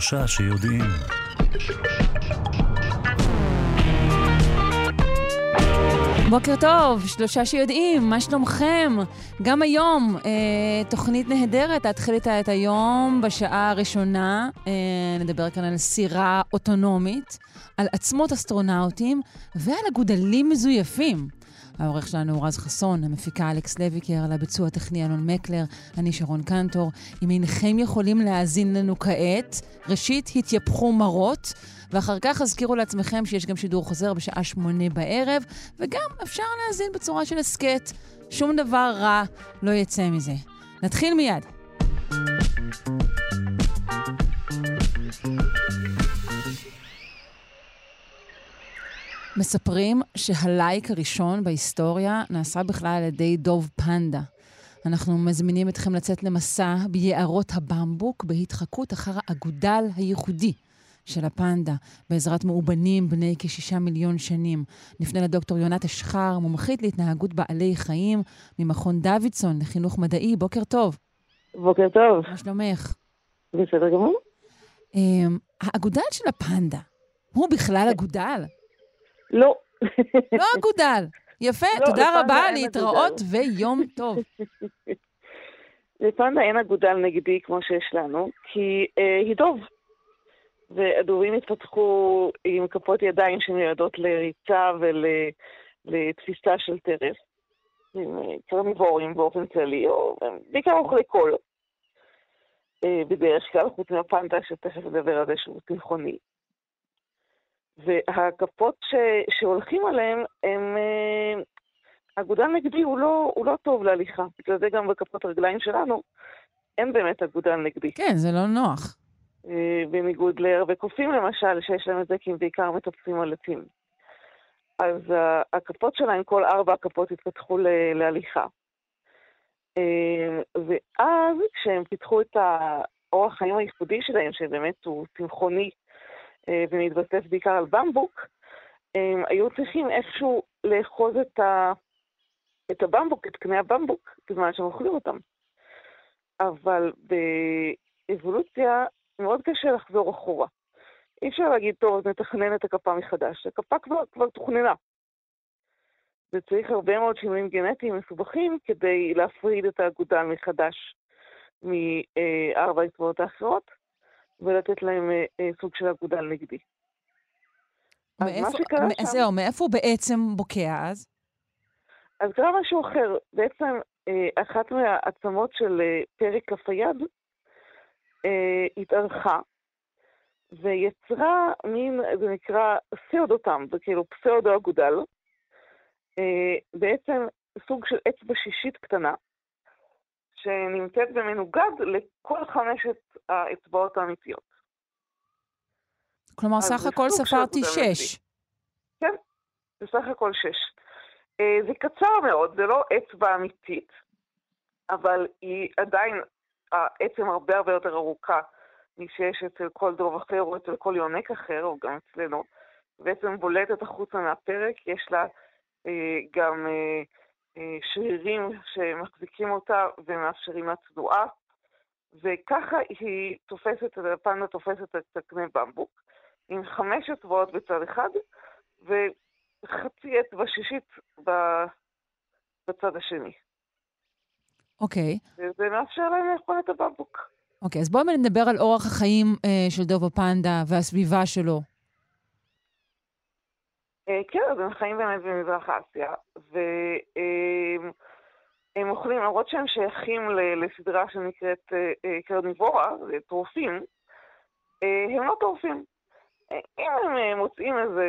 שלושה שיודעים. בוקר טוב, שלושה שיודעים, מה שלומכם? גם היום, אה, תוכנית נהדרת, להתחיל איתה את היום בשעה הראשונה. אה, נדבר כאן על סירה אוטונומית, על עצמות אסטרונאוטים ועל אגודלים מזויפים. העורך שלנו הוא רז חסון, המפיקה אלכס לויקר, על הביצוע הטכני אלון מקלר, אני שרון קנטור. אם אינכם יכולים להאזין לנו כעת, ראשית, התייפחו מרות. ואחר כך הזכירו לעצמכם שיש גם שידור חוזר בשעה שמונה בערב, וגם אפשר להאזין בצורה של הסכת. שום דבר רע לא יצא מזה. נתחיל מיד. מספרים שהלייק הראשון בהיסטוריה נעשה בכלל על ידי דוב פנדה. אנחנו מזמינים אתכם לצאת למסע ביערות הבמבוק בהתחקות אחר האגודל הייחודי של הפנדה, בעזרת מאובנים בני כשישה מיליון שנים. נפנה לדוקטור יונת אשחר, מומחית להתנהגות בעלי חיים, ממכון דוידסון לחינוך מדעי. בוקר טוב. בוקר טוב. מה שלומך? בסדר גמור. Um, האגודל של הפנדה, הוא בכלל אגודל? לא. לא אגודל. יפה, לא, תודה רבה, להתראות. ויום טוב. לפנדה אין אגודל נגדי כמו שיש לנו, כי אה, היא דוב. והדובים התפתחו עם כפות ידיים שמיועדות לריצה ולתפיסה של טרף. עם אה, קרניבורים באופן כללי, או בעיקר אוכלי קול. אה, בדרך כלל, חוץ מהפנדה, שתכף נדבר על זה שהוא צמחוני. והכפות ש, שהולכים עליהם הם... אה, אגודל נגדי הוא לא, הוא לא טוב להליכה. בגלל זה גם בכפות רגליים שלנו אין באמת אגודל נגדי. כן, זה לא נוח. אה, בניגוד להרבה קופים למשל, שיש להם את זה כי הם בעיקר מטפסים על עצים. אז הכפות שלהם, כל ארבע הכפות התפתחו ל- להליכה. אה, ואז כשהם פיתחו את האורח חיים הייחודי שלהם, שבאמת הוא צמחוני ומתבסס בעיקר על במבוק, הם היו צריכים איכשהו לאחוז את, ה... את הבמבוק, את קנה הבמבוק, בזמן שהם אוכלים אותם. אבל באבולוציה מאוד קשה לחזור אחורה. אי אפשר להגיד, טוב, אז נתכנן את הכפה מחדש. הכפה כבר, כבר תוכננה. וצריך הרבה מאוד שינויים גנטיים מסובכים כדי להפריד את האגודל מחדש מארבע האצבעות האחרות, ולתת להם אה, אה, סוג של אגודל נגדי. מאיפה- שקרה מ- שם- זהו, מאיפה הוא בעצם בוקע אז? אז קרה משהו אחר. בעצם אה, אחת מהעצמות של אה, פרק כף היד אה, התארכה ויצרה מין, זה נקרא פסאודוטם, זה כאילו פסאודו אגודל, אה, בעצם סוג של אצבע שישית קטנה, שנמצאת במנוגד לכל חמשת האצבעות האמיתיות. כלומר, אז סך הכל ספרתי. שש. כן, בסך הכל שש. זה קצר מאוד, זה לא אצבע אמיתית, אבל היא עדיין, העצם הרבה הרבה יותר ארוכה משיש אצל כל דוב אחר או אצל כל יונק אחר, או גם אצלנו. בעצם בולטת החוצה מהפרק, יש לה אה, גם אה, שרירים שמחזיקים אותה ומאפשרים לה תנועה, וככה היא תופסת, הפנדה תופסת את הקנה במבוק, עם חמש אצבעות בצד אחד, וחצי אצבע שישית בצד השני. אוקיי. וזה מאפשר להם לאכול את הבמבוק. אוקיי, אז בואו נדבר על אורח החיים אה, של דוב הפנדה והסביבה שלו. אה, כן, אז הם חיים באמת במזרח אסיה, והם הם אוכלים, למרות שהם שייכים לסדרה שנקראת אה, אה, קרניבורה, זה טורפים, הם לא טורפים. אם הם מוצאים איזה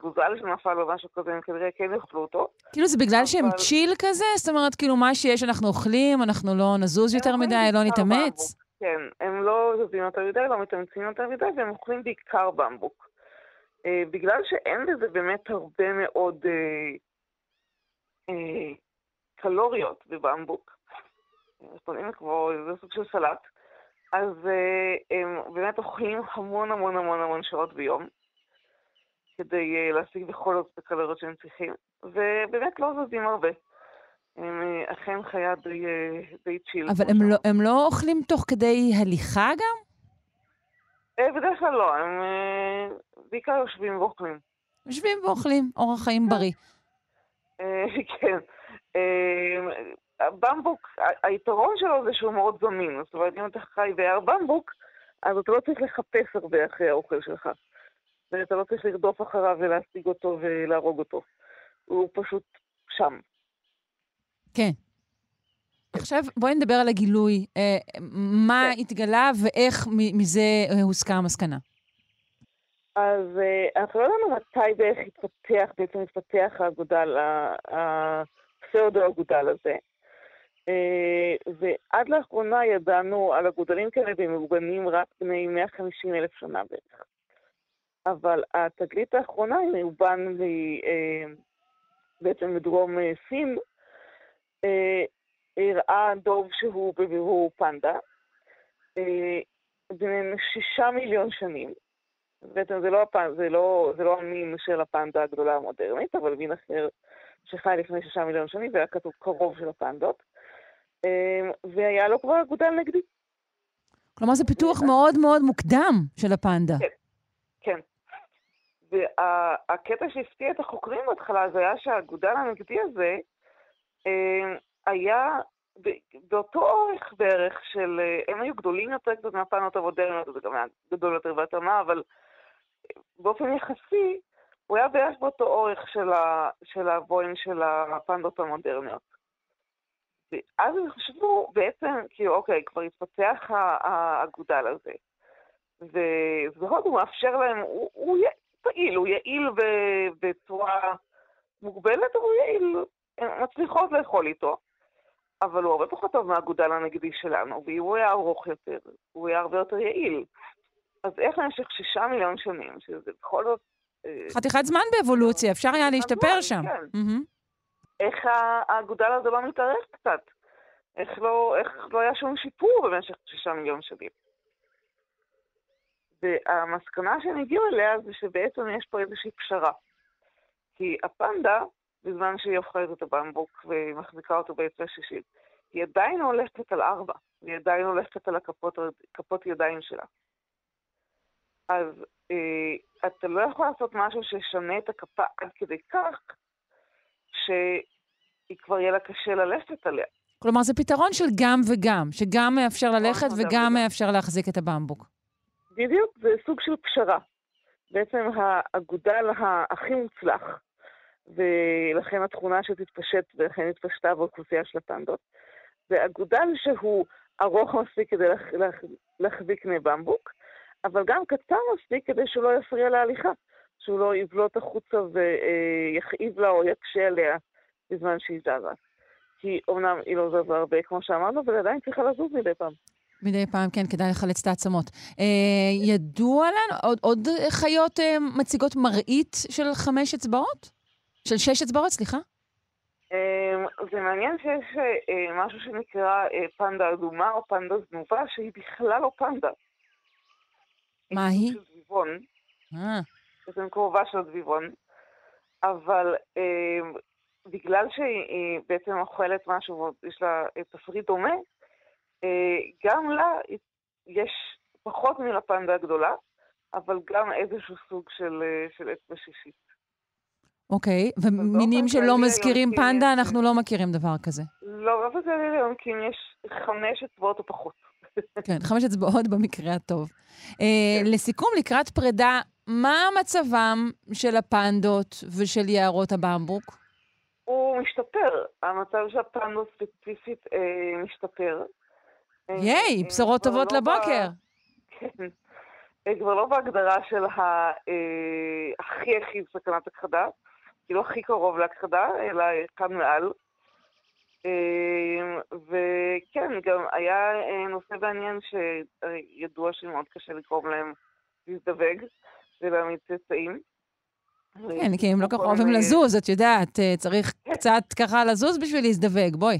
גוזל שנפל או משהו כזה, הם כנראה כן יאכלו אותו. כאילו זה בגלל שהם צ'יל כזה? זאת אומרת, כאילו מה שיש אנחנו אוכלים, אנחנו לא נזוז יותר מדי, לא נתאמץ? כן, הם לא זזים יותר מדי, לא מתאמצים יותר מדי, והם אוכלים בעיקר במבוק. אה, בגלל שאין לזה באמת הרבה מאוד אה, אה, קלוריות בבמבוק, קוראים כמו איזה סוג של סלט, אז אה, הם באמת אוכלים המון המון המון המון שעות ביום, כדי אה, להשיג בכל זאת את הקלוריות שהם צריכים, ובאמת לא זזים הרבה. הם אכן חיה די, די צ'יל. אבל הם לא. הם לא אוכלים תוך כדי הליכה גם? בדרך כלל לא, הם בעיקר יושבים ואוכלים. יושבים ואוכלים, אורח חיים בריא. כן. במבוק, היתרון שלו זה שהוא מאוד זמין. זאת אומרת, אם אתה חי ביער במבוק, אז אתה לא צריך לחפש הרבה אחרי האוכל שלך. ואתה לא צריך לרדוף אחריו ולהשיג אותו ולהרוג אותו. הוא פשוט שם. כן. עכשיו בואי נדבר על הגילוי. אה, מה כן. התגלה ואיך מזה הוסקה המסקנה? אז אה, אנחנו לא יודעים מתי ואיך התפתח, בעצם התפתח האגודל, הפסאודו-אגודל הזה. אה, ועד לאחרונה ידענו על אגודלים כאלה במאורגנים רק בני 150 אלף שנה בערך. אבל התגלית האחרונה היא מאובן בעצם בדרום סין, הראה דוב שהוא בבירור פנדה, בן שישה מיליון שנים. בעצם זה לא, הפנ... זה, לא, זה לא המין של הפנדה הגדולה המודרנית, אבל מין אחר שחי לפני שישה מיליון שנים, והיה כתוב קרוב של הפנדות, והיה לו כבר אגודל נגדי. כלומר, זה פיתוח מאוד מאוד מוקדם של הפנדה. כן, כן. והקטע שהפתיע את החוקרים בהתחלה זה היה שהאגודל הנגדי הזה היה באותו אורך בערך של, הם היו גדולים יותר קצת מהפנות המודרניות, זה גם היה גדול יותר בהתאמה, אבל באופן יחסי, הוא היה בערך באותו אורך של, ה, של הבוין של הפנדות המודרניות. ואז הם חשבו בעצם, כאילו, אוקיי, כבר התפתח האגודל הזה. הוא מאפשר להם, הוא, הוא פעיל, הוא יעיל בצורה מוגבלת, אבל הוא יעיל, הן מצליחות לאכול איתו. אבל הוא הרבה פחות טוב מהאגודל הנגדי שלנו, ואם הוא היה ארוך יותר, הוא היה הרבה יותר יעיל. אז איך במשך שישה מיליון שנים, שזה בכל זאת... אה, חתיכת זמן באבולוציה, אפשר היה להשתפר שם. כן. איך האגודל הזה לא מתארך קצת? איך לא, איך לא היה שום שיפור במשך שישה מיליון שנים? והמסקנה שהם הגיעו אליה זה שבעצם יש פה איזושהי פשרה. כי הפנדה בזמן שהיא אוכלת את הבמבוק ומחזיקה אותו בעצה שישית. היא עדיין הולכת על ארבע, היא עדיין הולכת על הכפות, כפות ידיים שלה. אז אה, אתה לא יכול לעשות משהו שישנה את הכפה עד כדי כך, שהיא כבר יהיה לה קשה ללכת עליה. כלומר, זה פתרון של גם וגם, שגם מאפשר ללכת וגם מאפשר להחזיק את הבמבוק. בדיוק, זה סוג של פשרה. בעצם האגודל הכי מוצלח ולכן התכונה שתתפשט, ולכן התפשטה באוכלוסייה של הפנדות. זה אגודל שהוא ארוך מספיק כדי להח, להח, להחזיק פני במבוק, אבל גם קצר מספיק כדי שהוא לא יפריע להליכה, שהוא לא יבלוט החוצה ויכאיב לה או יקשה עליה בזמן שהיא זזה. כי אומנם היא לא זזה הרבה, כמו שאמרנו, אבל עדיין צריכה לזוז מדי פעם. מדי פעם, כן, כדאי לחלץ את העצמות. אה, ידוע לנו, עוד, עוד חיות אה, מציגות מראית של חמש אצבעות? של שש אצבעות, סליחה? אמ, זה מעניין שיש אה, משהו שנקרא אה, פנדה אדומה או פנדה זנובה, שהיא בכלל לא פנדה. מה היא? של דביבון. אה. זה קרובה של דביבון. אבל אמ, בגלל שהיא בעצם אוכלת משהו ויש לה תפריט דומה, גם לה יש פחות מלפנדה הגדולה, אבל גם איזשהו סוג של, של אצבע שישית. אוקיי, ומינים שלא מזכירים פנדה, אנחנו לא מכירים דבר כזה. לא, רוב הגליל היונקים יש חמש אצבעות או פחות. כן, חמש אצבעות במקרה הטוב. אה, כן. לסיכום, לקראת פרידה, מה מצבם של הפנדות ושל יערות הבמבוק? הוא משתפר. המצב של הפנדות ספציפית אה, משתפר. אה, ייי, בשורות טובות לא לבוקר. כן. כבר לא בהגדרה של הכי הכי סכנת הכחדה, כאילו הכי קרוב להכחדה, אלא כאן מעל. אמ, וכן, גם היה אה, נושא מעניין שידוע שמאוד קשה לגרום להם להזדווג ולהעמיד צאצאים. כן, כי הם לא כל כך אוהבים לזוז, את יודעת, אה, צריך. קצת ככה לזוז בשביל להזדווג, בואי.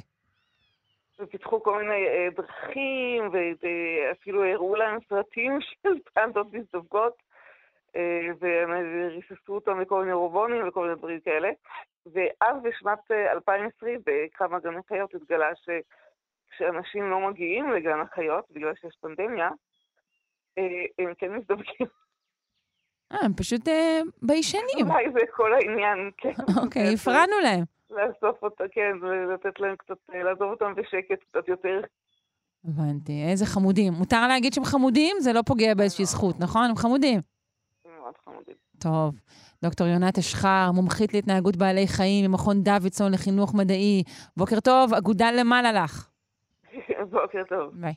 ופיתחו כל מיני אה, דרכים, ואפילו הראו להם סרטים של פנדות מזדווגות. אה, וריססו אותם לכל מיני רובונים וכל מיני דברים כאלה. ואז בשנת 2020, אה, בכמה גני חיות, התגלה שכשאנשים לא מגיעים לגן החיות, בגלל שיש פנדמיה, הם כן מזדבקים. אה, הם פשוט אה, ביישנים. אולי זה כל העניין, כן. אוקיי, הפרענו להם. לאסוף אותם, כן, ולתת להם קצת, לעזוב אותם בשקט קצת יותר. הבנתי, איזה חמודים. מותר להגיד שהם חמודים? זה לא פוגע באיזושהי זכות, נכון? הם חמודים. מאוד חמודים. טוב. דוקטור יונת אשחר, מומחית להתנהגות בעלי חיים ממכון דוידסון לחינוך מדעי. בוקר טוב, אגודה למעלה לך. בוקר טוב. ביי.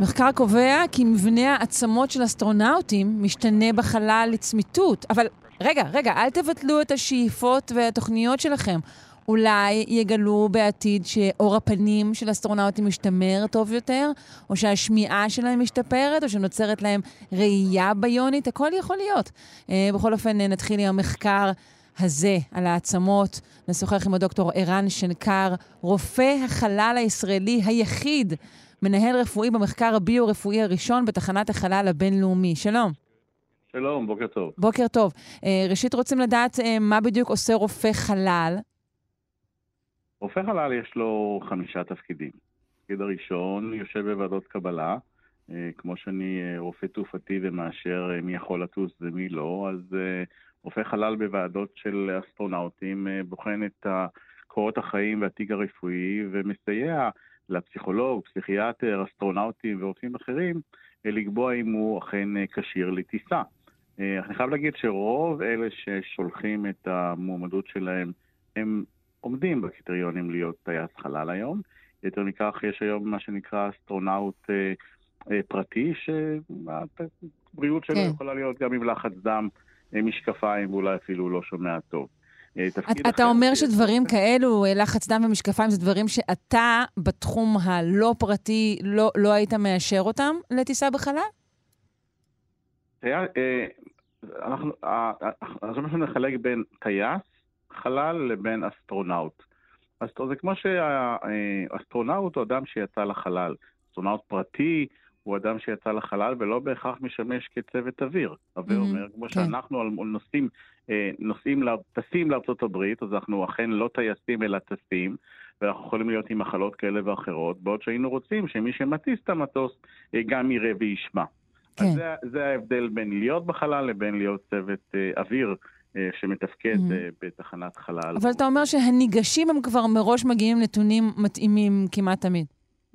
מחקר קובע כי מבנה העצמות של אסטרונאוטים משתנה בחלל לצמיתות. אבל רגע, רגע, אל תבטלו את השאיפות והתוכניות שלכם. אולי יגלו בעתיד שאור הפנים של אסטרונאוטים משתמר טוב יותר, או שהשמיעה שלהם משתפרת, או שנוצרת להם ראייה ביונית, הכל יכול להיות. Uh, בכל אופן, נתחיל עם המחקר הזה על העצמות. נשוחח עם הדוקטור ערן שנקר, רופא החלל הישראלי היחיד מנהל רפואי במחקר הביו-רפואי הראשון בתחנת החלל הבינלאומי. שלום. שלום, בוקר טוב. בוקר טוב. Uh, ראשית, רוצים לדעת uh, מה בדיוק עושה רופא חלל. רופא חלל יש לו חמישה תפקידים. התפקיד הראשון יושב בוועדות קבלה, uh, כמו שאני רופא תעופתי ומאשר מי יכול לטוס ומי לא, אז רופא חלל בוועדות של אסטרונאוטים בוחן את קורות החיים והתיק הרפואי ומסייע לפסיכולוג, פסיכיאטר, אסטרונאוטים ורופאים אחרים, אה, לקבוע אם הוא אכן אה, כשיר לטיסה. אה, אני חייב להגיד שרוב אלה ששולחים את המועמדות שלהם, הם עומדים בקריטריונים להיות טייס חלל היום. יותר מכך, יש היום מה שנקרא אסטרונאוט פרטי, שהבריאות שלו כן. יכולה להיות גם עם לחץ דם, משקפיים, ואולי אפילו לא שומע טוב. אה, אתה. אומר שדברים כאלו, אה, לחץ דם ומשקפיים, זה דברים שאתה, בתחום הלא פרטי, לא, לא היית מאשר אותם לטיסה בחלל? אה, אנחנו, אנחנו נחלק בין טייס חלל לבין אסטרונאוט. זה כמו שהאסטרונאוט הוא אדם שיצא לחלל. אסטרונאוט פרטי הוא אדם שיצא לחלל ולא בהכרח משמש כצוות אוויר. אוויר mm-hmm, אומר, כמו כן. שאנחנו נוסעים, אה, נוסעים, טסים לארצות הברית, אז אנחנו אכן לא טייסים אלא טסים, ואנחנו יכולים להיות עם מחלות כאלה ואחרות, בעוד שהיינו רוצים שמי שמטיס את המטוס אה, גם יראה וישמע. כן. אז זה, זה ההבדל בין להיות בחלל לבין להיות צוות אה, אוויר. שמתפקד mm-hmm. בתחנת חלל. אבל אתה אומר שהניגשים הם כבר מראש מגיעים נתונים מתאימים כמעט תמיד.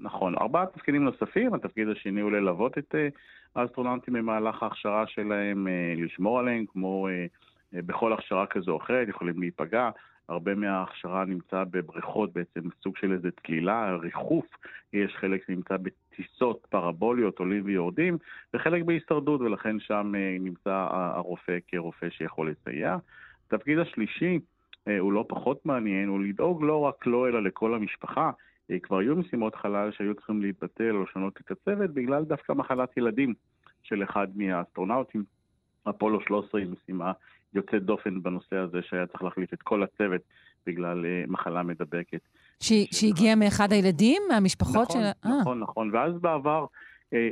נכון. ארבעה תפקידים נוספים, התפקיד השני הוא ללוות את אה, האסטרונאוטים במהלך ההכשרה שלהם, אה, לשמור עליהם, כמו אה, בכל הכשרה כזו או אחרת, יכולים להיפגע. הרבה מההכשרה נמצא בבריכות, בעצם סוג של איזה תלילה, ריחוף. יש חלק שנמצא בטיסות פרבוליות, עולים ויורדים, וחלק בהישרדות, ולכן שם נמצא הרופא כרופא שיכול לסייע. התפקיד השלישי הוא לא פחות מעניין, הוא לדאוג לא רק לו, אלא לכל המשפחה. אה, כבר היו משימות חלל שהיו צריכים להתבטל או לשנות את הצוות בגלל דווקא מחלת ילדים של אחד מהאסטרונאוטים. אפולו 13 היא משימה יוצאת דופן בנושא הזה, שהיה צריך להחליף את כל הצוות בגלל uh, מחלה מדבקת. שהגיעה מאחד הילדים, מהמשפחות נכון, של... נכון, נכון. ואז בעבר, אה,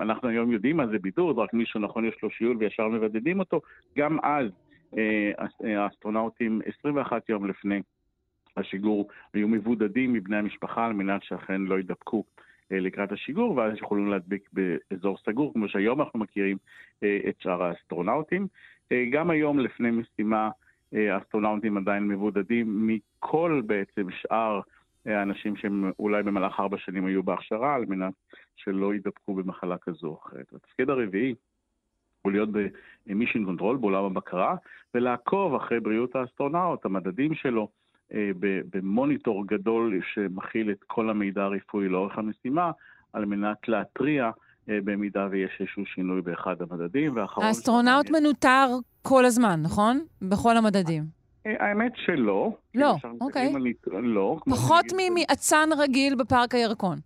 אנחנו היום יודעים מה זה בידוד, רק מישהו נכון יש לו שיעול וישר מבדדים אותו. גם אז האסטרונאוטים 21 יום לפני השיגור היו מבודדים מבני המשפחה על מנת שאכן לא יידבקו אה, לקראת השיגור, ואז יכולים להדביק באזור סגור, כמו שהיום אנחנו מכירים אה, את שאר האסטרונאוטים. אה, גם היום לפני משימה האסטרונאוטים עדיין מבודדים מכל בעצם שאר האנשים שהם אולי במהלך ארבע שנים היו בהכשרה, על מנת שלא יידבקו במחלה כזו או אחרת. התפקיד הרביעי הוא להיות ב mission control, בעולם הבקרה, ולעקוב אחרי בריאות האסטרונאוט, המדדים שלו. אה, במוניטור גדול שמכיל את כל המידע הרפואי לאורך המשימה, על מנת להתריע אה, במידה ויש איזשהו שינוי באחד המדדים. האסטרונאוט מנוטר כל הזמן, נכון? בכל המדדים. אה, האמת שלא. לא, אוקיי. לא. פחות מאצן רגיל בפארק הירקון.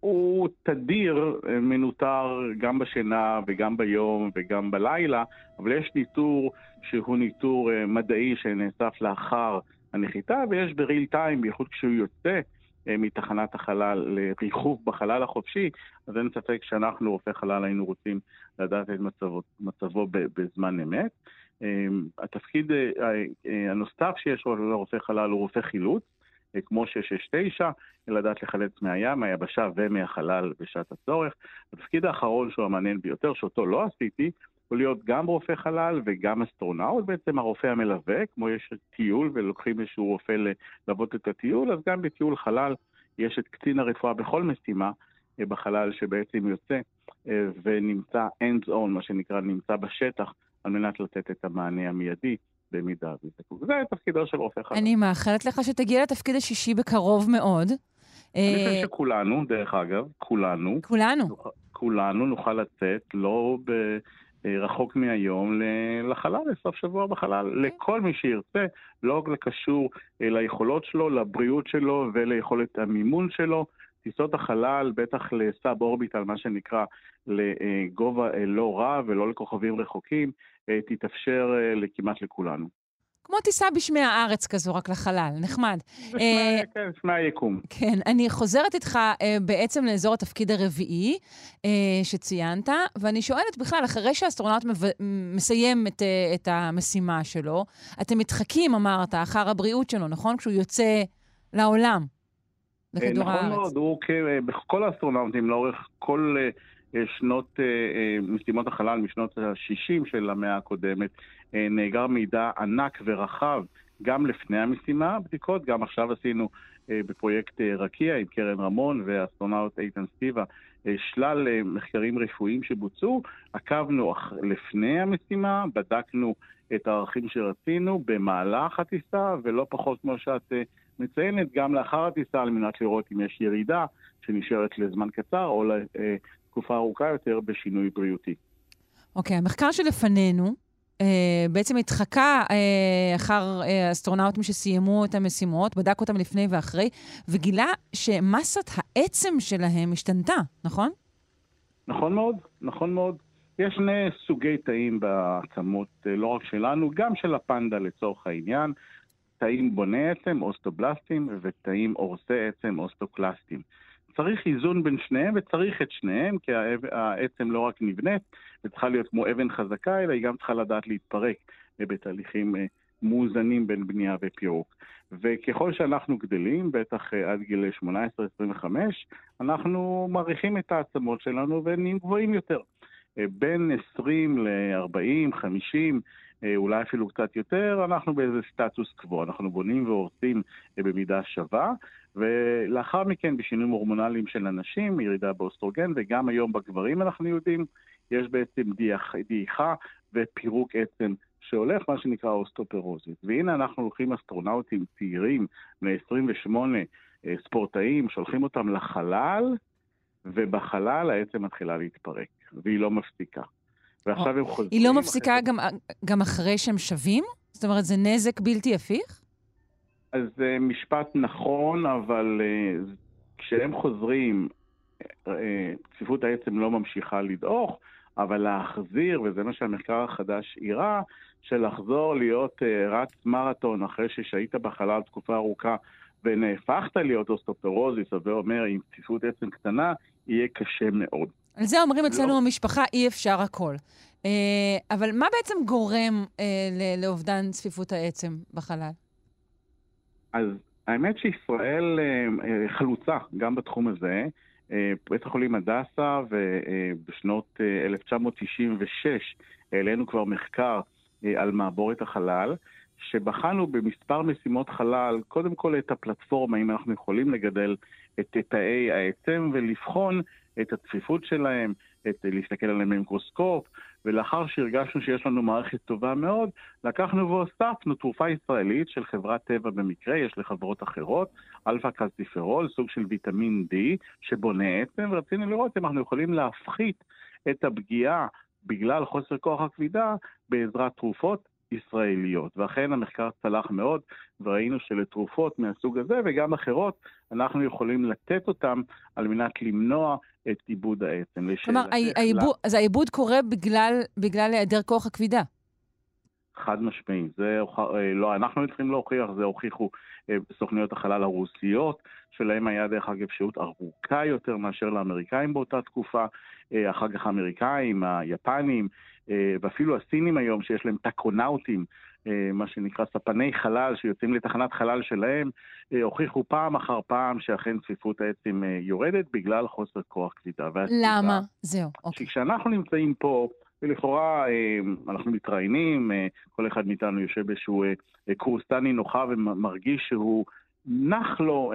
הוא תדיר, מנוטר גם בשינה וגם ביום וגם בלילה, אבל יש ניטור שהוא ניטור אה, מדעי שנאסף לאחר הנחיתה, ויש ב real time, בייחוד כשהוא יוצא מתחנת החלל לריחוף בחלל החופשי, אז אין ספק שאנחנו, רופאי חלל, היינו רוצים לדעת את מצבו, מצבו בזמן אמת. התפקיד הנוסף שיש לרופא חלל הוא רופא חילוץ. כמו 669, לדעת לחלץ מהים, מהיבשה ומהחלל בשעת הצורך. התפקיד האחרון שהוא המעניין ביותר, שאותו לא עשיתי, הוא להיות גם רופא חלל וגם אסטרונאוט, בעצם הרופא המלווה, כמו יש טיול ולוקחים איזשהו רופא ללוות את הטיול, אז גם בטיול חלל יש את קצין הרפואה בכל משימה אה, בחלל שבעצם יוצא אה, ונמצא end on, מה שנקרא, נמצא בשטח, על מנת לתת את המענה המיידי במידה ויזדקוק. זה תפקידו של רופא חלל. אני מאחלת לך שתגיע לתפקיד השישי בקרוב מאוד. אני חושב אה, שכולנו, דרך אגב, כולנו, כולנו, כולנו נוכל לצאת, לא ב... אה, רחוק מהיום לחלל, לסוף שבוע בחלל, כן. לכל מי שירצה, לא רק קשור אה, ליכולות שלו, לבריאות שלו וליכולת המימון שלו. טיסות החלל, בטח לסאב אורביטל, מה שנקרא, לגובה לא רע ולא לכוכבים רחוקים, תתאפשר לכמעט לכולנו. כמו טיסה בשמי הארץ כזו, רק לחלל, נחמד. בשמי, אה, כן, בשמי היקום. כן, אני חוזרת איתך אה, בעצם לאזור התפקיד הרביעי אה, שציינת, ואני שואלת בכלל, אחרי שהאסטרונאוט מסיים את, את המשימה שלו, אתם מתחקים, אמרת, אחר הבריאות שלו, נכון? כשהוא יוצא לעולם, לכדור נכון הארץ. נכון מאוד, הוא בכל האסטרונאוטים לאורך כל... שנות משימות החלל משנות ה-60 של המאה הקודמת, אה, נאגר מידע ענק ורחב גם לפני המשימה, בדיקות, גם עכשיו עשינו אה, בפרויקט אה, רקיע עם קרן רמון והאסטרונאוט איתן סטיבה שלל מחקרים רפואיים שבוצעו, עקבנו לפני המשימה, בדקנו את הערכים שרצינו במהלך הטיסה, ולא פחות כמו שאת מציינת, גם לאחר הטיסה על מנת לראות אם יש ירידה שנשארת לזמן קצר או לתקופה ארוכה יותר בשינוי בריאותי. אוקיי, okay, המחקר שלפנינו אה, בעצם התחקה אה, אחר אה, אסטרונאוטים שסיימו את המשימות, בדק אותם לפני ואחרי, וגילה שמסת העצם שלהם השתנתה, נכון? נכון מאוד, נכון מאוד. יש שני סוגי תאים בעצמות, לא רק שלנו, גם של הפנדה לצורך העניין. תאים בוני עצם, אוסטובלסטים, ותאים הורסי עצם, אוסטוקלסטים. צריך איזון בין שניהם, וצריך את שניהם, כי העצם לא רק נבנית, וצריכה להיות כמו אבן חזקה, אלא היא גם צריכה לדעת להתפרק בתהליכים אה, מאוזנים בין בנייה ופירוק. וככל שאנחנו גדלים, בטח אה, עד גיל 18-25, אנחנו מעריכים את העצמות שלנו ונהיים גבוהים יותר. אה, בין 20 ל-40, 50, אולי אפילו קצת יותר, אנחנו באיזה סטטוס קוו. אנחנו בונים והורסים במידה שווה, ולאחר מכן בשינויים הורמונליים של אנשים, ירידה באוסטרוגן, וגם היום בגברים אנחנו יודעים, יש בעצם דעיכה ופירוק עצם שהולך, מה שנקרא אוסטופרוזית. והנה אנחנו הולכים אסטרונאוטים צעירים, בני 28, אה, ספורטאים, שולחים אותם לחלל, ובחלל העצם מתחילה להתפרק, והיא לא מפסיקה. ועכשיו הם חוזרים... היא לא מפסיקה גם, גם אחרי שהם שווים? זאת אומרת, זה נזק בלתי הפיך? אז זה משפט נכון, אבל כשהם חוזרים, צפיפות העצם לא ממשיכה לדעוך, אבל להחזיר, וזה מה שהמחקר החדש הראה, שלחזור להיות רץ מרתון אחרי ששהית בחלל תקופה ארוכה ונהפכת להיות אוסטופרוזיס, זה אומר עם צפיפות עצם קטנה, יהיה קשה מאוד. על זה אומרים לא. אצלנו לא. במשפחה, אי אפשר הכל. אה, אבל מה בעצם גורם אה, לאובדן צפיפות העצם בחלל? אז האמת שישראל uh, חלוצה גם בתחום הזה. אה, בית החולים הדסה, ובשנות 1996 העלינו כבר מחקר אה, על מעבורת החלל, שבחנו במספר משימות חלל, קודם כל את הפלטפורמה, אם אנחנו יכולים לגדל את תאי העצם ולבחון את הצפיפות שלהם, את, להסתכל עליהם במיקרוסקופ, ולאחר שהרגשנו שיש לנו מערכת טובה מאוד, לקחנו והוספנו תרופה ישראלית של חברת טבע במקרה, יש לחברות אחרות, אלפא קלציפרול, סוג של ויטמין D, שבונה עצם, ורצינו לראות אם אנחנו יכולים להפחית את הפגיעה בגלל חוסר כוח הכבידה בעזרת תרופות ישראליות. ואכן המחקר צלח מאוד, וראינו שלתרופות מהסוג הזה וגם אחרות, אנחנו יכולים לתת אותם על מנת למנוע את איבוד העצם. כלומר, העיבוד. אז העיבוד קורה בגלל, בגלל היעדר כוח הכבידה. חד משמעי. זה אה, לא אנחנו צריכים להוכיח, זה הוכיחו אה, סוכניות החלל הרוסיות, שלהם היה דרך אגב שהות ארוכה יותר מאשר לאמריקאים באותה תקופה. אה, אחר כך האמריקאים, היפנים, ואפילו הסינים היום, שיש להם טקונאוטים, מה שנקרא ספני חלל שיוצאים לתחנת חלל שלהם, הוכיחו פעם אחר פעם שאכן צפיפות העצים יורדת בגלל חוסר כוח כבידה. למה? זהו, אוקיי. שכשאנחנו נמצאים פה, ולכאורה אה, אנחנו מתראיינים, אה, כל אחד מאיתנו יושב באיזשהו אה, קורס טני נוחה ומרגיש שהוא נח לו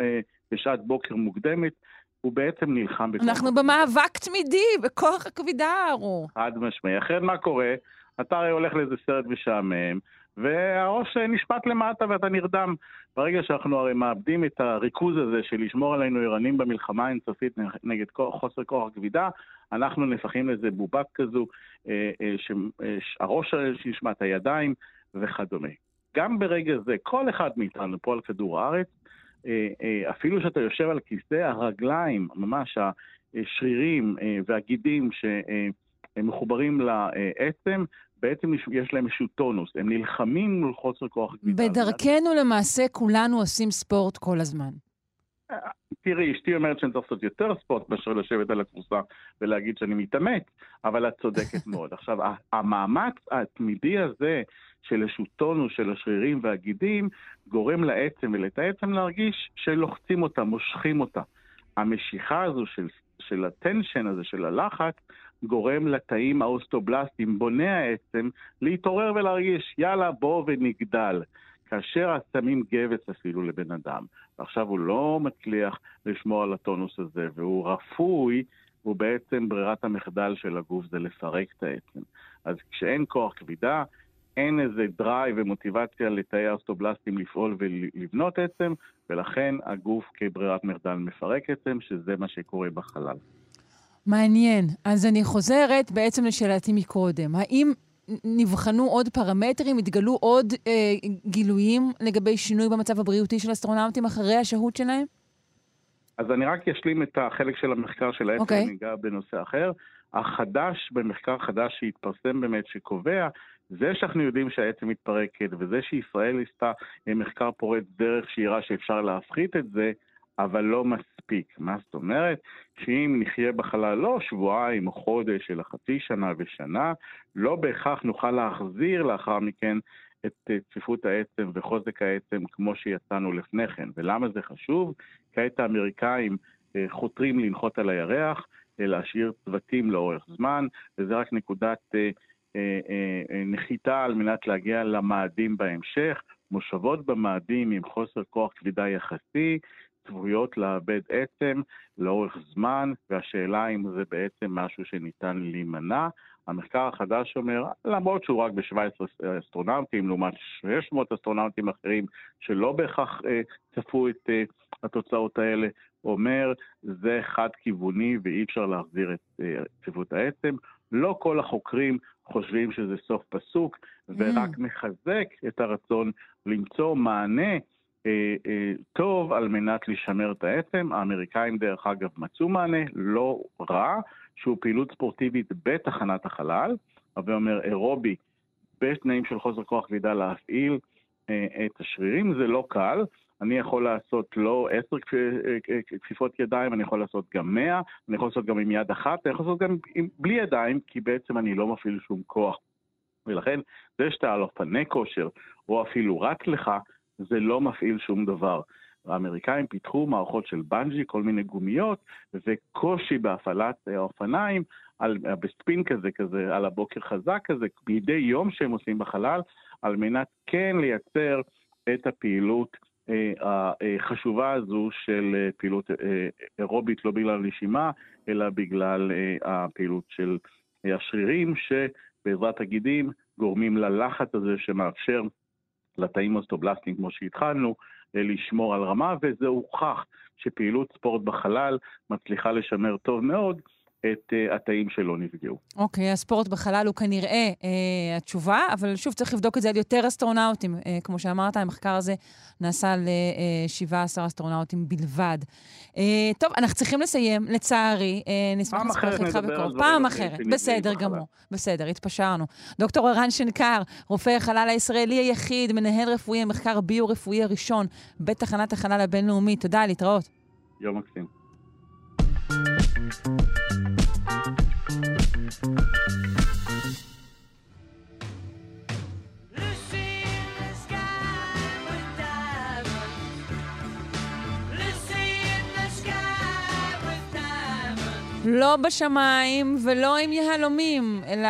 בשעת בוקר מוקדמת, הוא בעצם נלחם בכוח. אנחנו במאבק תמידי, בכוח הכבידה הארוך. חד משמעי. אחרת מה קורה? אתה הרי הולך לאיזה סרט משעמם, והראש נשפט למטה ואתה נרדם. ברגע שאנחנו הרי מאבדים את הריכוז הזה של לשמור עלינו ערנים במלחמה האינסופית נגד חוסר כוח הכבידה, אנחנו נפחים לאיזה בובת כזו, אה, אה, שהראש שנשמע את הידיים וכדומה. גם ברגע זה, כל אחד מאיתנו פה על כדור הארץ, אה, אפילו שאתה יושב על כיסא, הרגליים, ממש השרירים והגידים שמחוברים לעצם, בעצם יש להם איזשהו טונוס, הם נלחמים מול חוסר כוח גבידה. בדרכנו למעשה כולנו עושים ספורט כל הזמן. תראי, אשתי אומרת שאני צריך לעשות יותר ספורט מאשר לשבת על הכורסה ולהגיד שאני מתאמץ, אבל את צודקת מאוד. עכשיו, המאמץ התמידי הזה של איזשהו טונוס של השרירים והגידים, גורם לעצם ולתאי העצם להרגיש שלוחצים אותה, מושכים אותה. המשיכה הזו של, של ה tension הזה, של הלחץ, גורם לתאים האוסטובלסטיים, בוני העצם, להתעורר ולהרגיש, יאללה, בוא ונגדל. כאשר שמים גבס אפילו לבן אדם, ועכשיו הוא לא מצליח לשמור על הטונוס הזה, והוא רפוי, הוא בעצם ברירת המחדל של הגוף זה לפרק את העצם. אז כשאין כוח כבידה, אין איזה drive ומוטיבציה לתאי האוסטובלסטים לפעול ולבנות עצם, ולכן הגוף כברירת מחדל מפרק עצם, שזה מה שקורה בחלל. מעניין. אז אני חוזרת בעצם לשאלתי מקודם. האם נבחנו עוד פרמטרים, התגלו עוד אה, גילויים לגבי שינוי במצב הבריאותי של אסטרונאוטים אחרי השהות שלהם? אז אני רק אשלים את החלק של המחקר של העצם, okay. אוקיי. ניגע בנושא אחר. החדש, במחקר חדש שהתפרסם באמת, שקובע, זה שאנחנו יודעים שהעצם מתפרקת, וזה שישראל עשתה מחקר פורץ דרך שיראה שאפשר להפחית את זה, אבל לא מספיק. מה זאת אומרת? שאם נחיה בחלל לא שבועיים או חודש, אלא חצי שנה ושנה, לא בהכרח נוכל להחזיר לאחר מכן את אה, צפיפות העצם וחוזק העצם כמו שיצאנו לפני כן. ולמה זה חשוב? כעת האמריקאים אה, חותרים לנחות על הירח, אה, להשאיר צוותים לאורך זמן, וזה רק נקודת נחיתה על מנת להגיע למאדים בהמשך. מושבות במאדים עם חוסר כוח כבידה יחסי, צפויות לאבד עצם לאורך זמן, והשאלה אם זה בעצם משהו שניתן להימנע. המחקר החדש אומר, למרות שהוא רק ב-17 אסטרונאוטים, לעומת 600 אסטרונאוטים אחרים שלא בהכרח אה, צפו את אה, התוצאות האלה, אומר, זה חד-כיווני ואי אפשר להחזיר את אה, צפיפות העצם. לא כל החוקרים חושבים שזה סוף פסוק, ורק mm. מחזק את הרצון למצוא מענה אה, אה, טוב על מנת לשמר את העצם. האמריקאים דרך אגב מצאו מענה לא רע, שהוא פעילות ספורטיבית בתחנת החלל, הווה אומר אירובי בתנאים של חוסר כוח כבידה להפעיל אה, את השרירים, זה לא קל. אני יכול לעשות לא עשר כפיפות ידיים, אני יכול לעשות גם מאה, אני יכול לעשות גם עם יד אחת, אני יכול לעשות גם עם, בלי ידיים, כי בעצם אני לא מפעיל שום כוח. ולכן זה שאתה על אופני כושר, או אפילו רץ לך, זה לא מפעיל שום דבר. האמריקאים פיתחו מערכות של בנג'י, כל מיני גומיות, וקושי בהפעלת האופניים, על, בספין כזה, כזה, על הבוקר חזק כזה, מדי יום שהם עושים בחלל, על מנת כן לייצר את הפעילות אה, החשובה הזו של אה, פעילות אה, אירובית, לא בגלל נשימה, אלא בגלל אה, הפעילות של השרירים, שבעזרת הגידים גורמים ללחץ הזה שמאפשר לתאים אוסטובלסטיים, כמו שהתחלנו, אה, לשמור על רמה, וזה הוכח שפעילות ספורט בחלל מצליחה לשמר טוב מאוד את uh, התאים שלא נפגעו. אוקיי, okay, הספורט בחלל הוא כנראה uh, התשובה, אבל שוב, צריך לבדוק את זה על יותר אסטרונאוטים. Uh, כמו שאמרת, המחקר הזה נעשה על uh, 17 אסטרונאוטים בלבד. Uh, טוב, אנחנו צריכים לסיים, לצערי. Uh, נשמח לשוחח איתך בקרוב. פעם אחרת, בסדר גמור. בסדר, התפשרנו. דוקטור ערן שנקר, רופא החלל הישראלי היחיד, מנהל רפואי המחקר ביו-רפואי הראשון בתחנת החלל הבינלאומית. תודה, להתראות. יום מקסים. לא בשמיים ולא עם יהלומים, אלא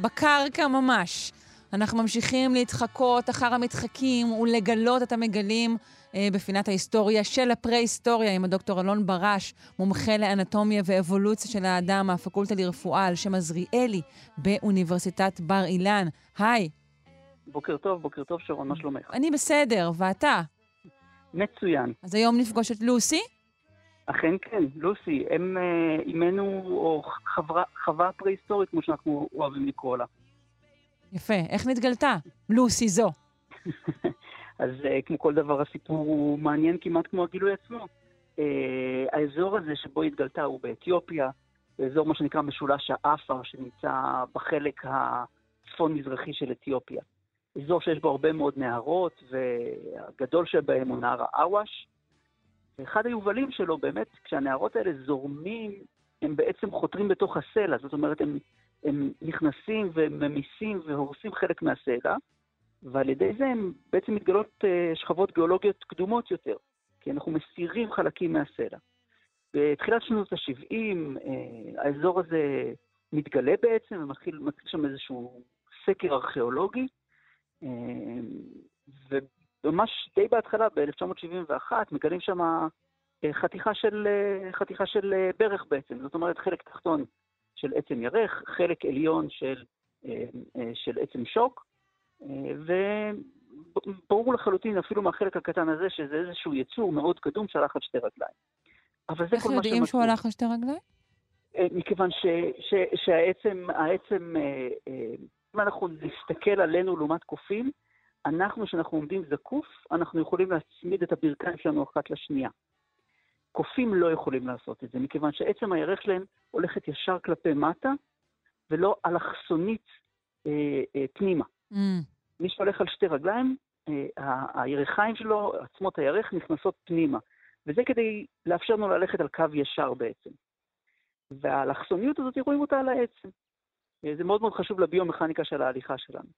בקרקע ממש. אנחנו ממשיכים להתחקות אחר המתחקים ולגלות את המגלים בפינת ההיסטוריה של הפרה-היסטוריה עם הדוקטור אלון ברש, מומחה לאנטומיה ואבולוציה של האדם מהפקולטה לרפואה על שם עזריאלי באוניברסיטת בר אילן. היי. בוקר טוב, בוקר טוב, שרון, מה שלומך? אני בסדר, ואתה? מצוין. אז היום נפגוש את לוסי? אכן כן, לוסי, הם אימנו, אה, או חברה, חווה פרה-היסטורית, כמו שאנחנו אוהבים לקרוא לה. יפה. איך נתגלתה? לוסי זו. אז uh, כמו כל דבר, הסיפור הוא מעניין כמעט כמו הגילוי עצמו. Uh, האזור הזה שבו התגלתה הוא באתיופיה, באזור מה שנקרא משולש האפר, שנמצא בחלק הצפון-מזרחי של אתיופיה. אזור שיש בו הרבה מאוד נהרות, והגדול שבהם הוא נהר האוואש. ואחד היובלים שלו, באמת, כשהנהרות האלה זורמים, הם בעצם חותרים בתוך הסלע, זאת אומרת, הם, הם נכנסים וממיסים והורסים חלק מהסלע. ועל ידי זה הם בעצם מתגלות אה, שכבות גיאולוגיות קדומות יותר, כי אנחנו מסירים חלקים מהסלע. בתחילת שנות ה-70 אה, האזור הזה מתגלה בעצם, ומתחיל שם איזשהו סקר ארכיאולוגי, אה, וממש די בהתחלה, ב-1971, מגלים שם חתיכה של, חתיכה של ברך בעצם, זאת אומרת חלק תחתון של עצם ירך, חלק עליון של, של עצם שוק, וברור לחלוטין, אפילו מהחלק הקטן הזה, שזה איזשהו יצור מאוד קדום שהלך על שתי רגליים. אבל זה כל מה שמצאו. איך יודעים שהוא הלך על שתי רגליים? אה, מכיוון ש, ש, שהעצם, העצם, אה, אה, אם אנחנו נסתכל עלינו לעומת קופים, אנחנו, כשאנחנו עומדים זקוף, אנחנו יכולים להצמיד את הברכיים שלנו אחת לשנייה. קופים לא יכולים לעשות את זה, מכיוון שעצם הירך שלהם הולכת ישר כלפי מטה, ולא אלכסונית אה, אה, פנימה. Mm. מי שהולך על שתי רגליים, אה, הירכיים שלו, עצמות הירך, נכנסות פנימה. וזה כדי לאפשר לנו ללכת על קו ישר בעצם. והאלכסוניות הזאת, רואים אותה על העצם. אה, זה מאוד מאוד חשוב לביומכניקה של ההליכה שלנו.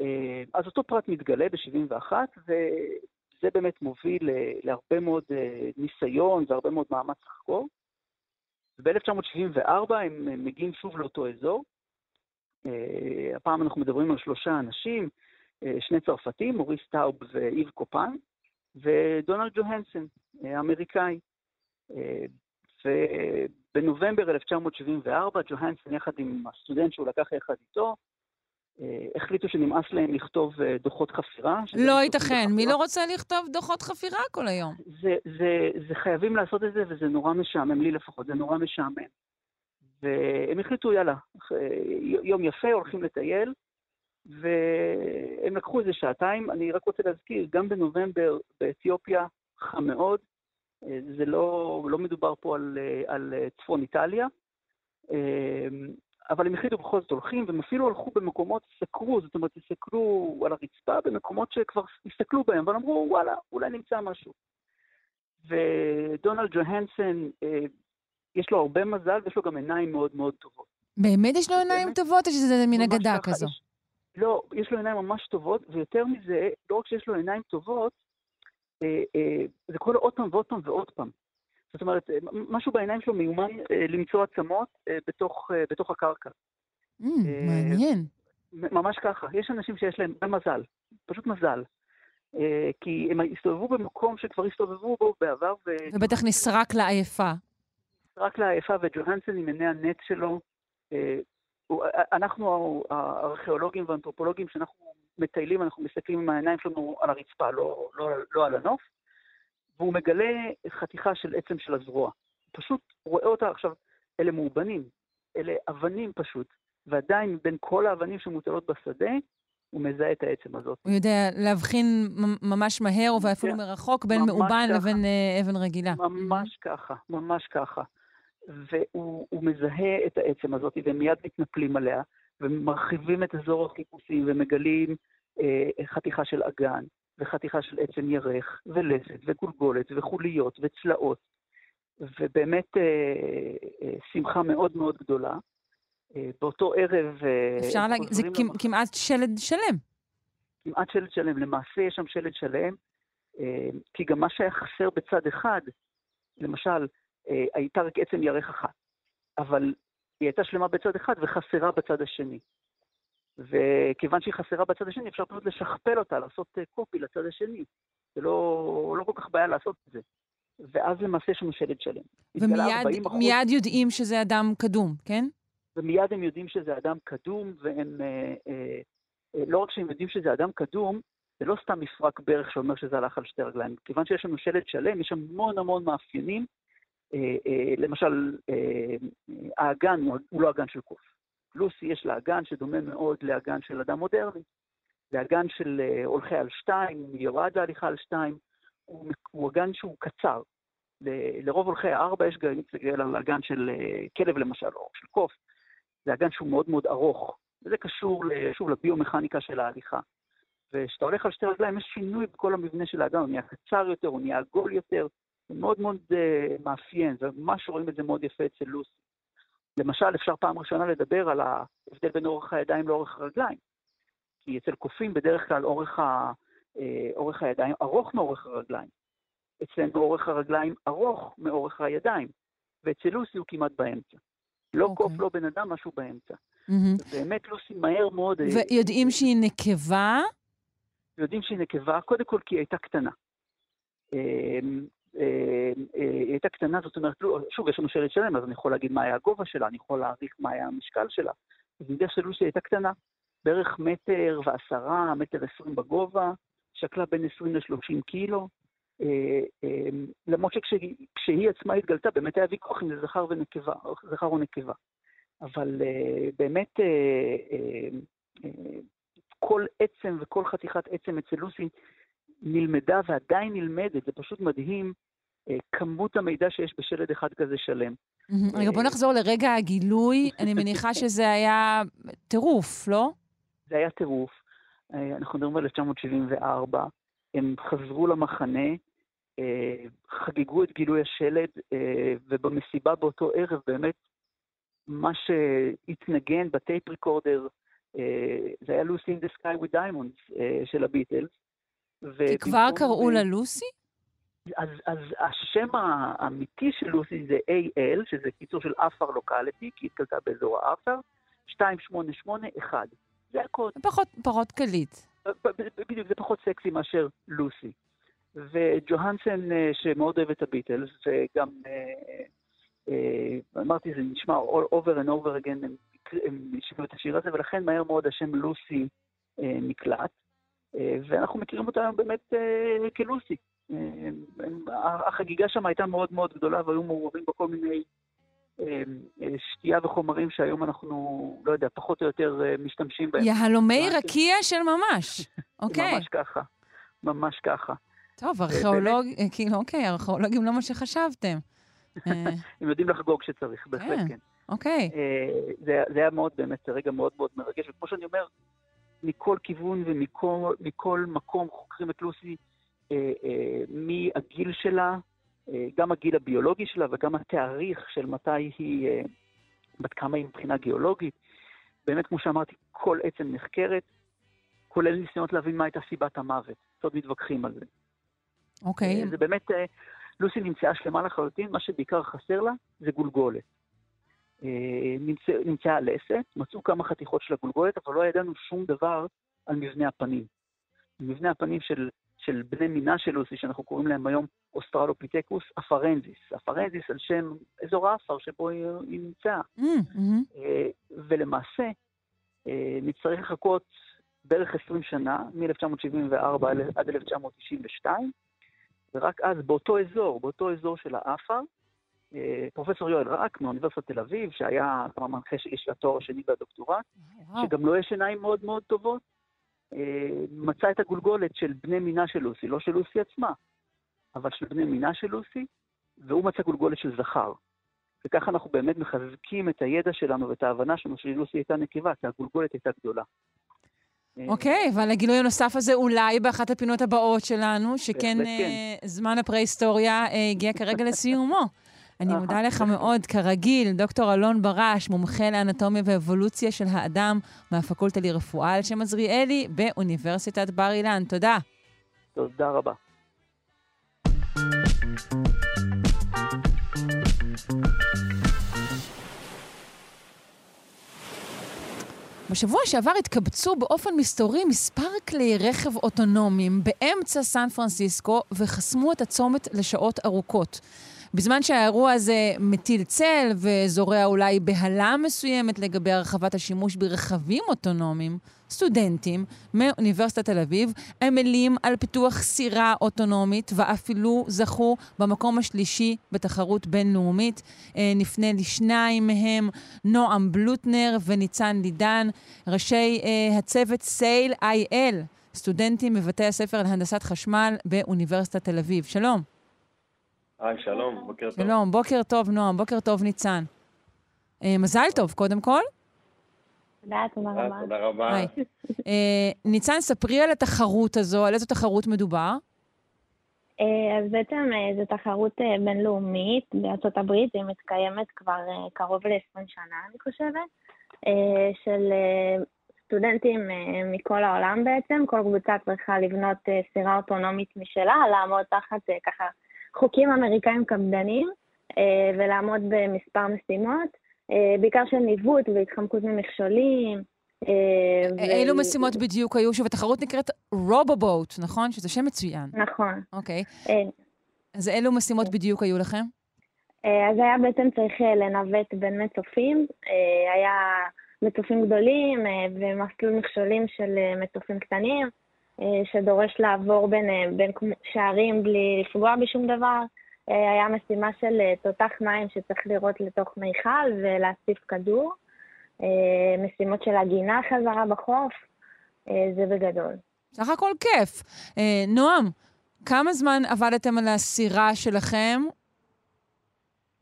אה, אז אותו פרט מתגלה ב-71, וזה באמת מוביל להרבה מאוד ניסיון והרבה מאוד מאמץ לחקור. וב-1974 הם מגיעים שוב לאותו אזור, הפעם אנחנו מדברים על שלושה אנשים, אה, שני צרפתים, מוריס טאוב ואיב קופן, ודונלד ג'והנסון, אה, אמריקאי. ובנובמבר 1974, ג'והנסון יחד עם הסטודנט שהוא לקח יחד איתו, החליטו שנמאס להם לכתוב דוחות חפירה. לא ייתכן, מי לא רוצה לכתוב דוחות חפירה כל היום? זה, זה, זה חייבים לעשות את זה, וזה נורא משעמם, לי לפחות, זה נורא משעמם. והם החליטו, יאללה, יום יפה, הולכים לטייל, והם לקחו איזה שעתיים. אני רק רוצה להזכיר, גם בנובמבר באתיופיה חם מאוד, זה לא, לא מדובר פה על, על צפון איטליה, אבל הם החליטו בכל זאת הולכים, והם אפילו הלכו במקומות, סקרו, זאת אומרת, הסתכלו על הרצפה במקומות שכבר הסתכלו בהם, אבל אמרו, וואלה, אולי נמצא משהו. ודונלד ג'והנסון יש לו הרבה מזל ויש לו גם עיניים מאוד מאוד טובות. באמת יש לו עיניים טובות או שזה מין אגדה כזו? יש, לא, יש לו עיניים ממש טובות, ויותר מזה, לא רק שיש לו עיניים טובות, אה, אה, זה קורה לו עוד פעם ועוד פעם ועוד פעם. זאת אומרת, אה, משהו בעיניים שלו מיומן אה, למצוא עצמות בתוך, בתוך הקרקע. Mm, מעניין. ממש ככה. יש אנשים שיש להם מזל, פשוט מזל. כי הם הסתובבו במקום שכבר הסתובבו בו בעבר. ו... ובטח נסרק לעייפה. רק לעייפה וג'והנסון עם עיני הנט שלו. אה, אנחנו הארכיאולוגים והאנתרופולוגים, כשאנחנו מטיילים, אנחנו מסתכלים עם העיניים שלנו על הרצפה, לא, לא, לא על הנוף, והוא מגלה חתיכה של עצם של הזרוע. פשוט רואה אותה עכשיו, אלה מאובנים, אלה אבנים פשוט, ועדיין בין כל האבנים שמוטלות בשדה, הוא מזהה את העצם הזאת. הוא יודע להבחין ממש מהר ואפילו. מרחוק בין מאובן ככה. לבין אה, אבן רגילה. ממש. ככה, ממש ככה. והוא מזהה את העצם הזאת, והם מיד מתנפלים עליה, ומרחיבים את אזור החיפושים, ומגלים אה, חתיכה של אגן, וחתיכה של עצם ירך, ולסת, וגולגולת, וחוליות, וצלעות. ובאמת אה, אה, שמחה מאוד מאוד גדולה. אה, באותו ערב... אה, אפשר להגיד, זה למח... כמעט שלד שלם. כמעט שלד שלם. למעשה יש שם שלד שלם, אה, כי גם מה שהיה חסר בצד אחד, למשל, הייתה רק עצם ירך אחת, אבל היא הייתה שלמה בצד אחד וחסרה בצד השני. וכיוון שהיא חסרה בצד השני, אפשר פשוט לשכפל אותה, לעשות קופי לצד השני. זה לא, לא כל כך בעיה לעשות את זה. ואז למעשה יש לנו שלד שלם. ומיד יודעים שזה אדם קדום, כן? ומיד הם יודעים שזה אדם קדום, והם... אה, אה, אה, לא רק שהם יודעים שזה אדם קדום, זה לא סתם מפרק ברך שאומר שזה הלך על שתי רגליים. כיוון שיש לנו שלד שלם, יש המון המון מאפיינים. אה, אה, למשל, אה, האגן הוא, לא אגן של קוף. לוסי יש לה אגן שדומה מאוד לאגן של אדם מודרני. זה אגן של הולכי על שתיים, מיועד להליכה על שתיים. הוא, הוא אגן שהוא קצר. ל, לרוב הולכי הארבע יש גרעינית להסתכל על אגן של כלב למשל, או של קוף. זה אגן שהוא מאוד מאוד ארוך, וזה קשור, שוב, לביומכניקה של ההליכה. וכשאתה הולך על שתי רגליים, יש שינוי בכל המבנה של האגן, הוא נהיה קצר יותר, הוא נהיה עגול יותר, זה מאוד מאוד uh, מאפיין, וממש רואים את זה מאוד יפה אצל לוסי. למשל, אפשר פעם ראשונה לדבר על ההבדל בין אורך הידיים לאורך הרגליים. כי אצל קופים בדרך כלל אורך, ה, uh, אורך הידיים ארוך מאורך הרגליים. אצלנו אורך הרגליים ארוך מאורך הידיים, ואצל לוסי הוא כמעט באמצע. לא okay. אוקיי. קוף, לא בן אדם, משהו באמצע. Mm-hmm. באמת לוסי מהר מאוד... אה, ויודעים שהיא נקבה? יודעים שהיא נקבה, קודם כל כי היא הייתה קטנה. אמ, אה, אה, היא הייתה קטנה, זאת אומרת, לא, שוב, יש לנו שלט שלם, אז אני יכול להגיד מה היה הגובה שלה, אני יכול להעריך מה היה המשקל שלה. אז אני יודע שלוסי הייתה קטנה, בערך מטר ועשרה, מטר עשרים בגובה, שקלה בין עשרים לשלושים קילו. אה, למרות שכשהיא עצמה התגלתה, באמת היה ויכוח אם זה זכר ונקבה, זכר או נקבה. אבל באמת כל עצם וכל חתיכת עצם אצל לוסי נלמדה ועדיין נלמדת, זה פשוט מדהים כמות המידע שיש בשלד אחד כזה שלם. רגע, בוא נחזור לרגע הגילוי. אני מניחה שזה היה טירוף, לא? זה היה טירוף. אנחנו מדברים על 1974. הם חזרו למחנה, אה, חגגו את גילוי השלד, אה, ובמסיבה באותו ערב באמת מה שהתנגן ב tape recorder, אה, זה היה Lucy in the Sky with Diamonds של הביטלס. כי כבר קראו לה לוסי? אז, אז השם האמיתי של לוסי זה AL, שזה קיצור של אפר לוקליטי, כי התקלטה באזור האפר, 2881. זה הקוד. פחות, פחות קליט. בדיוק, זה פחות סקסי מאשר לוסי. וג'והנסן, אה, שמאוד אוהב את הביטלס, וגם, אה, אה, אמרתי, זה נשמע over and over again, הם, שינו את השיר הזה, ולכן מהר מאוד השם לוסי נקלט, ואנחנו מכירים אותה היום באמת כלוסי. החגיגה שם הייתה מאוד מאוד גדולה, והיו מעורבים בה כל מיני שתייה וחומרים שהיום אנחנו, לא יודע, פחות או יותר משתמשים בהם. יהלומי רקיע של ממש, אוקיי. ממש ככה, ממש ככה. טוב, ארכיאולוג, אה, כאילו, אוקיי, ארכיאולוגים לא מה שחשבתם. אה, הם יודעים לחגוג כשצריך, בהחלט כן. כן. אוקיי. אה, זה היה מאוד, באמת, רגע מאוד מאוד מרגש, וכמו שאני אומר, מכל כיוון ומכל מקום חוקרים את לוסי, מהגיל שלה, גם הגיל הביולוגי שלה וגם התאריך של מתי היא, בת כמה היא מבחינה גיאולוגית. באמת, כמו שאמרתי, כל עצם נחקרת, כולל ניסיונות להבין מה הייתה סיבת המוות. עוד מתווכחים על זה. אוקיי. Okay. זה באמת, אה, לוסי נמצאה שלמה לחלוטין, מה שבעיקר חסר לה זה גולגולת. אה, נמצא, נמצאה לסת, מצאו כמה חתיכות של הגולגולת, אבל לא ידענו שום דבר על מבנה הפנים. מבנה הפנים של, של בני מינה של לוסי, שאנחנו קוראים להם היום אוסטרלופיטקוס אפרנזיס. אפרנזיס על שם אזור האפר שבו היא, היא נמצאה. Mm-hmm. ולמעשה, נצטרך לחכות בערך 20 שנה, מ-1974 עד 1992, ורק אז באותו אזור, באותו אזור של האפר, פרופסור יואל רק מאוניברסיטת תל אביב, שהיה כבר מנחה של התואר השני והדוקטורט. שגם לו יש עיניים מאוד מאוד טובות, מצא את הגולגולת של בני מינה של לוסי, לא של לוסי עצמה, אבל של בני מינה של לוסי, והוא מצא גולגולת של זכר. וככה אנחנו באמת מחזקים את הידע שלנו ואת ההבנה שלנו שלוסי הייתה נקבה, כי הגולגולת הייתה גדולה. אוקיי, ועל הגילוי הנוסף הזה, אולי באחת הפינות הבאות שלנו, שכן כן. אה, זמן הפרה-היסטוריה אה, הגיע כרגע לסיומו. אני. מודה לך מאוד, כרגיל, דוקטור אלון ברש, מומחה לאנטומיה ואבולוציה של האדם מהפקולטה לרפואה על שם עזריאלי באוניברסיטת בר אילן. תודה. תודה רבה. בשבוע שעבר התקבצו באופן מסתורי מספר כלי רכב אוטונומיים באמצע סן פרנסיסקו וחסמו את הצומת לשעות ארוכות. בזמן שהאירוע הזה מטיל צל וזורע אולי בהלה מסוימת לגבי הרחבת השימוש ברכבים אוטונומיים, סטודנטים מאוניברסיטת תל אביב עמלים על פיתוח סירה אוטונומית ואפילו זכו במקום השלישי בתחרות בינלאומית. אה, נפנה לשניים מהם, נועם בלוטנר וניצן לידן, ראשי אה, הצוות סייל איי-אל, סטודנטים בבתי הספר להנדסת חשמל באוניברסיטת תל אביב. שלום. היי, שלום, בוקר טוב. שלום, בוקר טוב נועם, בוקר טוב ניצן. אה, מזל טוב, קודם כל. תודה, תודה אה, רבה. תודה רבה. אה, ניצן, ספרי על התחרות הזו, על איזו תחרות מדובר. אה, אז בעצם זו תחרות בינלאומית בארצות הברית, היא מתקיימת כבר קרוב ל-20 שנה, אני חושבת, אה, של סטודנטים מכל העולם בעצם. כל קבוצה צריכה לבנות סירה אוטונומית משלה, לעמוד תחת ככה חוקים אמריקאים קפדניים, אה, ולעמוד במספר משימות, אה, בעיקר של ניווט והתחמקות ממכשולים. אה, אילו משימות בדיוק היו? שוב, התחרות נקראת רובובוט, נכון? שזה שם מצוין. נכון. אוקיי. אז אילו משימות בדיוק היו לכם? אז היה בעצם צריך לנווט בין מצופים, היה מצופים גדולים ומסלול מכשולים של מצופים קטנים, שדורש לעבור בין, אה, בין שערים בלי לפגוע בשום דבר. אה, היה משימה של אה, תותח מים שצריך לירות לתוך מיכל ולהציף כדור. אה, משימות של עגינה חזרה בחוף, אה, זה בגדול. סך הכל כיף. אה, נועם, כמה זמן עבדתם על הסירה שלכם?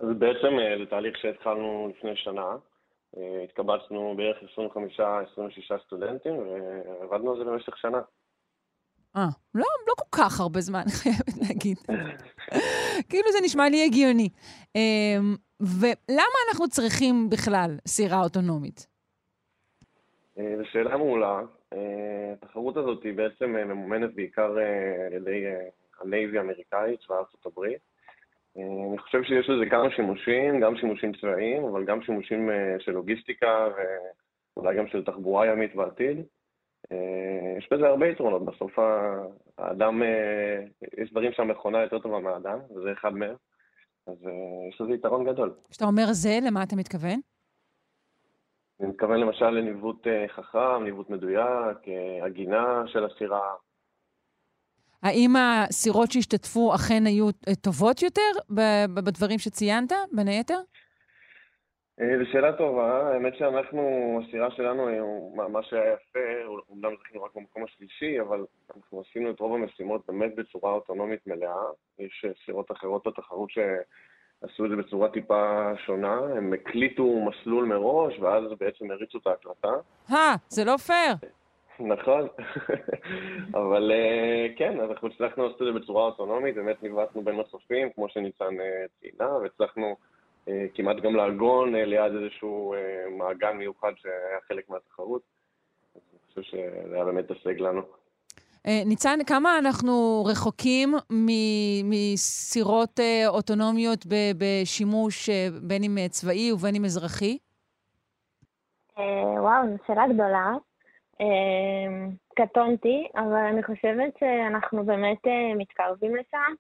אז בעצם אה, זה תהליך שהתחלנו לפני שנה. אה, התקבצנו בערך 25-26 סטודנטים ועבדנו על זה במשך שנה. אה, לא, לא כל כך הרבה זמן, אני חייבת להגיד. כאילו זה נשמע לי הגיוני. אה, ולמה אנחנו צריכים בכלל סירה אוטונומית? אה, זו שאלה מעולה. אה, התחרות הזאת היא בעצם אה, ממומנת בעיקר על ידי הנייבי האמריקאי, צבא ארצות הברית. אני חושב שיש לזה כמה שימושים, גם שימושים צבאיים, אבל גם שימושים של לוגיסטיקה ואולי גם של תחבורה ימית בעתיד. אה, יש בזה הרבה יתרונות. בסוף האדם, אה, יש דברים שהמכונה יותר טובה מהאדם, וזה אחד מהם. אז אה, יש לזה יתרון גדול. כשאתה אומר זה, למה אתה מתכוון? אני מתכוון למשל לניווט חכם, ניווט מדויק, עגינה של הסירה. האם הסירות שהשתתפו אכן היו טובות יותר בדברים שציינת, בין היתר? אה, זו שאלה טובה, האמת שאנחנו, הסירה שלנו, אה, מה- שהיה יפה, אומנם זכינו רק במקום השלישי, אבל אנחנו עשינו את רוב המשימות באמת בצורה אוטונומית מלאה. יש אה, סירות אחרות בתחרות שעשו את זה בצורה טיפה שונה, הם הקליטו מסלול מראש, ואז בעצם הריצו את ההקלטה. אה, זה לא פייר. נכון, אבל כן, אנחנו הצלחנו לעשות את זה בצורה אוטונומית, באמת ניווטנו בין מסופים, כמו שניצן ציינה, והצלחנו כמעט גם לעגון אה, ליד איזשהו אה, מעגן מיוחד שהיה חלק מהתחרות. אני חושב שזה היה באמת הישג לנו. אה, ניצן, כמה אנחנו רחוקים מ- מסירות אה, אוטונומיות ב- בשימוש אה, בין אם אה, צבאי ובין אם אזרחי? אה, וואו, זו שאלה גדולה. אה, קטונתי, אבל אני חושבת שאנחנו באמת אה, מתקרבים לשם.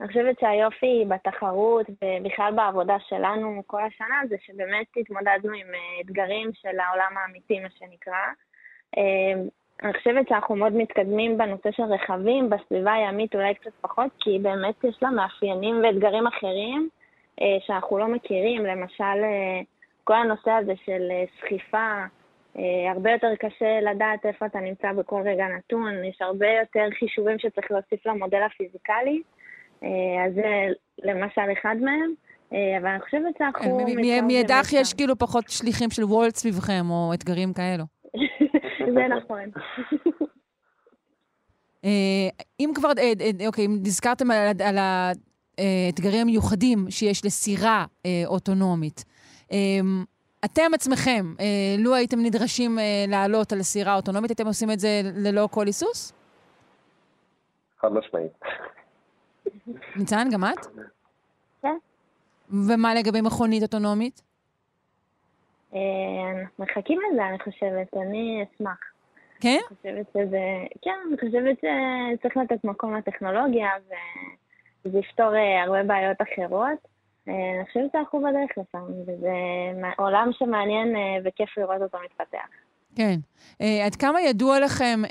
אני חושבת שהיופי בתחרות ובכלל בעבודה שלנו כל השנה זה שבאמת התמודדנו עם אה, אתגרים של העולם האמיתי, מה שנקרא. אה, אני חושבת שאנחנו מאוד מתקדמים בנושא של רכבים, בסביבה הימית אולי קצת פחות, כי באמת יש לה מאפיינים ואתגרים אחרים. שאנחנו לא מכירים, למשל כל הנושא הזה של סחיפה, הרבה יותר קשה לדעת איפה אתה נמצא בכל רגע נתון, יש הרבה יותר חישובים שצריך להוסיף למודל הפיזיקלי, אז זה למשל אחד מהם. אבל אני חושבת שאנחנו... מאידך יש כאילו פחות שליחים של וולט סביבכם, או אתגרים כאלו. זה נכון. אה, אם כבר, אה, אה, אוקיי, אם נזכרתם על האתגרים המיוחדים שיש לסירה אוטונומית, אתם עצמכם, לו הייתם נדרשים לעלות על סירה אוטונומית, הייתם עושים את זה ללא כל היסוס? חד משמעית. ניצן, גם את? כן. ומה לגבי מכונית אוטונומית? מחכים לזה, אני חושבת. אני אשמח. כן? אני חושבת שזה... כן, אני חושבת שצריך לתת מקום לטכנולוגיה, וזה יפתור אה, הרבה בעיות אחרות. אה, אני חושבת שאנחנו בדרך לשם, וזה עולם שמעניין אה, וכיף לראות אותו מתפתח. כן. Uh, עד כמה ידוע לכם, uh,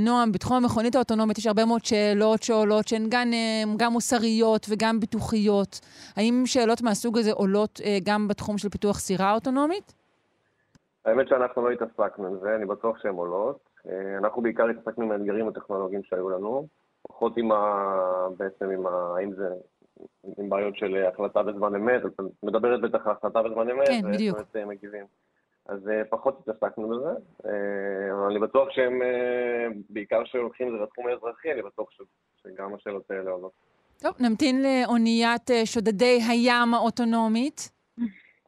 נועם, בתחום המכונית האוטונומית יש הרבה מאוד שאלות שעולות, שהן גם, uh, גם מוסריות וגם ביטוחיות. האם שאלות מהסוג הזה עולות uh, גם בתחום של פיתוח סירה אוטונומית? האמת שאנחנו לא התעסקנו עם זה, אני בטוח שהן עולות. אה, אנחנו בעיקר התעסקנו עם האתגרים הטכנולוגיים שהיו לנו, פחות עם ה... בעצם עם ה... האם זה... עם בעיות של החלטה בזמן אמת, את מדברת בטח על החלטה בזמן אמת, כן, בדיוק. מגיבים. אז אה, פחות התעסקנו בזה, אבל אני בטוח שהם, בעיקר שהולכים לזה בתחום האזרחי, אני בטוח שגם השאלות האלה עולות. טוב, נמתין לאוניית שודדי הים האוטונומית.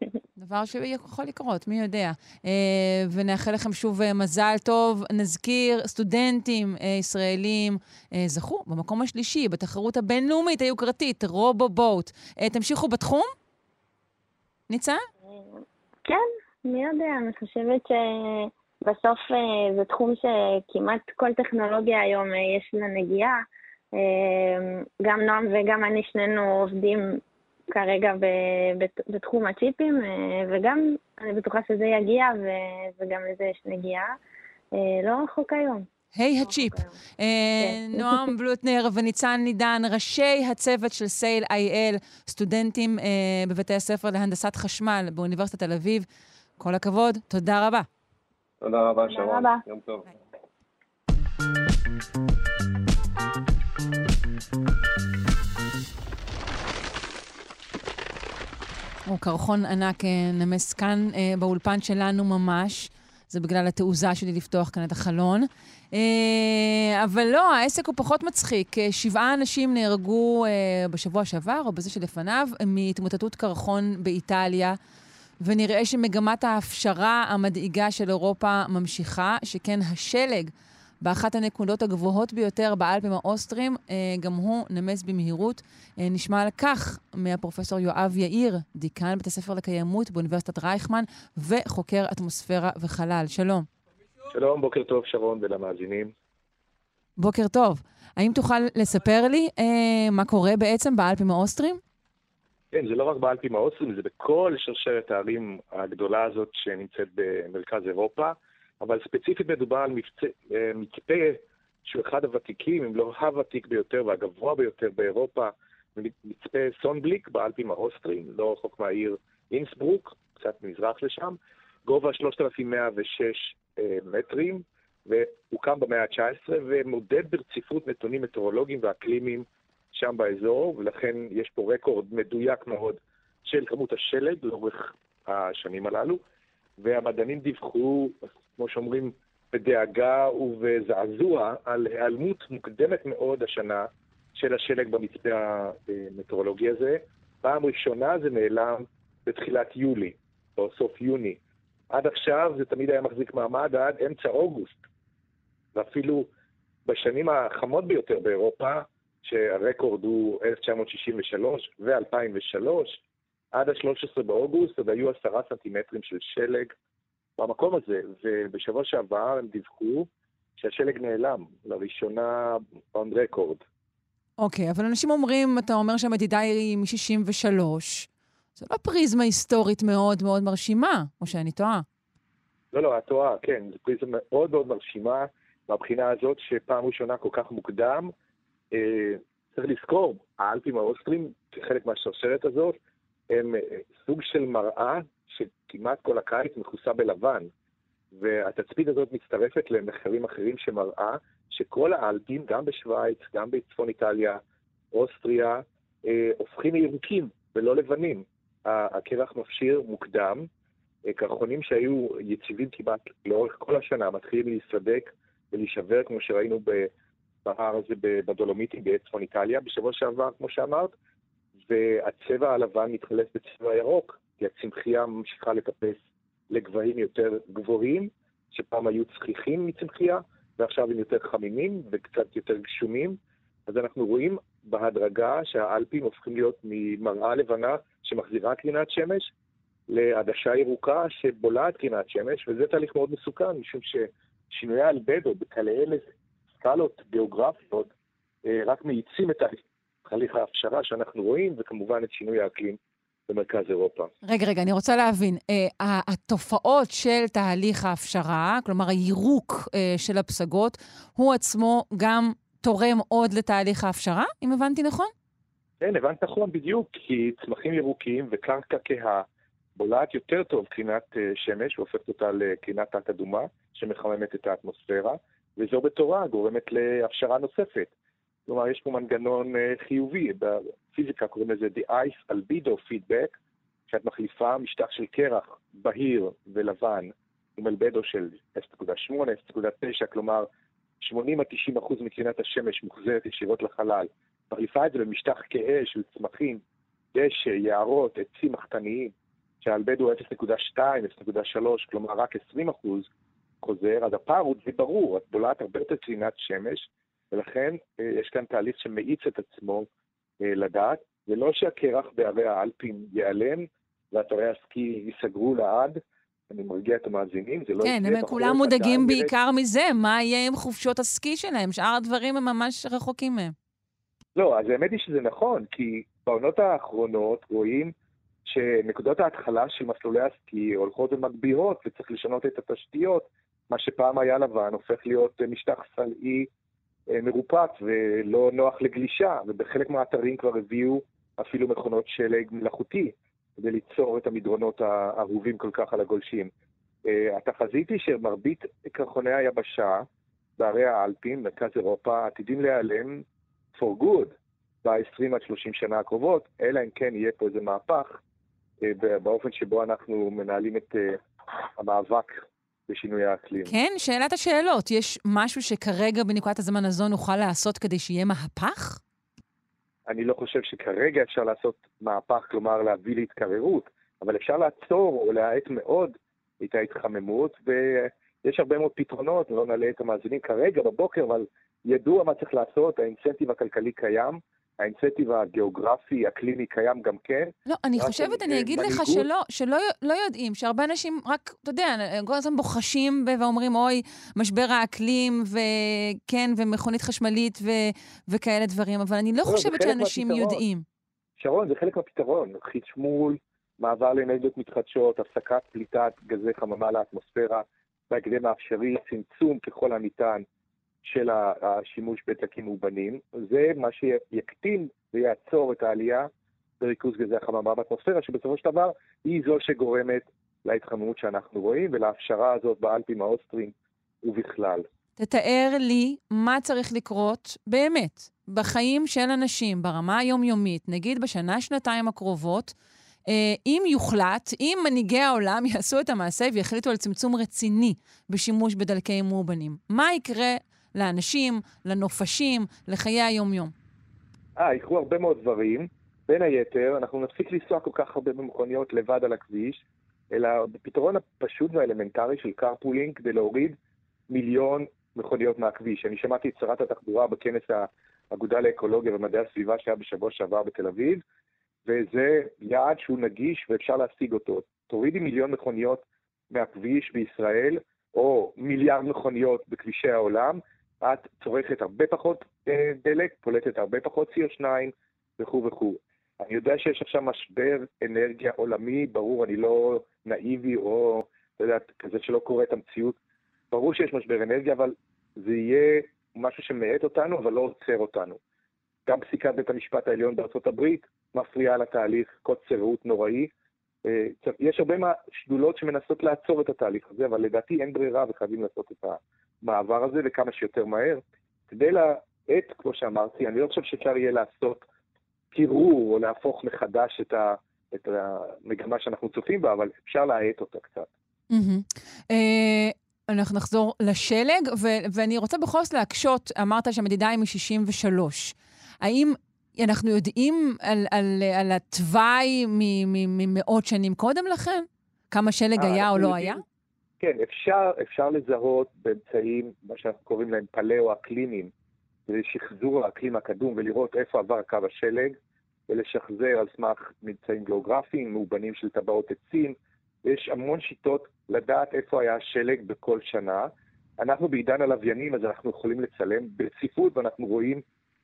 דבר שיכול לקרות, מי יודע. אה, ונאחל לכם שוב אה, מזל טוב. נזכיר, סטודנטים אה, ישראלים זכו במקום השלישי בתחרות הבינלאומית היוקרתית, רובו בוט. תמשיכו בתחום? ניצן? כן, מי יודע, אני חושבת שבסוף זה תחום שכמעט כל טכנולוגיה היום יש לה נגיעה. גם נועם וגם אני, שנינו עובדים כרגע בתחום הצ'יפים, אה, וגם אני בטוחה שזה יגיע, וגם לזה יש נגיעה. אה, לא רחוק היום. היי לא הצ'יפ. אה, כן. נועם בלוטנר וניצן נידן, ראשי הצוות של סייל איי-אל, סטודנטים בבתי הספר להנדסת חשמל באוניברסיטת תל אביב. כל הכבוד, תודה רבה. תודה רבה, שרון. תודה רבה. יום טוב. או קרחון ענק אה, נמס כאן אה, באולפן שלנו ממש. זה בגלל התעוזה שלי לפתוח כאן את החלון. אה, אבל לא, העסק הוא פחות מצחיק. שבעה אנשים נהרגו בשבוע שעבר, או בזה שלפניו, מהתמוטטות קרחון באיטליה. ונראה שמגמת ההפשרה המדאיגה של אירופה ממשיכה, שכן השלג באחת הנקודות הגבוהות ביותר באלפים האוסטרים, אה, גם הוא נמס במהירות. אה, נשמע על כך מהפרופסור יואב יאיר, דיקן בית הספר לקיימות באוניברסיטת רייכמן וחוקר אטמוספירה וחלל. שלום. שלום, בוקר טוב שרון ולמאזינים. בוקר טוב. האם תוכל לספר לי אה, מה קורה בעצם באלפים האוסטרים? כן, זה לא רק באלפים האוסטרים, זה בכל שרשרת הערים הגדולה הזאת שנמצאת במרכז אירופה. אבל ספציפית מדובר על מבצע, אה, מצפה שהוא אחד הוותיקים, אם לא הוותיק ביותר והגבוה ביותר באירופה, מצפה סונבליק באלפים האוסטרים, לא רחוק מהעיר אינסברוק, קצת מזרח לשם, גובה 3,106 אה, מטרים, והוקם במאה ה-19 ומודד ברציפות נתונים מטאורולוגיים ואקלימיים שם באזור, ולכן יש פה רקורד מדויק מאוד של כמות השלג לאורך השנים הללו. והמדענים דיווחו, כמו שאומרים, בדאגה ובזעזוע על היעלמות מוקדמת מאוד השנה של השלג במצפה המטאורולוגי הזה. פעם ראשונה זה נעלם בתחילת יולי, או סוף יוני. עד עכשיו זה תמיד היה מחזיק מעמד עד אמצע אוגוסט. ואפילו בשנים החמות ביותר באירופה, שהרקורד הוא 1963 ו-2003, עד ה-13 באוגוסט עוד היו עשרה סנטימטרים של שלג במקום הזה, ובשבוע שעבר הם דיווחו שהשלג נעלם, לראשונה on record. אוקיי, okay, אבל אנשים אומרים, אתה אומר שהמדידה היא מ-63, זה לא פריזמה היסטורית מאוד מאוד מרשימה, או שאני טועה. לא, לא, את טועה, כן, זו פריזמה מאוד מאוד מרשימה מהבחינה הזאת שפעם ראשונה כל כך מוקדם. אה, צריך לזכור, האלפים האוסטרים, כחלק מהשרשרת הזאת, הם אה, סוג של מראה שכמעט כל הקיץ מכוסה בלבן. והתצפית הזאת מצטרפת למחקרים אחרים שמראה שכל האלפים, גם בשוויץ, גם בצפון איטליה, אוסטריה, אה, הופכים לירוקים ולא לבנים. הקרח מפשיר מוקדם, אה, קרחונים שהיו יציבים כמעט לאורך כל השנה מתחילים להיסדק ולהישבר, כמו שראינו בהר הזה בדולומיטים בצפון איטליה בשבוע שעבר, כמו שאמרת, והצבע הלבן מתחלף בצבע ירוק, כי הצמחייה ממשיכה לטפס לגבהים יותר גבוהים, שפעם היו צחיחים מצמחייה, ועכשיו הם יותר חמימים וקצת יותר גשומים. אז אנחנו רואים בהדרגה שהאלפים הופכים להיות ממראה לבנה שמחזירה קרינת שמש לעדשה ירוקה שבולעת קרינת שמש, וזה תהליך מאוד מסוכן, משום ששינויי האלבדו בכאלה סקלות גיאוגרפיות אה, רק מאיצים את תהליך ההפשרה שאנחנו רואים, וכמובן את שינוי האקלים במרכז אירופה. רגע, רגע, אני רוצה להבין. אה, התופעות של תהליך ההפשרה, כלומר הירוק אה, של הפסגות, הוא עצמו גם תורם עוד לתהליך ההפשרה, אם הבנתי נכון? כן, הבנת נכון בדיוק, כי צמחים ירוקים וקרקע כהה בולעת יותר טוב קרינת שמש והופכת אותה לקרינת תת-אדומה שמחממת את האטמוספירה, וזו בתורה גורמת להפשרה נוספת. כלומר, יש פה מנגנון אה, חיובי, בפיזיקה קוראים לזה The Ice Albedo Feedback, שאת מחליפה משטח של קרח בהיר ולבן עם אלבדו של 0.8, 0.9, כלומר 80 90 אחוז מקרינת השמש מוחזרת ישירות לחלל. מחליפה את זה במשטח כהה של צמחים, דשא, יערות, עצים מחתניים, שהאלבדו הוא 0.2, 0.3, כלומר רק 20 אחוז חוזר, אז הפער הוא די ברור, את בולעת הרבה יותר קרינת שמש, ולכן אה, יש כאן תהליך שמאיץ את עצמו אה, לדעת, ולא שהקרח בערי האלפים ייעלם ואתרי הסקי ייסגרו לעד, אני מרגיע את המאזינים, זה לא כן, הם כולם מודאגים בעיקר מזה, מה יהיה עם חופשות הסקי שלהם? שאר הדברים הם ממש רחוקים מהם. לא, אז האמת היא שזה נכון, כי בעונות האחרונות רואים שנקודות ההתחלה של מסלולי הסקי הולכות ומגביהות וצריך לשנות את התשתיות. מה שפעם היה לבן הופך להיות משטח סלעי אה, מרופט ולא נוח לגלישה, ובחלק מהאתרים כבר הביאו אפילו מכונות שלג מלאכותי כדי ליצור את המדרונות האהובים כל כך על הגולשים. אה, התחזית היא שמרבית קרחוני היבשה בערי האלפים, מרכז אירופה, עתידים להיעלם for good ב-20 עד 30 שנה הקרובות, אלא אם כן יהיה פה איזה מהפך אה, באופן שבו אנחנו מנהלים את המאבק בשינוי האקלים. כן, שאלת השאלות. יש משהו שכרגע, בנקודת הזמן הזו, נוכל לעשות כדי שיהיה מהפך? אני לא חושב שכרגע אפשר לעשות מהפך, כלומר להביא להתקררות, אבל אפשר לעצור או להאט מאוד את ההתחממות, ויש הרבה מאוד פתרונות, לא נעלה את המאזינים כרגע בבוקר, אבל ידוע מה צריך לעשות, האינסנטיב הכלכלי קיים, האינסנטיב הגיאוגרפי, הקליני קיים גם כן. לא, אני חושבת, אני אגיד לך שלא, שלא לא יודעים, שהרבה אנשים רק, אתה יודע, כל הזמן בוחשים ואומרים, אוי, משבר האקלים, וכן, ומכונית חשמלית ו, וכאלה דברים, אבל אני לא, לא חושבת שאנשים יודעים. שרון, זה חלק מהפתרון. חשמול, מעבר לאנרגיות מתחדשות, הפסקת פליטת גזי חממה לאטמוספירה, בהקדם האפשרי, צמצום ככל הניתן של השימוש בדלקים מאובנים, זה מה שיקטין ויעצור את העלייה בריכוז גזי החממה באטמוספירה, שבסופו של דבר היא זו שגורמת להתחממות שאנחנו רואים ולהפשרה הזאת באלפים האוסטרים ובכלל. תתאר לי מה צריך לקרות באמת בחיים של אנשים ברמה היומיומית, נגיד בשנה-שנתיים הקרובות, אה, אם יוחלט, אם מנהיגי העולם יעשו את המעשה ויחליטו על צמצום רציני בשימוש בדלקי מאובנים. מה יקרה לאנשים, לנופשים, לחיי היום-יום? אה, יקרו הרבה מאוד דברים. בין היתר, אנחנו נפסיק לנסוע כל כך הרבה במכוניות לבד על הכביש, אלא בפתרון הפשוט והאלמנטרי של carpooling כדי להוריד מיליון מכוניות מהכביש. אני שמעתי את שרת התחבורה בכנס האגודה לאקולוגיה ומדעי הסביבה שהיה בשבוע שעבר בתל אביב, וזה יעד שהוא נגיש ואפשר להשיג אותו. תורידי מיליון מכוניות מהכביש בישראל, או מיליארד מכוניות בכבישי העולם, את צורכת הרבה פחות אה, דלק, פולטת הרבה פחות CO2 וכו' וכו'. אני יודע שיש עכשיו משבר אנרגיה עולמי, ברור, אני לא נאיבי או, אתה יודע, כזה שלא קורא את המציאות. ברור שיש משבר אנרגיה, אבל זה יהיה משהו שמאט אותנו, אבל לא עוצר אותנו. גם פסיקת בית המשפט העליון הברית מפריעה לתהליך, קוצר ראות נוראי. אה, יש הרבה שדולות שמנסות לעצור את התהליך הזה, אבל לדעתי אין ברירה וחייבים לעשות את המעבר הזה וכמה שיותר מהר. כדי להאט, כמו שאמרתי, אני לא חושב שאפשר יהיה לעשות קירור או להפוך מחדש את, ה, את המגמה שאנחנו צופים בה, אבל אפשר להאט אותה קצת. אנחנו נחזור לשלג, ואני רוצה בכל זאת להקשות, אמרת שהמדידה היא מ-63. האם אנחנו יודעים על, על, על התוואי ממאות שנים קודם לכן? כמה שלג אה, היה או לא היה? כן, אפשר, אפשר לזהות באמצעים, מה שאנחנו קוראים להם פלאו-אקלימים, זה שחזור האקלים הקדום ולראות איפה עבר קו השלג, ולשחזר על סמך ממצאים גיאוגרפיים, מאובנים של טבעות עצים. יש המון שיטות לדעת איפה היה השלג בכל שנה. אנחנו בעידן הלוויינים, אז אנחנו יכולים לצלם ברציפות, ואנחנו רואים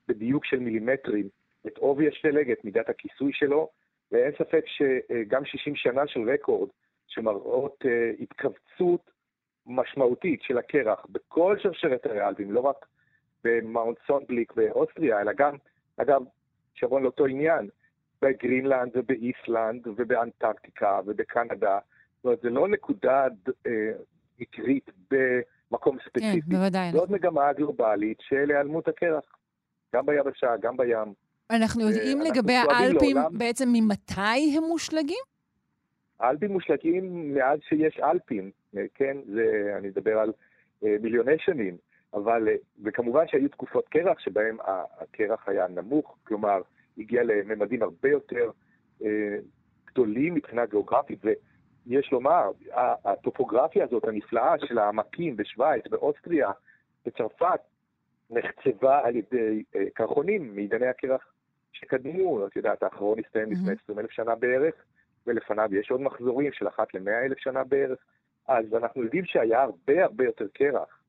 בדיוק של מילימטרים את עובי השלג, את מידת הכיסוי שלו, ואין ספק שגם 60 שנה של רקורד שמראות אה, התכווצות משמעותית של הקרח בכל שרשרת הריאלבים, לא רק במאונט סונבליק באוסטריה, אלא גם, אגב, שרון לאותו עניין, בגרינלנד ובאיסלנד ובאנטרקטיקה ובקנדה. זאת אומרת, זה לא נקודה אה, מקרית במקום ספציפי. כן, בוודאי. זאת מגמה גלובלית של היעלמות הקרח, גם ביבשה, גם בים. אנחנו יודעים לגבי האלפים לעולם... בעצם ממתי הם מושלגים? האלפים מושלגים מאז שיש אלפים, כן? זה, אני מדבר על אה, מיליוני שנים. אבל, אה, וכמובן שהיו תקופות קרח שבהן הקרח היה נמוך, כלומר, הגיע לממדים הרבה יותר אה, גדולים מבחינה גיאוגרפית, ויש לומר, הטופוגרפיה הזאת הנפלאה של העמקים בשוויץ, באוסטריה, בצרפת, נחצבה על ידי אה, קרחונים מעידני הקרח שקדמו, את יודעת, האחרון הסתיים לפני 20 אלף שנה בערך, ולפניו יש עוד מחזורים של אחת למאה אלף שנה בערך, אז אנחנו יודעים שהיה הרבה הרבה יותר קרח.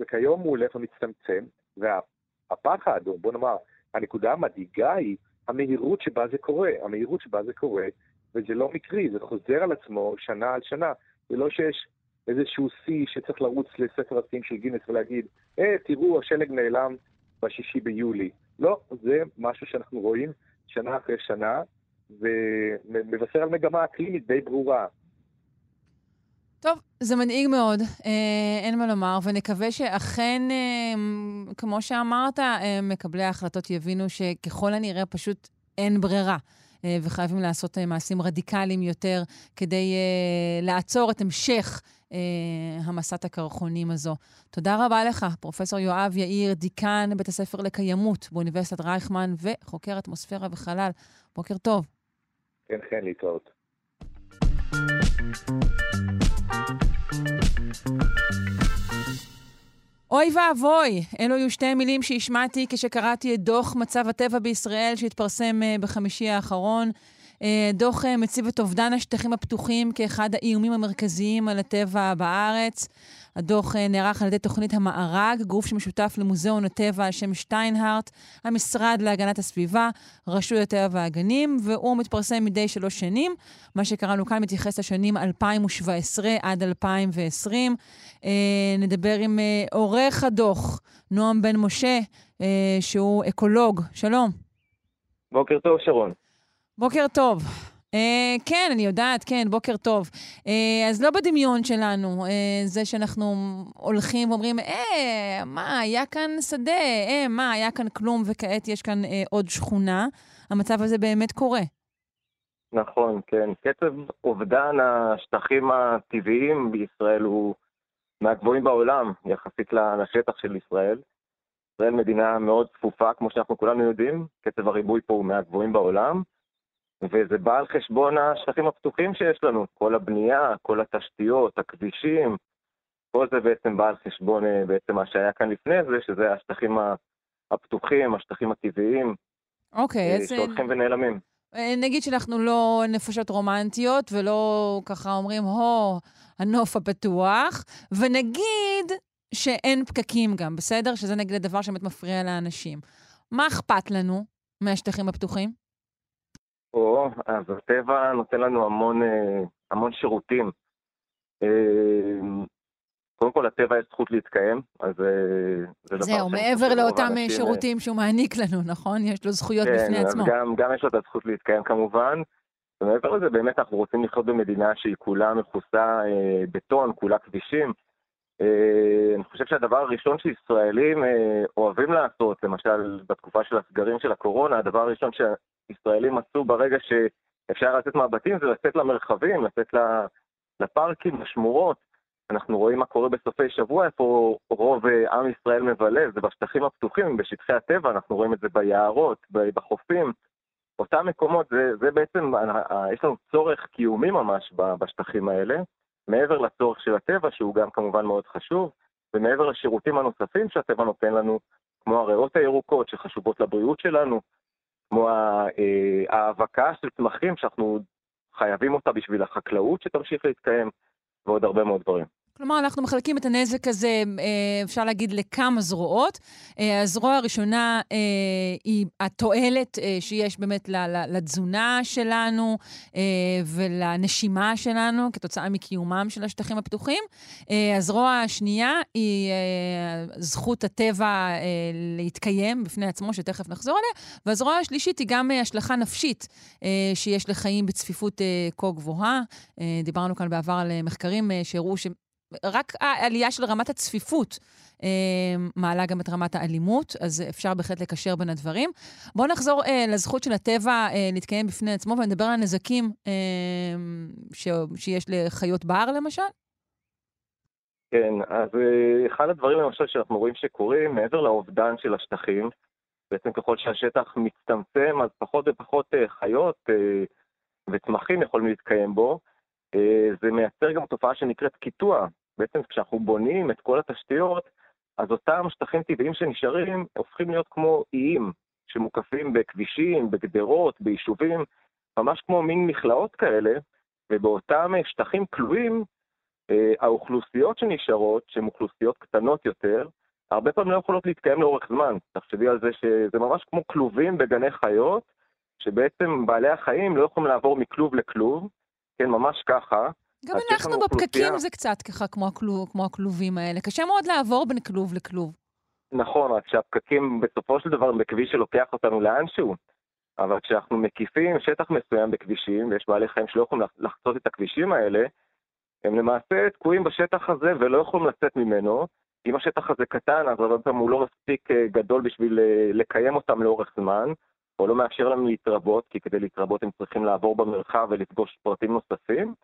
וכיום הוא הולך ומצטמצם, והפחד, או בוא נאמר, הנקודה המדאיגה היא המהירות שבה זה קורה, המהירות שבה זה קורה, וזה לא מקרי, זה חוזר על עצמו שנה על שנה. זה לא שיש איזשהו שיא שצריך לרוץ לספר השיאים של גינס ולהגיד, אה, תראו, השלג נעלם בשישי ביולי. לא, זה משהו שאנחנו רואים שנה אחרי שנה, ומבשר על מגמה אקלימית די ברורה. טוב, זה מדאיג מאוד, אה, אין מה לומר, ונקווה שאכן, אה, כמו שאמרת, אה, מקבלי ההחלטות יבינו שככל הנראה פשוט אין ברירה. וחייבים לעשות מעשים רדיקליים יותר כדי לעצור את המשך המסת הקרחונים הזו. תודה רבה לך, פרופ' יואב יאיר, דיקן בית הספר לקיימות באוניברסיטת רייכמן וחוקר אטמוספירה וחלל. בוקר טוב. כן, כן, להתראות. אוי ואבוי, אלו היו שתי מילים שהשמעתי כשקראתי את דוח מצב הטבע בישראל שהתפרסם אה, בחמישי האחרון. אה, דוח אה, מציב את אובדן השטחים הפתוחים כאחד האיומים המרכזיים על הטבע בארץ. הדוח אה, נערך על ידי תוכנית המארג, גוף שמשותף למוזיאון הטבע על שם שטיינהארט, המשרד להגנת הסביבה, רשות הטבע והגנים, והוא מתפרסם מדי שלוש שנים. מה שקראנו כאן מתייחס לשנים 2017 עד 2020. אה, נדבר עם אה, עורך הדוח, נועם בן משה, שהוא אקולוג. שלום. בוקר טוב, שרון. בוקר טוב. Uh, כן, אני יודעת, כן, בוקר טוב. Uh, אז לא בדמיון שלנו, uh, זה שאנחנו הולכים ואומרים, אה, מה, היה כאן שדה, אה, מה, היה כאן כלום, וכעת יש כאן uh, עוד שכונה. המצב הזה באמת קורה. נכון, כן. קצב אובדן השטחים הטבעיים בישראל הוא מהגבוהים בעולם, יחסית לשטח של ישראל. ישראל מדינה מאוד צפופה, כמו שאנחנו כולנו יודעים, קצב הריבוי פה הוא מהגבוהים בעולם. וזה בא על חשבון השטחים הפתוחים שיש לנו, כל הבנייה, כל התשתיות, הכבישים, כל זה בעצם בא על חשבון אה, בעצם מה שהיה כאן לפני זה, שזה השטחים הפתוחים, השטחים הטבעיים, אוקיי, okay, אה, אז... שהולכים ונעלמים. אה, נגיד שאנחנו לא נפשות רומנטיות ולא ככה אומרים, הו, הנוף הפתוח, ונגיד שאין פקקים גם, בסדר? שזה נגיד הדבר שבאמת מפריע לאנשים. מה אכפת לנו מהשטחים הפתוחים? או, אז הטבע נותן לנו המון, אה, המון שירותים. אה, קודם כל, לטבע יש זכות להתקיים, אז אה, זה דבר... זהו, מעבר לאותם שירותים שהוא מעניק לנו, נכון? יש לו זכויות כן, בפני עצמו. כן, גם, גם יש לו את הזכות להתקיים כמובן. ומעבר לזה, באמת אנחנו רוצים לחיות במדינה שהיא כולה מכוסה אה, בטון, כולה כבישים. אה, אני חושב שהדבר הראשון שישראלים אה, אוהבים לעשות, למשל בתקופה של הסגרים של הקורונה, הדבר הראשון שישראלים עשו ברגע שאפשר לצאת מהבתים זה לצאת למרחבים, לצאת לפארקים, לשמורות. אנחנו רואים מה קורה בסופי שבוע, איפה רוב אה, עם ישראל מבלה, זה בשטחים הפתוחים, בשטחי הטבע, אנחנו רואים את זה ביערות, בחופים. אותם מקומות, זה, זה בעצם, יש לנו צורך קיומי ממש בשטחים האלה, מעבר לצורך של הטבע, שהוא גם כמובן מאוד חשוב, ומעבר לשירותים הנוספים שהטבע נותן לנו, כמו הריאות הירוקות שחשובות לבריאות שלנו, כמו אה, ההאבקה של צמחים שאנחנו חייבים אותה בשביל החקלאות שתמשיך להתקיים, ועוד הרבה מאוד דברים. כלומר, אנחנו מחלקים את הנזק הזה, אה, אפשר להגיד, לכמה זרועות. אה, הזרוע הראשונה אה, היא התועלת שיש באמת לתזונה שלנו ולנשימה שלנו כתוצאה מקיומם של השטחים הפתוחים. הזרוע השנייה היא זכות הטבע להתקיים בפני עצמו, שתכף נחזור אליה. והזרוע השלישית היא גם השלכה נפשית שיש לחיים בצפיפות כה גבוהה. דיברנו כאן בעבר על מחקרים שהראו ש... רק העלייה של רמת הצפיפות אה, מעלה גם את רמת האלימות, אז אפשר בהחלט לקשר בין הדברים. בואו נחזור אה, לזכות של הטבע אה, להתקיים בפני עצמו ונדבר על הנזקים אה, ש, שיש לחיות בר, למשל. כן, אז אה, אחד הדברים למשל שאנחנו רואים שקורים, מעבר לאובדן של השטחים, בעצם ככל שהשטח מצטמצם, אז פחות ופחות אה, חיות אה, וצמחים יכולים להתקיים בו. זה מייצר גם תופעה שנקראת קיטוע, בעצם כשאנחנו בונים את כל התשתיות, אז אותם שטחים טבעיים שנשארים הופכים להיות כמו איים שמוקפים בכבישים, בגדרות, ביישובים, ממש כמו מין מכלאות כאלה, ובאותם שטחים כלואים, אה, האוכלוסיות שנשארות, שהן אוכלוסיות קטנות יותר, הרבה פעמים לא יכולות להתקיים לאורך זמן. תחשבי על זה שזה ממש כמו כלובים בגני חיות, שבעצם בעלי החיים לא יכולים לעבור מכלוב לכלוב, כן, ממש ככה, גם אנחנו בפקקים זה קצת ככה כמו, הכלוב, כמו הכלובים האלה. קשה מאוד לעבור בין כלוב לכלוב. נכון, רק שהפקקים בסופו של דבר הם בכביש שלוקח אותנו לאנשהו. אבל כשאנחנו מקיפים שטח מסוים בכבישים, ויש בעלי חיים שלא יכולים לחצות את הכבישים האלה, הם למעשה תקועים בשטח הזה ולא יכולים לצאת ממנו. אם השטח הזה קטן, אז הרבה פעמים הוא לא מספיק אה, גדול בשביל אה, לקיים אותם לאורך זמן, או לא מאפשר לנו להתרבות, כי כדי להתרבות הם צריכים לעבור במרחב ולפגוש פרטים נוספים.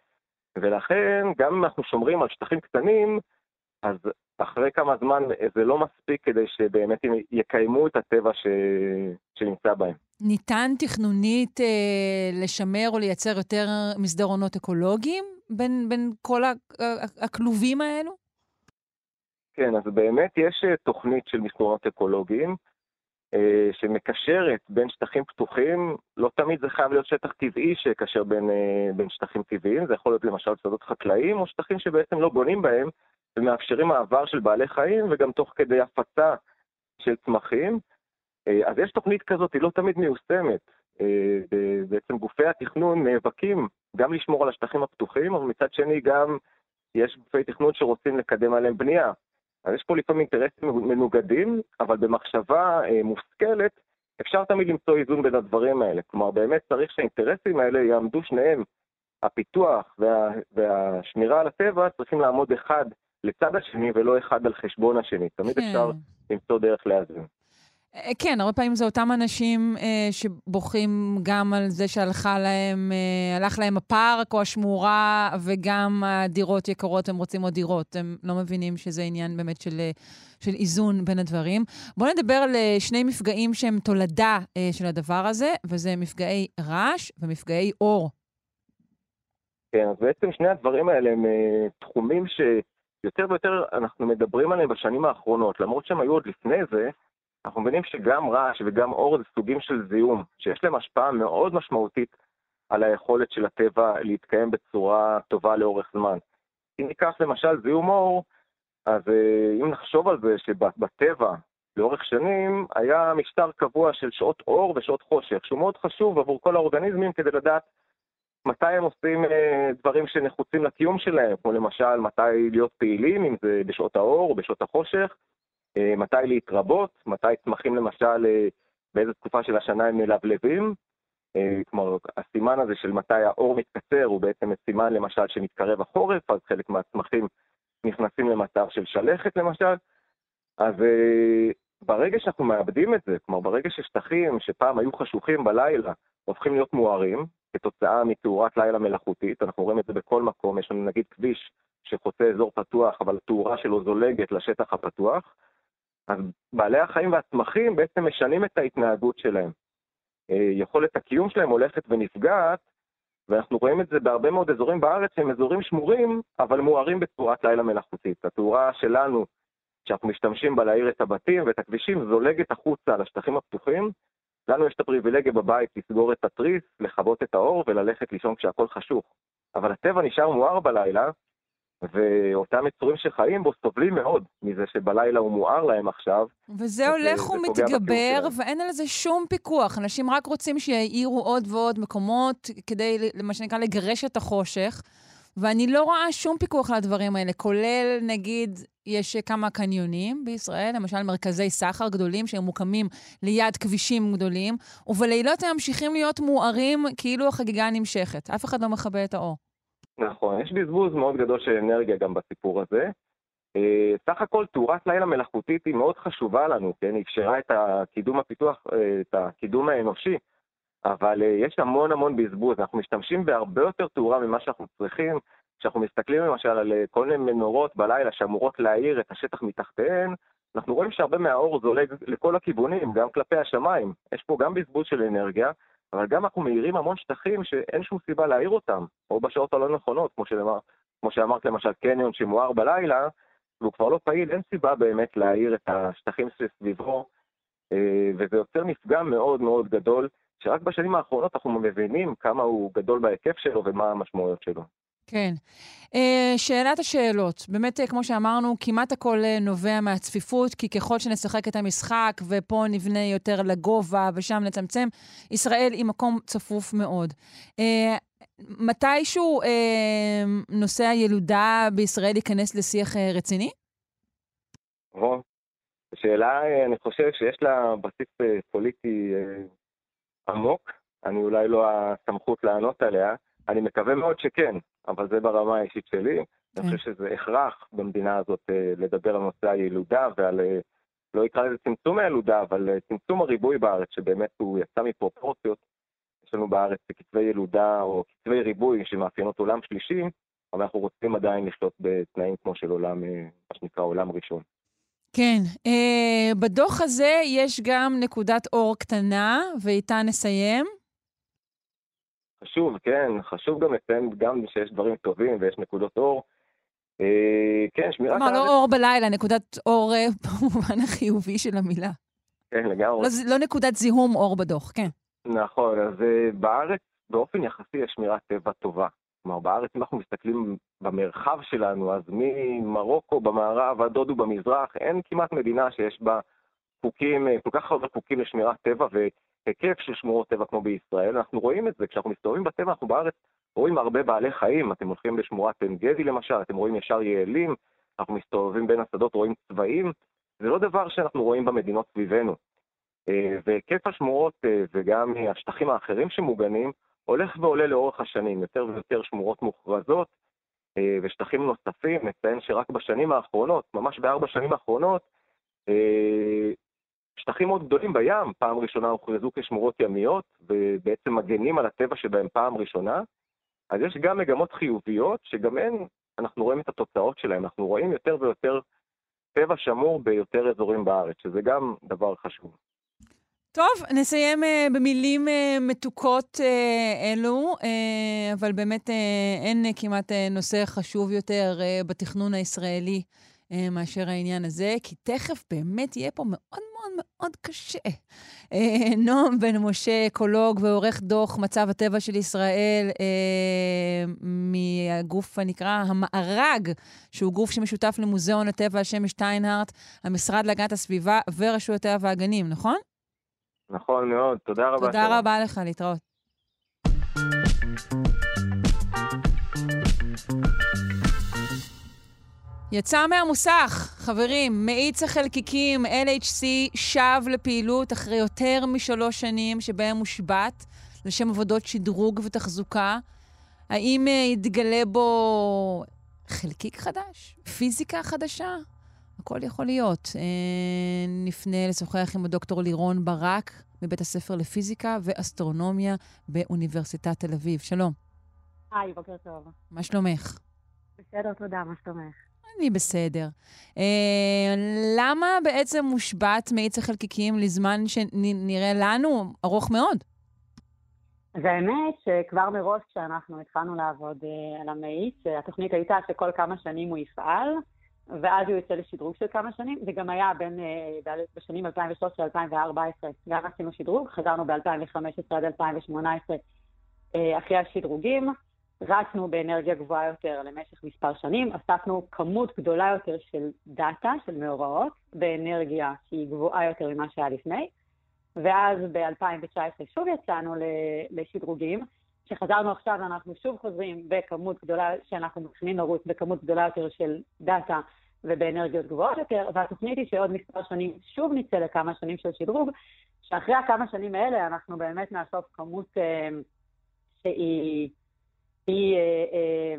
ולכן, גם אם אנחנו שומרים על שטחים קטנים, אז אחרי כמה זמן זה לא מספיק כדי שבאמת יקיימו את הטבע ש... שנמצא בהם. ניתן תכנונית אה, לשמר או לייצר יותר מסדרונות אקולוגיים בין, בין כל הכלובים האלו? כן, אז באמת יש אה, תוכנית של מסדרונות אקולוגיים. אה, שמקשרת בין שטחים פתוחים, לא תמיד זה חייב להיות שטח טבעי שיקשר בין, אה, בין שטחים טבעיים, זה יכול להיות למשל שדות חקלאיים או שטחים שבעצם לא בונים בהם ומאפשרים מעבר של בעלי חיים וגם תוך כדי הפצה של צמחים. אה, אז יש תוכנית כזאת, היא לא תמיד מיושמת. בעצם גופי התכנון נאבקים גם לשמור על השטחים הפתוחים, אבל מצד שני גם יש גופי תכנון שרוצים לקדם עליהם בנייה. אז יש פה לפעמים אינטרסים מנוגדים, אבל במחשבה אה, מושכלת אפשר תמיד למצוא איזון בין הדברים האלה. כלומר, באמת צריך שהאינטרסים האלה יעמדו שניהם. הפיתוח וה, והשמירה על הטבע צריכים לעמוד אחד לצד השני ולא אחד על חשבון השני. תמיד כן. אפשר למצוא דרך לאזן. אה, כן, הרבה פעמים זה אותם אנשים אה, שבוכים גם על זה שהלכה להם, אה, הלך להם הפארק או השמורה, וגם הדירות יקרות, הם רוצים עוד דירות. הם לא מבינים שזה עניין באמת של, אה, של איזון בין הדברים. בואו נדבר על אה, שני מפגעים שהם תולדה אה, של הדבר הזה, וזה מפגעי רעש ומפגעי אור. כן, אז בעצם שני הדברים האלה הם אה, תחומים שיותר ויותר אנחנו מדברים עליהם בשנים האחרונות, למרות שהם היו עוד לפני זה. אנחנו מבינים שגם רעש וגם אור זה סוגים של זיהום, שיש להם השפעה מאוד משמעותית על היכולת של הטבע להתקיים בצורה טובה לאורך זמן. אם ניקח למשל זיהום אור, אז אה, אם נחשוב על זה שבטבע לאורך שנים היה משטר קבוע של שעות אור ושעות חושך, שהוא מאוד חשוב עבור כל האורגניזמים כדי לדעת מתי הם עושים אה, דברים שנחוצים לקיום שלהם, כמו למשל מתי להיות פעילים, אם זה בשעות האור או בשעות החושך, מתי להתרבות, מתי צמחים למשל, אה, באיזה תקופה של השנה הם מלבלבים. אה, כלומר, הסימן הזה של מתי האור מתקצר הוא בעצם סימן למשל שמתקרב החורף, אז חלק מהצמחים נכנסים למצב של שלכת למשל. אז אה, ברגע שאנחנו מאבדים את זה, כלומר ברגע ששטחים שפעם היו חשוכים בלילה הופכים להיות מוארים, כתוצאה מתאורת לילה מלאכותית, אנחנו רואים את זה בכל מקום, יש לנו נגיד כביש שחוצה אזור פתוח, אבל התאורה שלו זולגת לשטח הפתוח, אז בעלי החיים והצמחים בעצם משנים את ההתנהגות שלהם. אה, יכולת הקיום שלהם הולכת ונפגעת, ואנחנו רואים את זה בהרבה מאוד אזורים בארץ שהם אזורים שמורים, אבל מוארים בצורת לילה מלאכותית. התאורה שלנו, שאנחנו משתמשים בה להאיר את הבתים ואת הכבישים, זולגת החוצה לשטחים הפתוחים. לנו יש את הפריבילגיה בבית לסגור את התריס, לכבות את האור וללכת לישון כשהכול חשוך. אבל הטבע נשאר מואר בלילה, ואותם יצורים שחיים בו סובלים מאוד מזה שבלילה הוא מואר להם עכשיו. וזה הולך ומתגבר, ואין על זה שום פיקוח. אנשים רק רוצים שיעירו עוד ועוד מקומות כדי, מה שנקרא, לגרש את החושך. ואני לא רואה שום פיקוח על הדברים האלה, כולל, נגיד, יש כמה קניונים בישראל, למשל מרכזי סחר גדולים שהם מוקמים ליד כבישים גדולים, ובלילות הם ממשיכים להיות מוארים כאילו החגיגה נמשכת. אף אחד לא מכבה את האור. נכון, יש בזבוז מאוד גדול של אנרגיה גם בסיפור הזה. אה, סך הכל תאורת לילה מלאכותית היא מאוד חשובה לנו, כן? היא אפשרה את הקידום הפיתוח, אה, את הקידום האנושי, אבל אה, יש המון המון בזבוז. אנחנו משתמשים בהרבה יותר תאורה ממה שאנחנו צריכים. כשאנחנו מסתכלים למשל על כל מיני מנורות בלילה שאמורות להאיר את השטח מתחתיהן, אנחנו רואים שהרבה מהאור זולג לכל הכיוונים, גם כלפי השמיים. יש פה גם בזבוז של אנרגיה, אבל גם אנחנו מאירים המון שטחים שאין שום סיבה להעיר אותם, או בשעות הלא נכונות, כמו, שאמר, כמו שאמרת למשל קניון שמואר בלילה, והוא כבר לא פעיל, אין סיבה באמת להעיר את השטחים שסביבו, אה, וזה יוצר מפגע מאוד מאוד גדול, שרק בשנים האחרונות אנחנו מבינים כמה הוא גדול בהיקף שלו ומה המשמעויות שלו. כן. Uh, שאלת השאלות. באמת, uh, כמו שאמרנו, כמעט הכל uh, נובע מהצפיפות, כי ככל שנשחק את המשחק, ופה נבנה יותר לגובה ושם נצמצם, ישראל היא מקום צפוף מאוד. מתישהו נושא הילודה בישראל ייכנס לשיח רציני? או, שאלה, אני חושב שיש לה בסיס פוליטי עמוק, אני אולי לא הסמכות לענות עליה. אני מקווה מאוד שכן, אבל זה ברמה האישית שלי. אני חושב כן. שזה הכרח במדינה הזאת אה, לדבר על נושא הילודה ועל, אה, לא אקרא לזה צמצום הילודה, אבל אה, צמצום הריבוי בארץ, שבאמת הוא יצא מפרופורציות. יש לנו בארץ כתבי ילודה או כתבי ריבוי שמאפיינות עולם שלישי, אבל אנחנו רוצים עדיין לשלוט בתנאים כמו של עולם, מה שנקרא עולם ראשון. כן. אה, בדוח הזה יש גם נקודת אור קטנה, ואיתה נסיים. חשוב, כן, חשוב גם לציין גם שיש דברים טובים ויש נקודות אור. אה, כן, שמירת הארץ... כלומר, לא אור בלילה, נקודת אור אה, במובן החיובי של המילה. כן, לגמרי. לא, לא נקודת זיהום אור בדוח, כן. נכון, אז אה, בארץ באופן יחסי יש שמירת טבע טובה. כלומר, בארץ, אם אנחנו מסתכלים במרחב שלנו, אז ממרוקו במערב עד הודו במזרח, אין כמעט מדינה שיש בה חוקים, כל כך הרבה חוקים לשמירת טבע, היקף של שמורות טבע כמו בישראל, אנחנו רואים את זה, כשאנחנו מסתובבים בטבע, אנחנו בארץ רואים הרבה בעלי חיים, אתם הולכים לשמורת עין גדי למשל, אתם רואים ישר יעלים, אנחנו מסתובבים בין השדות, רואים צבעים, זה לא דבר שאנחנו רואים במדינות סביבנו. אה, והיקף השמורות אה, וגם השטחים האחרים שמוגנים הולך ועולה לאורך השנים, יותר ויותר שמורות מוכרזות אה, ושטחים נוספים, נציין שרק בשנים האחרונות, ממש בארבע שנים האחרונות, שטחים מאוד גדולים בים, פעם ראשונה הוכרזו כשמורות ימיות, ובעצם מגנים על הטבע שבהם פעם ראשונה. אז יש גם מגמות חיוביות, שגם הן, אנחנו רואים את התוצאות שלהן, אנחנו רואים יותר ויותר טבע שמור ביותר אזורים בארץ, שזה גם דבר חשוב. טוב, נסיים uh, במילים uh, מתוקות uh, אלו, uh, אבל באמת uh, אין uh, כמעט uh, נושא חשוב יותר uh, בתכנון הישראלי uh, מאשר העניין הזה, כי תכף באמת יהיה פה מאוד מאוד מאוד קשה. אה, נועם בן משה, אקולוג ועורך דוח מצב הטבע של ישראל אה, מהגוף הנקרא המארג, שהוא גוף שמשותף למוזיאון הטבע על שם שטיינהארט, המשרד להגנת הסביבה ורשות הטבע והגנים, נכון? נכון מאוד, תודה רבה. תודה רבה לך, להתראות. יצא מהמוסך, חברים, מאיץ החלקיקים LHC שב לפעילות אחרי יותר משלוש שנים שבהם מושבת לשם עבודות שדרוג ותחזוקה. האם אה, יתגלה בו חלקיק חדש? פיזיקה חדשה? הכל יכול להיות. אה, נפנה לשוחח עם הדוקטור לירון ברק מבית הספר לפיזיקה ואסטרונומיה באוניברסיטת תל אביב. שלום. היי, בוקר טוב. מה שלומך? בסדר, תודה, מה שלומך? אני בסדר. אה, למה בעצם מושבת מאיץ החלקיקים לזמן שנראה לנו ארוך מאוד? אז האמת שכבר מראש כשאנחנו התחלנו לעבוד אה, על המאיץ, התוכנית הייתה שכל כמה שנים הוא יפעל, ואז הוא יוצא לשדרוג של כמה שנים. זה גם היה בין, אה, בשנים 2013-2014, גם עשינו שדרוג, חזרנו ב-2015 עד 2018 אה, אחרי השדרוגים. רצנו באנרגיה גבוהה יותר למשך מספר שנים, אספנו כמות גדולה יותר של דאטה, של מאורעות, באנרגיה שהיא גבוהה יותר ממה שהיה לפני, ואז ב-2019 שוב יצאנו לשדרוגים, כשחזרנו עכשיו אנחנו שוב חוזרים בכמות גדולה, שאנחנו מתחילים לרוץ בכמות גדולה יותר של דאטה ובאנרגיות גבוהות יותר, והתוכנית היא שעוד מספר שנים שוב נצא לכמה שנים של שדרוג, שאחרי הכמה שנים האלה אנחנו באמת נאסוף כמות אה, שהיא היא, אה, אה,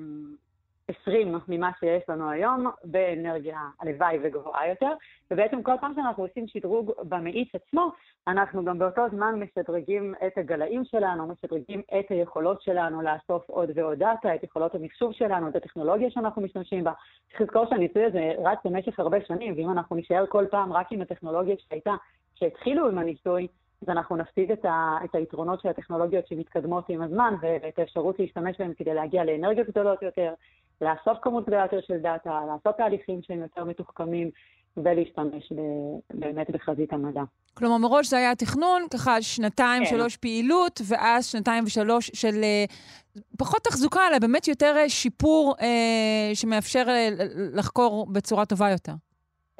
20 ממה שיש לנו היום באנרגיה הלוואי וגבוהה יותר, ובעצם כל פעם שאנחנו עושים שדרוג במאיץ עצמו, אנחנו גם באותו זמן משדרגים את הגלאים שלנו, משדרגים את היכולות שלנו לאסוף עוד ועוד דאטה, את יכולות המחשוב שלנו, את הטכנולוגיה שאנחנו משתמשים בה. צריך לזכור שהניסוי הזה רץ במשך הרבה שנים, ואם אנחנו נשאר כל פעם רק עם הטכנולוגיה שהייתה, שהתחילו עם הניסוי, אז אנחנו נפסיד את, ה, את היתרונות של הטכנולוגיות שמתקדמות עם הזמן ואת האפשרות להשתמש בהן כדי להגיע לאנרגיות גדולות יותר, לאסוף כמות גדולה יותר של דאטה, לעשות תהליכים שהם יותר מתוחכמים ולהשתמש ב, באמת בחזית המדע. כלומר, מראש זה היה תכנון, ככה שנתיים, כן. שלוש פעילות, ואז שנתיים ושלוש של uh, פחות תחזוקה, אלא באמת יותר uh, שיפור uh, שמאפשר uh, לחקור בצורה טובה יותר.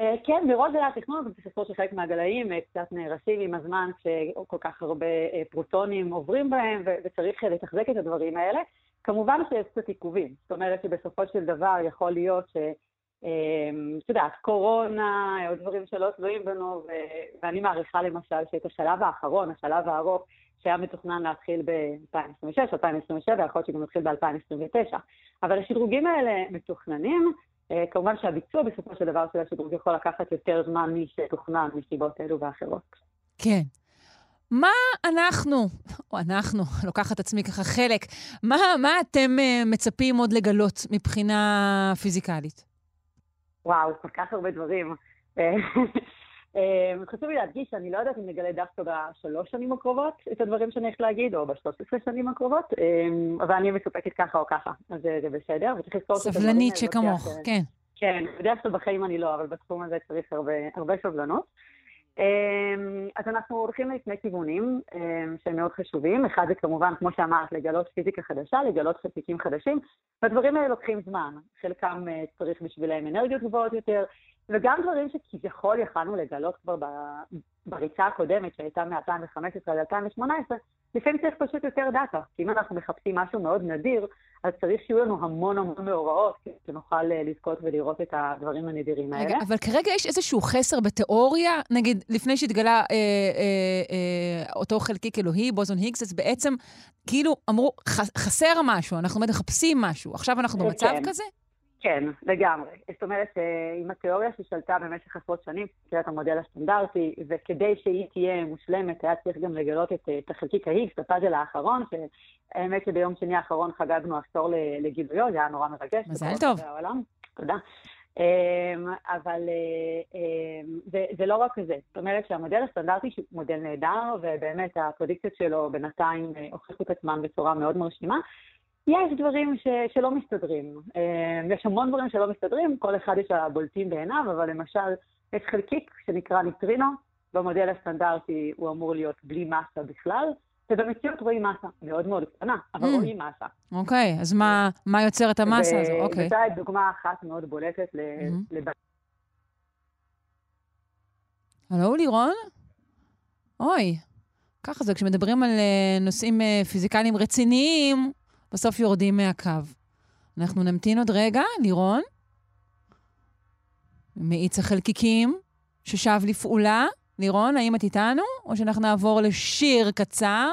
Uh, כן, מראש היה תכנון, ובסופו של חלק מהגלאים uh, קצת נהרסים עם הזמן, שכל כך הרבה uh, פרוטונים עוברים בהם, וצריך לתחזק את הדברים האלה. כמובן שיש קצת עיכובים, זאת אומרת שבסופו של דבר יכול להיות ש... אמ, את יודעת, קורונה, או דברים שלא תלויים בנו, ואני מעריכה למשל שאת השלב האחרון, השלב הארוך, שהיה מתוכנן להתחיל ב-2026, 2027, יכול להיות שגם יתחיל ב-2029. אבל השדרוגים האלה מתוכננים, אה, כמובן שהביצוע בסופו של דבר של השדרוג יכול לקחת יותר זמן משתוכנן מסיבות אלו ואחרות. כן. מה אנחנו, או אנחנו, לוקחת עצמי ככה חלק, מה, מה אתם uh, מצפים עוד לגלות מבחינה פיזיקלית? וואו, כל כך הרבה דברים. אה, אה, חשוב לי להדגיש שאני לא יודעת אם נגלה דווקא בשלוש שנים הקרובות את הדברים שאני הולכת להגיד, או בשלוש עשרה שנים הקרובות, אבל אני מסופקת ככה או ככה, אז זה בסדר, וצריך לזכור את הדברים סבלנית שכמוך, כן. כן, בדרך כלל בחיים אני לא, אבל בתחום הזה צריך הרבה, הרבה סבלנות. אז אנחנו הולכים לשני כיוונים שהם מאוד חשובים. אחד זה כמובן, כמו שאמרת, לגלות פיזיקה חדשה, לגלות חלקיקים חדשים, והדברים האלה לוקחים זמן. חלקם אה, צריך בשבילם אנרגיות גבוהות יותר, וגם דברים שכביכול יכלנו לגלות כבר בריצה הקודמת, שהייתה מ-2015 עד 2018, לפעמים צריך פשוט יותר דאטה. כי אם אנחנו מחפשים משהו מאוד נדיר, אז צריך שיהיו לנו המון המון מאורעות, כדי שנוכל אה, לזכות ולראות את הדברים הנדירים האלה. רגע, אבל כרגע יש איזשהו חסר בתיאוריה, נגיד, לפני שהתגלה אה, אה, אה, אותו חלקיק אלוהי, בוזון היגס, אז בעצם כאילו אמרו, חסר משהו, אנחנו מחפשים משהו. עכשיו אנחנו במצב כן. כזה? כן, לגמרי. זאת אומרת, עם אה, התיאוריה ששלטה במשך עשרות שנים, קריאת המודל הסטנדרטי, וכדי שהיא תהיה מושלמת, היה צריך גם לגלות את, את החלקיק ה-X, הפאזל האחרון, שהאמת שביום שני האחרון חגגנו עשור לגילויו, זה היה נורא מרגש. מזל טוב. העולם. תודה. אמ, אבל אה, אמ, זה, זה לא רק זה. זאת אומרת שהמודל הסטנדרטי הוא מודל נהדר, ובאמת הפרדיקציות שלו בינתיים אה, הוכיחו את עצמם בצורה מאוד מרשימה. יש דברים ש, שלא מסתדרים. אה, יש המון דברים שלא מסתדרים, כל אחד יש הבולטים בעיניו, אבל למשל, יש חלקיק שנקרא ניטרינו, במודל הסטנדרטי הוא אמור להיות בלי מסה בכלל, ובמציאות רואים מסה מאוד מאוד קטנה, אבל mm. רואים מסה. אוקיי, okay, אז מה, מה יוצר את המסה הזו? אוקיי. וזו דוגמה אחת מאוד בולטת ל... Mm-hmm. לב... הלו, לירון? אוי, ככה זה, כשמדברים על uh, נושאים uh, פיזיקליים רציניים, בסוף יורדים מהקו. אנחנו נמתין עוד רגע, לירון. מאיץ החלקיקים ששב לפעולה. לירון, האם את איתנו? או שאנחנו נעבור לשיר קצר?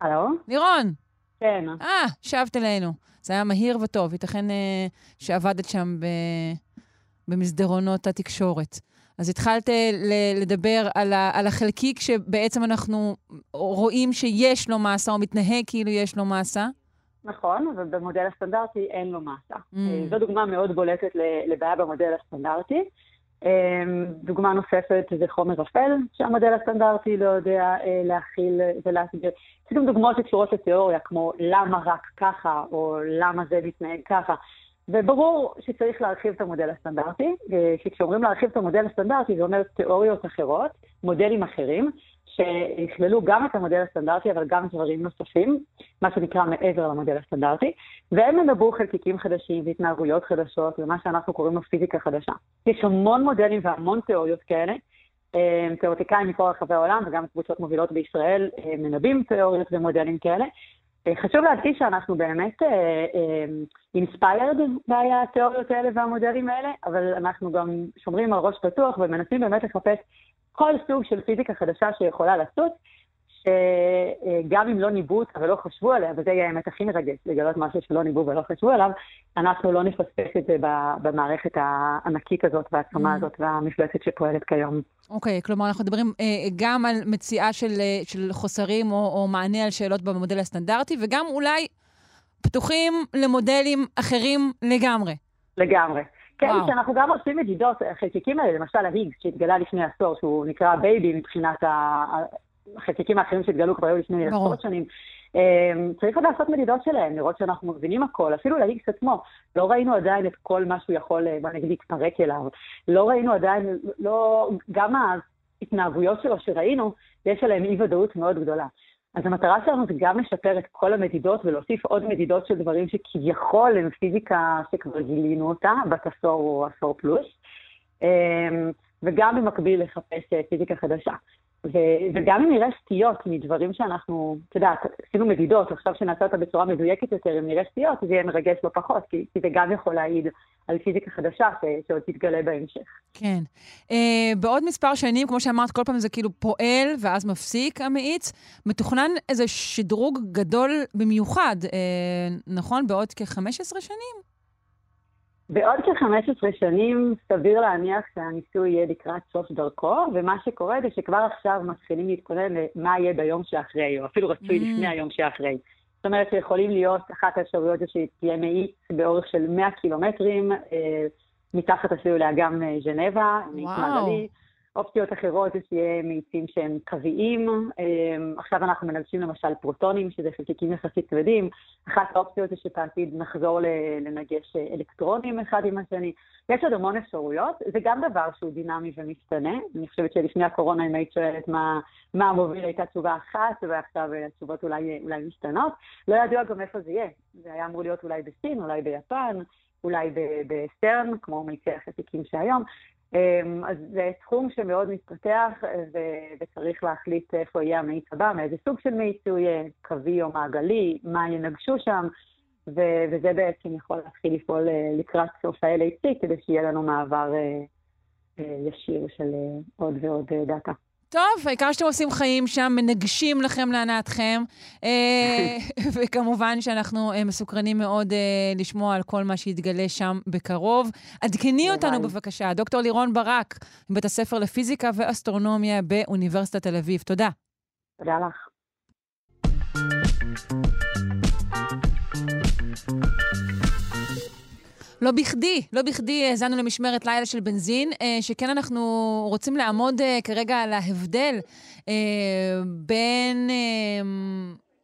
הלו? לירון. כן. אה, שבת אלינו. זה היה מהיר וטוב. ייתכן אה, שעבדת שם ב... במסדרונות התקשורת. אז התחלת ל- לדבר על, ה- על החלקיק שבעצם אנחנו רואים שיש לו מסה, או מתנהג כאילו יש לו מסה. נכון, ובמודל הסטנדרטי אין לו מסה. Mm. אה, זו דוגמה מאוד בולטת לבעיה במודל הסטנדרטי. אה, דוגמה נוספת זה חומר אפל, שהמודל הסטנדרטי לא יודע אה, להכיל ולהסביר. יש גם דוגמאות שקשורות לתיאוריה, כמו למה רק ככה, או למה זה מתנהג ככה. וברור שצריך להרחיב את המודל הסטנדרטי, שכשאומרים להרחיב את המודל הסטנדרטי זה אומר תיאוריות אחרות, מודלים אחרים, שיכללו גם את המודל הסטנדרטי, אבל גם דברים נוספים, מה שנקרא מעבר למודל הסטנדרטי, והם ידברו חלקיקים חדשים והתנהגויות חדשות, ומה שאנחנו קוראים לו פיזיקה חדשה. יש המון מודלים והמון תיאוריות כאלה. אה, תיאורטיקאים מכל רחבי העולם וגם קבוצות מובילות בישראל אה, מנבאים תיאוריות ומודלים כאלה. אה, חשוב להדגיש שאנחנו באמת אינספיירד מהתיאוריות האלה והמודלים האלה, אבל אנחנו גם שומרים על ראש פתוח ומנסים באמת לחפש כל סוג של פיזיקה חדשה שיכולה לעשות, שגם אם לא ניבאו אותה ולא חשבו עליה, וזה יהיה האמת הכי מרגש, לגלות משהו שלא ניבאו ולא חשבו עליו, אנחנו לא נפספס את זה במערכת הענקית הזאת והעצומה הזאת והמפלצת שפועלת כיום. אוקיי, okay, כלומר, אנחנו מדברים אה, גם על מציאה של, אה, של חוסרים או, או מענה על שאלות במודל הסטנדרטי, וגם אולי פתוחים למודלים אחרים לגמרי. לגמרי. כן, שאנחנו גם עושים מדידות, החלקיקים האלה, למשל ההיגס, שהתגלה לפני עשור, שהוא נקרא בייבי מבחינת החלקיקים האחרים שהתגלו כבר היו לפני עשרות שנים. צריך עוד לעשות מדידות שלהם, לראות שאנחנו מבינים הכל, אפילו להיגס עצמו. לא ראינו עדיין את כל מה שהוא יכול, בוא נגיד, להתפרק אליו. לא ראינו עדיין, לא, גם ההתנהגויות שלו שראינו, יש עליהן אי-ודאות מאוד גדולה. אז המטרה שלנו זה גם לשפר את כל המדידות ולהוסיף עוד מדידות של דברים שכביכול הם פיזיקה שכבר גילינו אותה, בת עשור או עשור פלוס, וגם במקביל לחפש פיזיקה חדשה. ו- וגם אם נראה סטיות מדברים שאנחנו, את יודעת, עשינו מדידות, עכשיו שנעשה אותה בצורה מדויקת יותר, אם נראה סטיות, זה יהיה מרגש לא פחות, כי, כי זה גם יכול להעיד על פיזיקה חדשה ש- שעוד תתגלה בהמשך. כן. Uh, בעוד מספר שנים, כמו שאמרת, כל פעם זה כאילו פועל ואז מפסיק המאיץ, מתוכנן איזה שדרוג גדול במיוחד, uh, נכון? בעוד כ-15 שנים? בעוד כ-15 שנים סביר להניח שהניסוי יהיה לקראת סוף דרכו, ומה שקורה זה שכבר עכשיו מתחילים להתכונן למה יהיה ביום שאחרי, או אפילו רצוי mm. לפני היום שאחרי. זאת אומרת שיכולים להיות, אחת האפשרויות זה שתהיה מאיץ באורך של 100 קילומטרים, אה, מתחת אפילו לאגם אה, ז'נבה, מאיץ מעגלי. אופציות אחרות זה שיהיה מאיצים שהם קוויים. אמ, עכשיו אנחנו מנגשים למשל פרוטונים, שזה חלקיקים יחסית כבדים. אחת האופציות זה שבעתיד נחזור לנגש אלקטרונים אחד עם השני. יש עוד המון אפשרויות. זה גם דבר שהוא דינמי ומשתנה. אני חושבת שלפני הקורונה, אם היית שואלת מה, מה המוביל, הייתה תשובה אחת, ועכשיו התשובות אולי, אולי משתנות. לא ידוע גם איפה זה יהיה. זה היה אמור להיות אולי בסין, אולי ביפן. אולי בסטרן, כמו מיצי החלקיקים שהיום, אז זה תחום שמאוד מתפתח, וצריך להחליט איפה יהיה המאיץ הבא, מאיזה סוג של מאיץ הוא יהיה, קווי או מעגלי, מה ינגשו שם, וזה בעצם יכול להתחיל לפעול אה, לקראת סוף ה-LAC, כדי שיהיה לנו מעבר אה, אה, ישיר של עוד ועוד דאטה. טוב, העיקר שאתם עושים חיים שם, מנגשים לכם להנאתכם, אה, וכמובן שאנחנו אה, מסוקרנים מאוד אה, לשמוע על כל מה שיתגלה שם בקרוב. עדכני אותנו בבקשה, דוקטור לירון ברק, מבית הספר לפיזיקה ואסטרונומיה באוניברסיטת תל אביב. תודה. תודה לך. לא בכדי, לא בכדי האזנו למשמרת לילה של בנזין, אה, שכן אנחנו רוצים לעמוד אה, כרגע על ההבדל אה, בין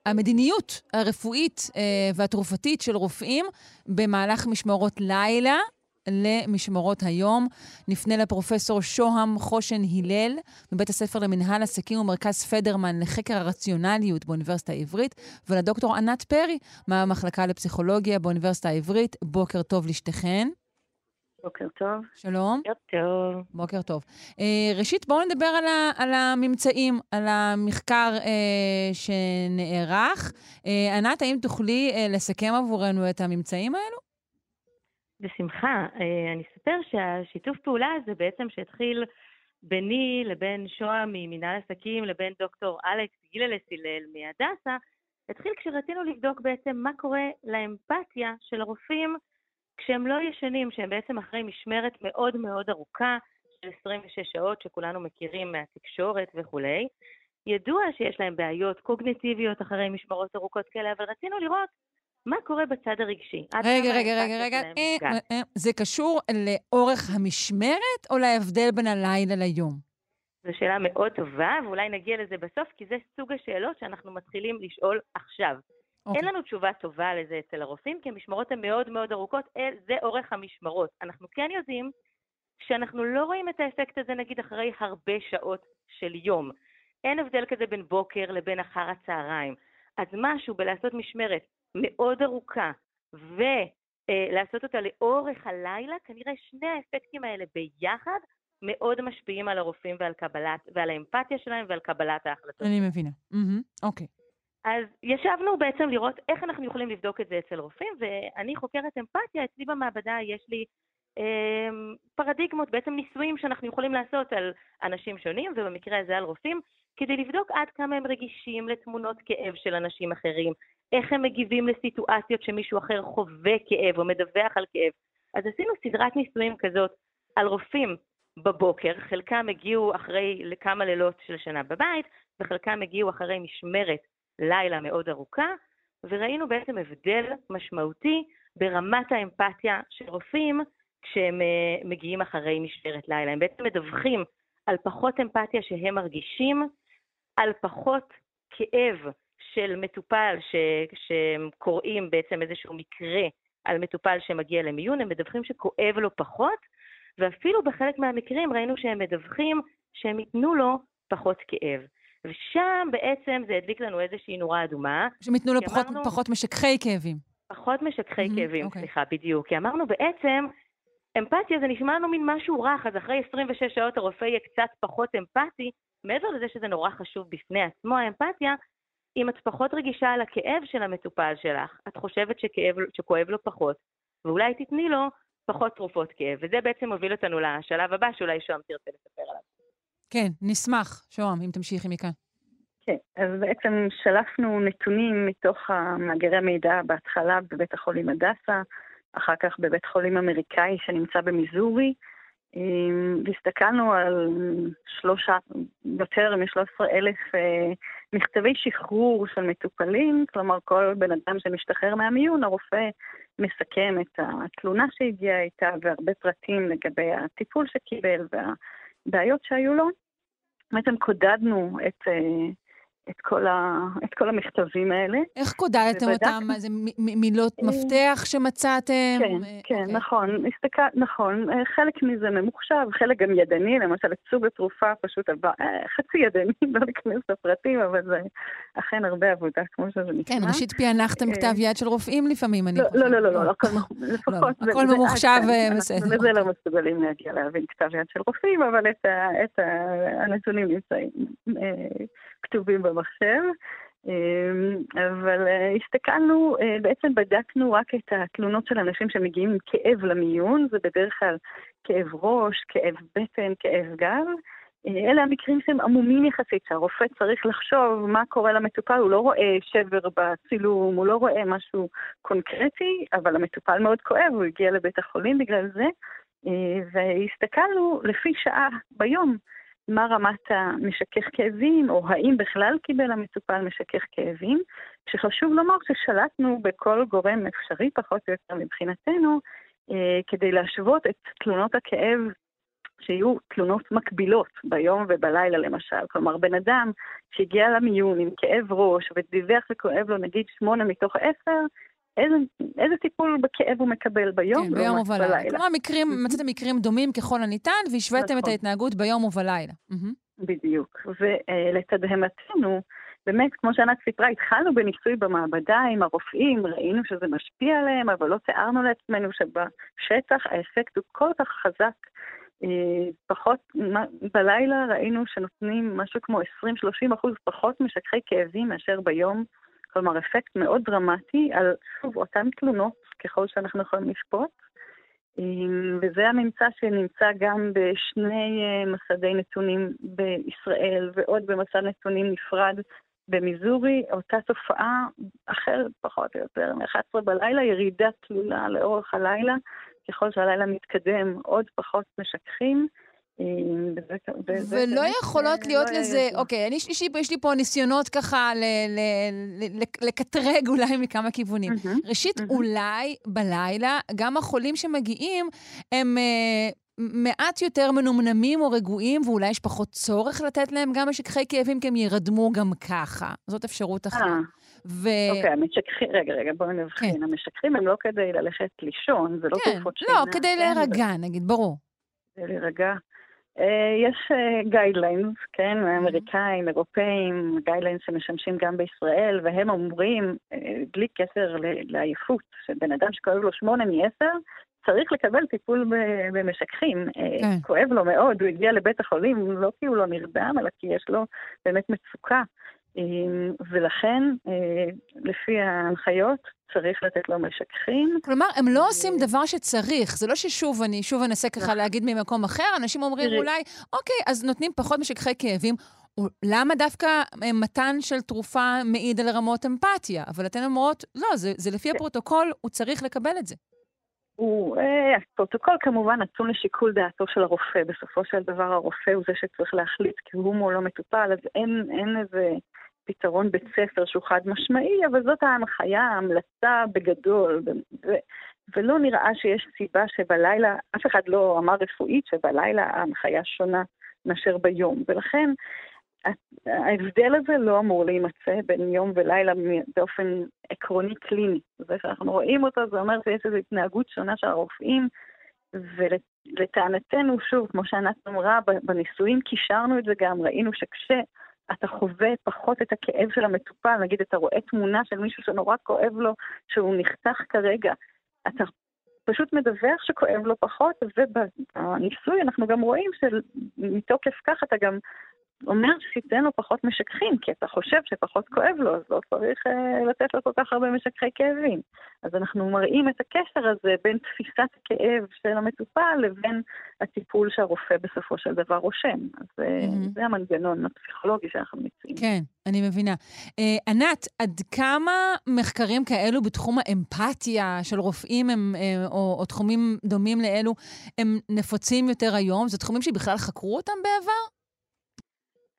המדיניות הרפואית והתרופתית של רופאים במהלך משמרות לילה למשמרות היום. נפנה לפרופסור שוהם חושן הלל, מבית הספר למנהל עסקים ומרכז פדרמן לחקר הרציונליות באוניברסיטה העברית, ולדוקטור ענת פרי, מהמחלקה לפסיכולוגיה באוניברסיטה העברית. בוקר טוב לשתיכן. בוקר טוב. שלום. בוקר טוב. בוקר טוב. Uh, ראשית, בואו נדבר על, ה, על הממצאים, על המחקר uh, שנערך. Uh, ענת, האם תוכלי uh, לסכם עבורנו את הממצאים האלו? בשמחה. אה, אני אספר שהשיתוף פעולה הזה בעצם שהתחיל ביני לבין שוהם ממנהל עסקים לבין דוקטור אלכס גיללס הלל מהדסה, התחיל כשרצינו לבדוק בעצם מה קורה לאמפתיה של הרופאים כשהם לא ישנים, שהם בעצם אחרי משמרת מאוד מאוד ארוכה של 26 שעות שכולנו מכירים מהתקשורת וכולי. ידוע שיש להם בעיות קוגניטיביות אחרי משמרות ארוכות כאלה, אבל רצינו לראות מה קורה בצד הרגשי. רגע, רגע, רגע, רגע. אה, אה, אה, זה קשור לאורך המשמרת או להבדל בין הלילה ליום? זו שאלה מאוד טובה, ואולי נגיע לזה בסוף, כי זה סוג השאלות שאנחנו מתחילים לשאול עכשיו. Okay. אין אוקיי. לנו תשובה טובה לזה אצל הרופאים, כי המשמרות הן מאוד מאוד ארוכות, זה אורך המשמרות. אנחנו כן יודעים שאנחנו לא רואים את האפקט הזה נגיד אחרי הרבה שעות של יום. אין הבדל כזה בין בוקר לבין אחר הצהריים. אז משהו בלעשות משמרת מאוד ארוכה ולעשות אותה לאורך הלילה, כנראה שני האפקטים האלה ביחד מאוד משפיעים על הרופאים ועל קבלת, ועל האמפתיה שלהם ועל קבלת ההחלטות. אני מבינה. אוקיי. Mm-hmm. Okay. אז ישבנו בעצם לראות איך אנחנו יכולים לבדוק את זה אצל רופאים, ואני חוקרת אמפתיה, אצלי במעבדה יש לי אה, פרדיגמות, בעצם ניסויים שאנחנו יכולים לעשות על אנשים שונים, ובמקרה הזה על רופאים, כדי לבדוק עד כמה הם רגישים לתמונות כאב של אנשים אחרים, איך הם מגיבים לסיטואציות שמישהו אחר חווה כאב או מדווח על כאב. אז עשינו סדרת ניסויים כזאת על רופאים בבוקר, חלקם הגיעו אחרי כמה לילות של שנה בבית, וחלקם הגיעו אחרי משמרת לילה מאוד ארוכה, וראינו בעצם הבדל משמעותי ברמת האמפתיה של רופאים כשהם אה, מגיעים אחרי משמרת לילה. הם בעצם מדווחים על פחות אמפתיה שהם מרגישים, על פחות כאב של מטופל ש... שהם קוראים בעצם איזשהו מקרה על מטופל שמגיע למיון, הם מדווחים שכואב לו פחות, ואפילו בחלק מהמקרים ראינו שהם מדווחים שהם ייתנו לו פחות כאב. ושם בעצם זה הדליק לנו איזושהי נורה אדומה. שהם ייתנו לו פחות, אמרנו, פחות משככי כאבים. פחות משככי mm-hmm, כאבים, okay. אוקיי. סליחה, בדיוק. כי אמרנו בעצם, אמפתיה זה נשמע לנו מין משהו רך, אז אחרי 26 שעות הרופא יהיה קצת פחות אמפתי, מעבר לזה שזה נורא חשוב בפני עצמו, האמפתיה, אם את פחות רגישה על הכאב של המטופל שלך, את חושבת שכאב, שכואב לו פחות, ואולי תתני לו פחות תרופות כאב. וזה בעצם מוביל אותנו לשלב הבא, שאולי שוהם תרצה לספר עליו. כן, נשמח. שוהם, אם תמשיכי מכאן. כן, אז בעצם שלפנו נתונים מתוך מאגרי המידע בהתחלה בבית החולים הדסה, אחר כך בבית חולים אמריקאי שנמצא במיזורי, והסתכלנו על שלושה, יותר מ-13 אלף אה, מכתבי שחרור של מטופלים, כלומר כל בן אדם שמשתחרר מהמיון, הרופא מסכם את התלונה שהגיעה איתה והרבה פרטים לגבי הטיפול שקיבל והבעיות שהיו לו. בעצם קודדנו את, אה, את כל, ה, את כל המכתבים האלה. איך קודדתם ובדק... אותם? זה מ- מילות אה, מפתח שמצאתם? כן, כן, okay. אוקיי. נכון. הסתכל, נכון. אה, חלק מזה ממוחשב, חלק גם ידני, למשל את סוג התרופה פשוט עבר, אה, חצי ידני, לא להיכנס לפרטים, אבל זה אכן הרבה עבודה, כמו שזה נשמע. כן, ראשית פענחתם כתב יד של רופאים לפעמים, אני לא, חושבת. לא, לא, לא, לא, הכל לפחות... הכל ממוחשב בסדר. וזה לא מסוגלים להגיע להבין כתב יד של רופאים, אבל את הנתונים נמצאים. כתובים במחשב. אמ, אבל אה, הסתכלנו, אה, בעצם בדקנו רק את התלונות של אנשים שמגיעים עם כאב למיון, זה בדרך כלל כאב ראש, כאב בטן, כאב גב. אה, אלה המקרים שהם עמומים יחסית, שהרופא צריך לחשוב מה קורה למטופל, הוא לא רואה שבר בצילום, הוא לא רואה משהו קונקרטי, אבל המטופל מאוד כואב, הוא הגיע לבית החולים בגלל זה, והסתכלנו לפי שעה ביום. מה רמת המשכך כאבים, או האם בכלל קיבל המטופל משכך כאבים, כשחשוב לומר ששלטנו בכל גורם אפשרי פחות או יותר מבחינתנו, אה, כדי להשוות את תלונות הכאב שיהיו תלונות מקבילות ביום ובלילה למשל. כלומר, בן אדם שהגיע למיון עם כאב ראש ודיווח וכואב לו נגיד שמונה מתוך עשר, איזה, איזה טיפול בכאב הוא מקבל ביום כן, ביום ובלילה. כלומר, מקרים, מצאתם מקרים דומים ככל הניתן, והשוויתם נכון. את ההתנהגות ביום ובלילה. בדיוק. ולתדהמתנו, באמת, כמו שענת סיפרה, התחלנו בניסוי במעבדה עם הרופאים, ראינו שזה משפיע עליהם, אבל לא תיארנו לעצמנו שבשטח האפקט הוא כל כך חזק. אה, פחות, בלילה ראינו שנותנים משהו כמו 20-30 אחוז פחות משככי כאבים מאשר ביום. כלומר, אפקט מאוד דרמטי על, שוב, אותן תלונות, ככל שאנחנו יכולים לשפוט. וזה הממצא שנמצא גם בשני מסדי נתונים בישראל ועוד במסד נתונים נפרד במיזורי, אותה תופעה אחרת פחות או יותר, מ-11 בלילה, ירידה תלולה לאורך הלילה, ככל שהלילה מתקדם עוד פחות משככים. אה, ולא יכולות אה, להיות לא לזה, אוקיי, אני, יש, לי, פה ניסיונות ככה לקטרג אולי מכמה כיוונים. ראשית, אולי בלילה, גם החולים שמגיעים, הם אה, מעט יותר מנומנמים או רגועים, ואולי יש פחות צורך לתת להם גם משככי כאבים, כי הם יירדמו גם ככה. זאת אפשרות אחת. ו... אוקיי, המשככים, רגע, רגע, בואו נבחין. כן. המשככים הם לא כדי ללכת לישון, זה לא כן, תרופות שינה. לא, כדי כן, להירגע. נגיד, ברור. כדי להירגע. Uh, יש guidelines, uh, כן. אמריקאים, אירופאים, guidelines שמשמשים גם בישראל, והם אומרים, uh, בלי קשר לעייפות, שבן אדם שכואב לו שמונה מעשר, צריך לקבל טיפול במשככים. אה, כן. כואב לו מאוד, הוא הגיע לבית החולים, לא כי הוא לא נרדם, אלא כי יש לו באמת מצוקה. אה, ולכן, אה, לפי ההנחיות, צריך לתת לו משככים. כלומר, הם לא עושים דבר שצריך. זה לא ששוב, אני שוב אנסה ככה נכון. להגיד ממקום אחר, אנשים אומרים אולי, אוקיי, אז נותנים פחות משככי כאבים. למה דווקא מתן של תרופה מעיד על רמות אמפתיה? אבל אתן אומרות, לא, זה, זה לפי כן. הפרוטוקול, הוא צריך לקבל את זה. הוא, אה, הפרוטוקול כמובן נתון לשיקול דעתו של הרופא. בסופו של דבר הרופא הוא זה שצריך להחליט, כי הוא מולו מטופל, אז אין, אין איזה פתרון בית ספר שהוא חד משמעי, אבל זאת ההנחיה, ההמלצה בגדול. ו, ולא נראה שיש סיבה שבלילה, אף אחד לא אמר רפואית שבלילה ההנחיה שונה מאשר ביום. ולכן ההבדל הזה לא אמור להימצא בין יום ולילה באופן עקרוני קליני. זה שאנחנו רואים אותו, זה אומר שיש איזו התנהגות שונה של הרופאים, ולטענתנו, שוב, כמו שענת אמרה, בניסויים קישרנו את זה גם, ראינו שכשאתה חווה פחות את הכאב של המטופל, נגיד אתה רואה תמונה של מישהו שנורא כואב לו, שהוא נחתך כרגע, אתה פשוט מדווח שכואב לו פחות, ובניסוי אנחנו גם רואים שמתוקף כך אתה גם אומר שתיתן לו פחות משככים, כי אתה חושב שפחות כואב לו, אז לא צריך uh, לתת לו כל כך הרבה משככי כאבים. אז אנחנו מראים את הקשר הזה בין תפיסת הכאב של המטופל לבין הטיפול שהרופא בסופו של דבר רושם. אז mm-hmm. זה המנגנון הפסיכולוגי שאנחנו מציעים. כן, אני מבינה. Uh, ענת, עד כמה מחקרים כאלו בתחום האמפתיה של רופאים הם, או, או תחומים דומים לאלו הם נפוצים יותר היום? זה תחומים שבכלל חקרו אותם בעבר?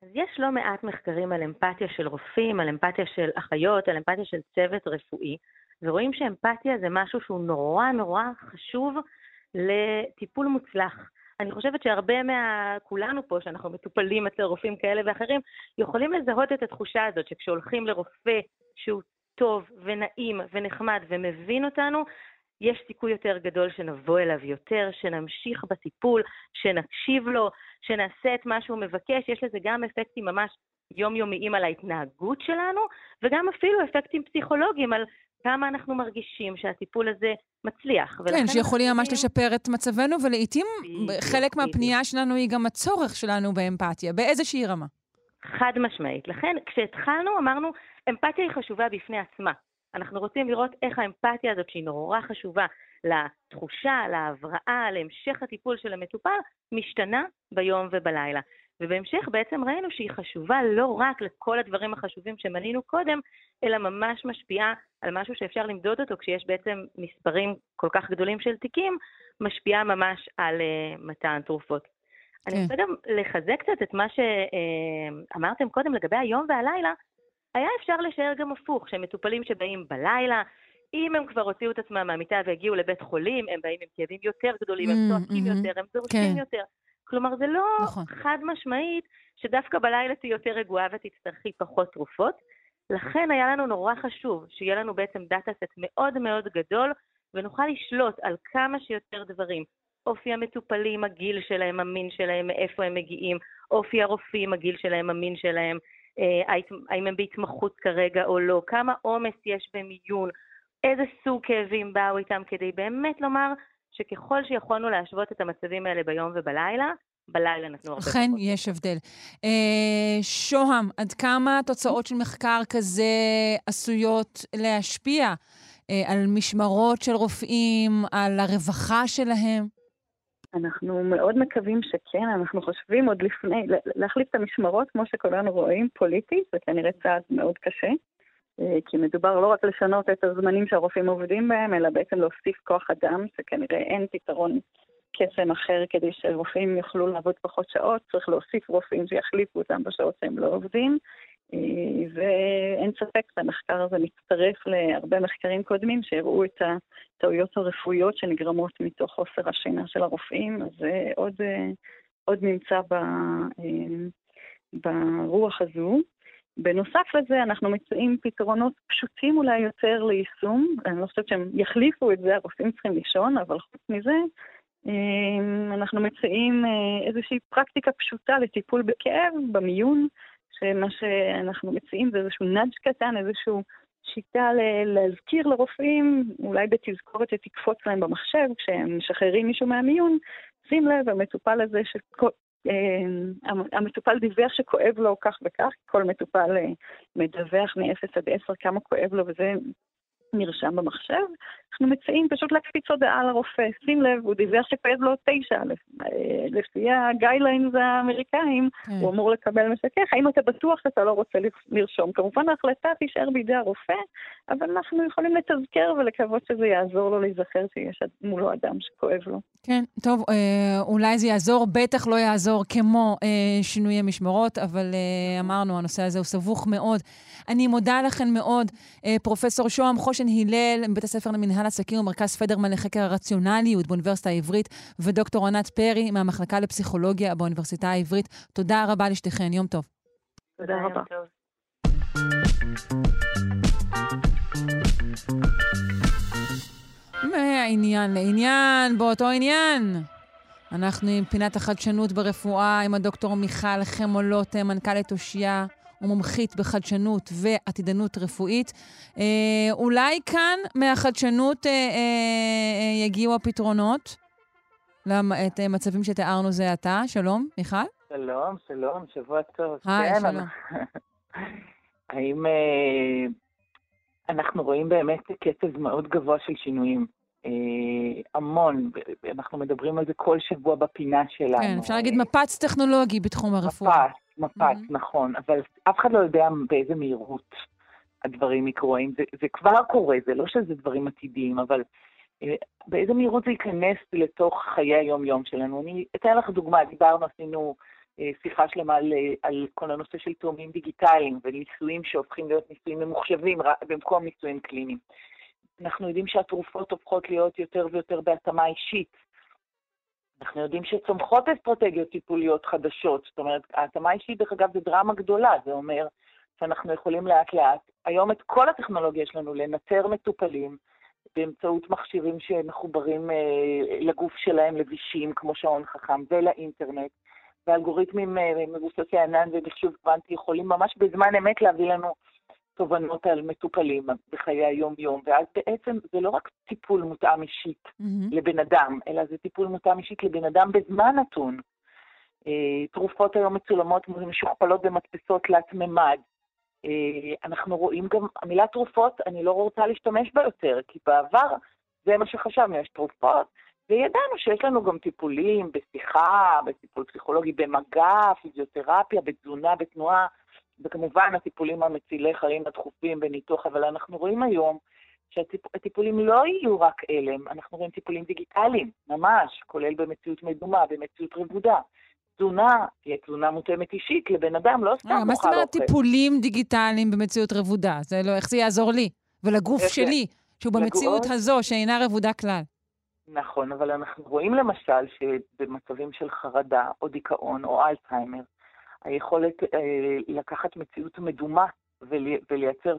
אז יש לא מעט מחקרים על אמפתיה של רופאים, על אמפתיה של אחיות, על אמפתיה של צוות רפואי, ורואים שאמפתיה זה משהו שהוא נורא נורא חשוב לטיפול מוצלח. אני חושבת שהרבה מה... כולנו פה, שאנחנו מטופלים אצל רופאים כאלה ואחרים, יכולים לזהות את התחושה הזאת שכשהולכים לרופא שהוא טוב ונעים ונחמד ומבין אותנו, יש סיכוי יותר גדול שנבוא אליו יותר, שנמשיך בטיפול, שנקשיב לו, שנעשה את מה שהוא מבקש. יש לזה גם אפקטים ממש יומיומיים על ההתנהגות שלנו, וגם אפילו אפקטים פסיכולוגיים על כמה אנחנו מרגישים שהטיפול הזה מצליח. כן, שיכולים ממש לשפר את מצבנו, ולעיתים חלק מהפנייה שלנו היא גם הצורך שלנו באמפתיה, באיזושהי רמה. חד משמעית. לכן, כשהתחלנו, אמרנו, אמפתיה היא חשובה בפני עצמה. אנחנו רוצים לראות איך האמפתיה הזאת, שהיא נורא חשובה לתחושה, להבראה, להמשך הטיפול של המטופל, משתנה ביום ובלילה. ובהמשך בעצם ראינו שהיא חשובה לא רק לכל הדברים החשובים שמנינו קודם, אלא ממש משפיעה על משהו שאפשר למדוד אותו כשיש בעצם מספרים כל כך גדולים של תיקים, משפיעה ממש על uh, מתן תרופות. כן. אני רוצה גם לחזק קצת את מה שאמרתם קודם לגבי היום והלילה, היה אפשר לשער גם הפוך, שמטופלים שבאים בלילה, אם הם כבר הוציאו את עצמם מהמיטה והגיעו לבית חולים, הם באים עם כאבים יותר גדולים, הם mm, צועקים mm-hmm. יותר, הם דורשים כן. יותר. כלומר, זה לא נכון. חד משמעית שדווקא בלילה תהיי יותר רגועה ותצטרכי פחות תרופות. לכן היה לנו נורא חשוב שיהיה לנו בעצם דאטה סט מאוד מאוד גדול, ונוכל לשלוט על כמה שיותר דברים. אופי המטופלים, הגיל שלהם, המין שלהם, מאיפה הם מגיעים, אופי הרופאים, הגיל שלהם, המין שלהם, האם הם בהתמחות כרגע או לא, כמה עומס יש במיון, איזה סוג כאבים באו איתם, כדי באמת לומר שככל שיכולנו להשוות את המצבים האלה ביום ובלילה, בלילה נתנו הרבה אכן, יש הבדל. אה, שוהם, עד כמה תוצאות של מחקר כזה עשויות להשפיע על משמרות של רופאים, על הרווחה שלהם? אנחנו מאוד מקווים שכן, אנחנו חושבים עוד לפני, להחליף את המשמרות, כמו שכולנו רואים, פוליטית, זה כנראה צעד מאוד קשה. אה, כי מדובר לא רק לשנות את הזמנים שהרופאים עובדים בהם, אלא בעצם להוסיף כוח אדם, שכנראה אין פתרון קסם אחר כדי שרופאים יוכלו לעבוד פחות שעות, צריך להוסיף רופאים שיחליפו אותם בשעות שהם לא עובדים. אה, ואין ספק, המחקר הזה מצטרף להרבה מחקרים קודמים שהראו את הטעויות הרפואיות שנגרמות מתוך חוסר השינה של הרופאים, אז זה עוד, אה, עוד נמצא ב, ברוח הזו. בנוסף לזה, אנחנו מציעים פתרונות פשוטים אולי יותר ליישום. אני לא חושבת שהם יחליפו את זה, הרופאים צריכים לישון, אבל חוץ מזה, אה, אנחנו מציעים אה, איזושהי פרקטיקה פשוטה לטיפול בכאב במיון, שמה שאנחנו מציעים זה איזשהו נאג' קטן, איזושהי שיטה להזכיר לרופאים, אולי בתזכורת שתקפוץ להם במחשב, כשהם משחררים מישהו מהמיון, שים לב, המטופל הזה אה, המטופל דיווח שכואב לו כך וכך, כל מטופל אה, מדווח מ-0 עד 10 כמה כואב לו וזה נרשם במחשב. אנחנו מציעים פשוט להקפיץ הודעה לרופא, שים לב, הוא דיווח שכואב לו 9, אה, לפי הגיידליינס האמריקאים, כן. הוא אמור לקבל משכך, האם אתה בטוח שאתה לא רוצה לרשום? כמובן ההחלטה תישאר בידי הרופא, אבל אנחנו יכולים לתזכר ולקוות שזה יעזור לו להיזכר שיש מולו אדם שכואב לו. כן, טוב, אה, אולי זה יעזור, בטח לא יעזור כמו אה, שינויי משמרות, אבל אה, אמרנו, הנושא הזה הוא סבוך מאוד. אני מודה לכם מאוד, אה, פרופ' שוהם חושן הלל, מבית הספר למנהל עסקים ומרכז פדרמן לחקר הרציונליות באוניברסיטה העברית, ודוקטור ענת פרי מהמחלקה לפסיכולוגיה באוניברסיטה העברית. תודה רבה לשתיכן, יום טוב. תודה רבה. מעניין לעניין, באותו עניין. אנחנו עם פינת החדשנות ברפואה, עם הדוקטור מיכל חמולות, מנכ"לית אושיה ומומחית בחדשנות ועתידנות רפואית. אה, אולי כאן מהחדשנות אה, אה, אה, יגיעו הפתרונות את מצבים שתיארנו זה עתה. שלום, מיכל? שלום, שלום, שבוע טוב. היי, כן, שלום. האם אה, אנחנו רואים באמת קצב מאוד גבוה של שינויים? אה, המון, אנחנו מדברים על זה כל שבוע בפינה שלנו. כן, אפשר להגיד מפץ טכנולוגי בתחום הרפואה. מפץ, מפץ, mm-hmm. נכון, אבל אף אחד לא יודע באיזה מהירות הדברים יקרו. זה, זה כבר קורה, זה לא שזה דברים עתידיים, אבל אה, באיזה מהירות זה ייכנס לתוך חיי היום-יום שלנו. אני אתן לך דוגמה, דיברנו, עשינו אה, שיחה שלמה על, על כל הנושא של תאומים דיגיטליים וניסויים שהופכים להיות ניסויים ממוחשבים במקום ניסויים קליניים. אנחנו יודעים שהתרופות הופכות להיות יותר ויותר בהתאמה אישית. אנחנו יודעים שצומחות אסטרטגיות טיפוליות חדשות. זאת אומרת, ההתאמה אישית, דרך אגב, זה דרמה גדולה. זה אומר שאנחנו יכולים לאט-לאט, היום את כל הטכנולוגיה יש לנו לנטר מטופלים באמצעות מכשירים שמחוברים אה, לגוף שלהם, לבישים, כמו שעון חכם, ולאינטרנט. ואלגוריתמים אה, מבוססי ענן ומחשוב קוונטי יכולים ממש בזמן אמת להביא לנו תובנות על מטופלים בחיי היום-יום, ואז בעצם זה לא רק טיפול מותאם אישית mm-hmm. לבן אדם, אלא זה טיפול מותאם אישית לבן אדם בזמן נתון. אה, תרופות היום מצולמות משוכפלות במדפסות תלת-ממד. אה, אנחנו רואים גם, המילה תרופות, אני לא רוצה להשתמש בה יותר, כי בעבר זה מה שחשבנו, יש תרופות, וידענו שיש לנו גם טיפולים בשיחה, בטיפול פסיכולוגי, במגע, פיזיותרפיה, בתזונה, בתנועה. וכמובן הטיפולים המצילי חיים הדחופים בניתוח, אבל אנחנו רואים היום שהטיפולים לא יהיו רק אלם, אנחנו רואים טיפולים דיגיטליים, ממש, כולל במציאות מדומה, במציאות רבודה. תזונה, תהיה תזונה מותאמת אישית לבן אדם, לא סתם אוכל אוכל. מה זאת אומרת טיפולים דיגיטליים במציאות רבודה? זה לא, איך זה יעזור לי? ולגוף שלי, שהוא במציאות הזו, שאינה רבודה כלל. נכון, אבל אנחנו רואים למשל שבמצבים של חרדה או דיכאון או אלצהיימר, היכולת אה, לקחת מציאות מדומה ולייצר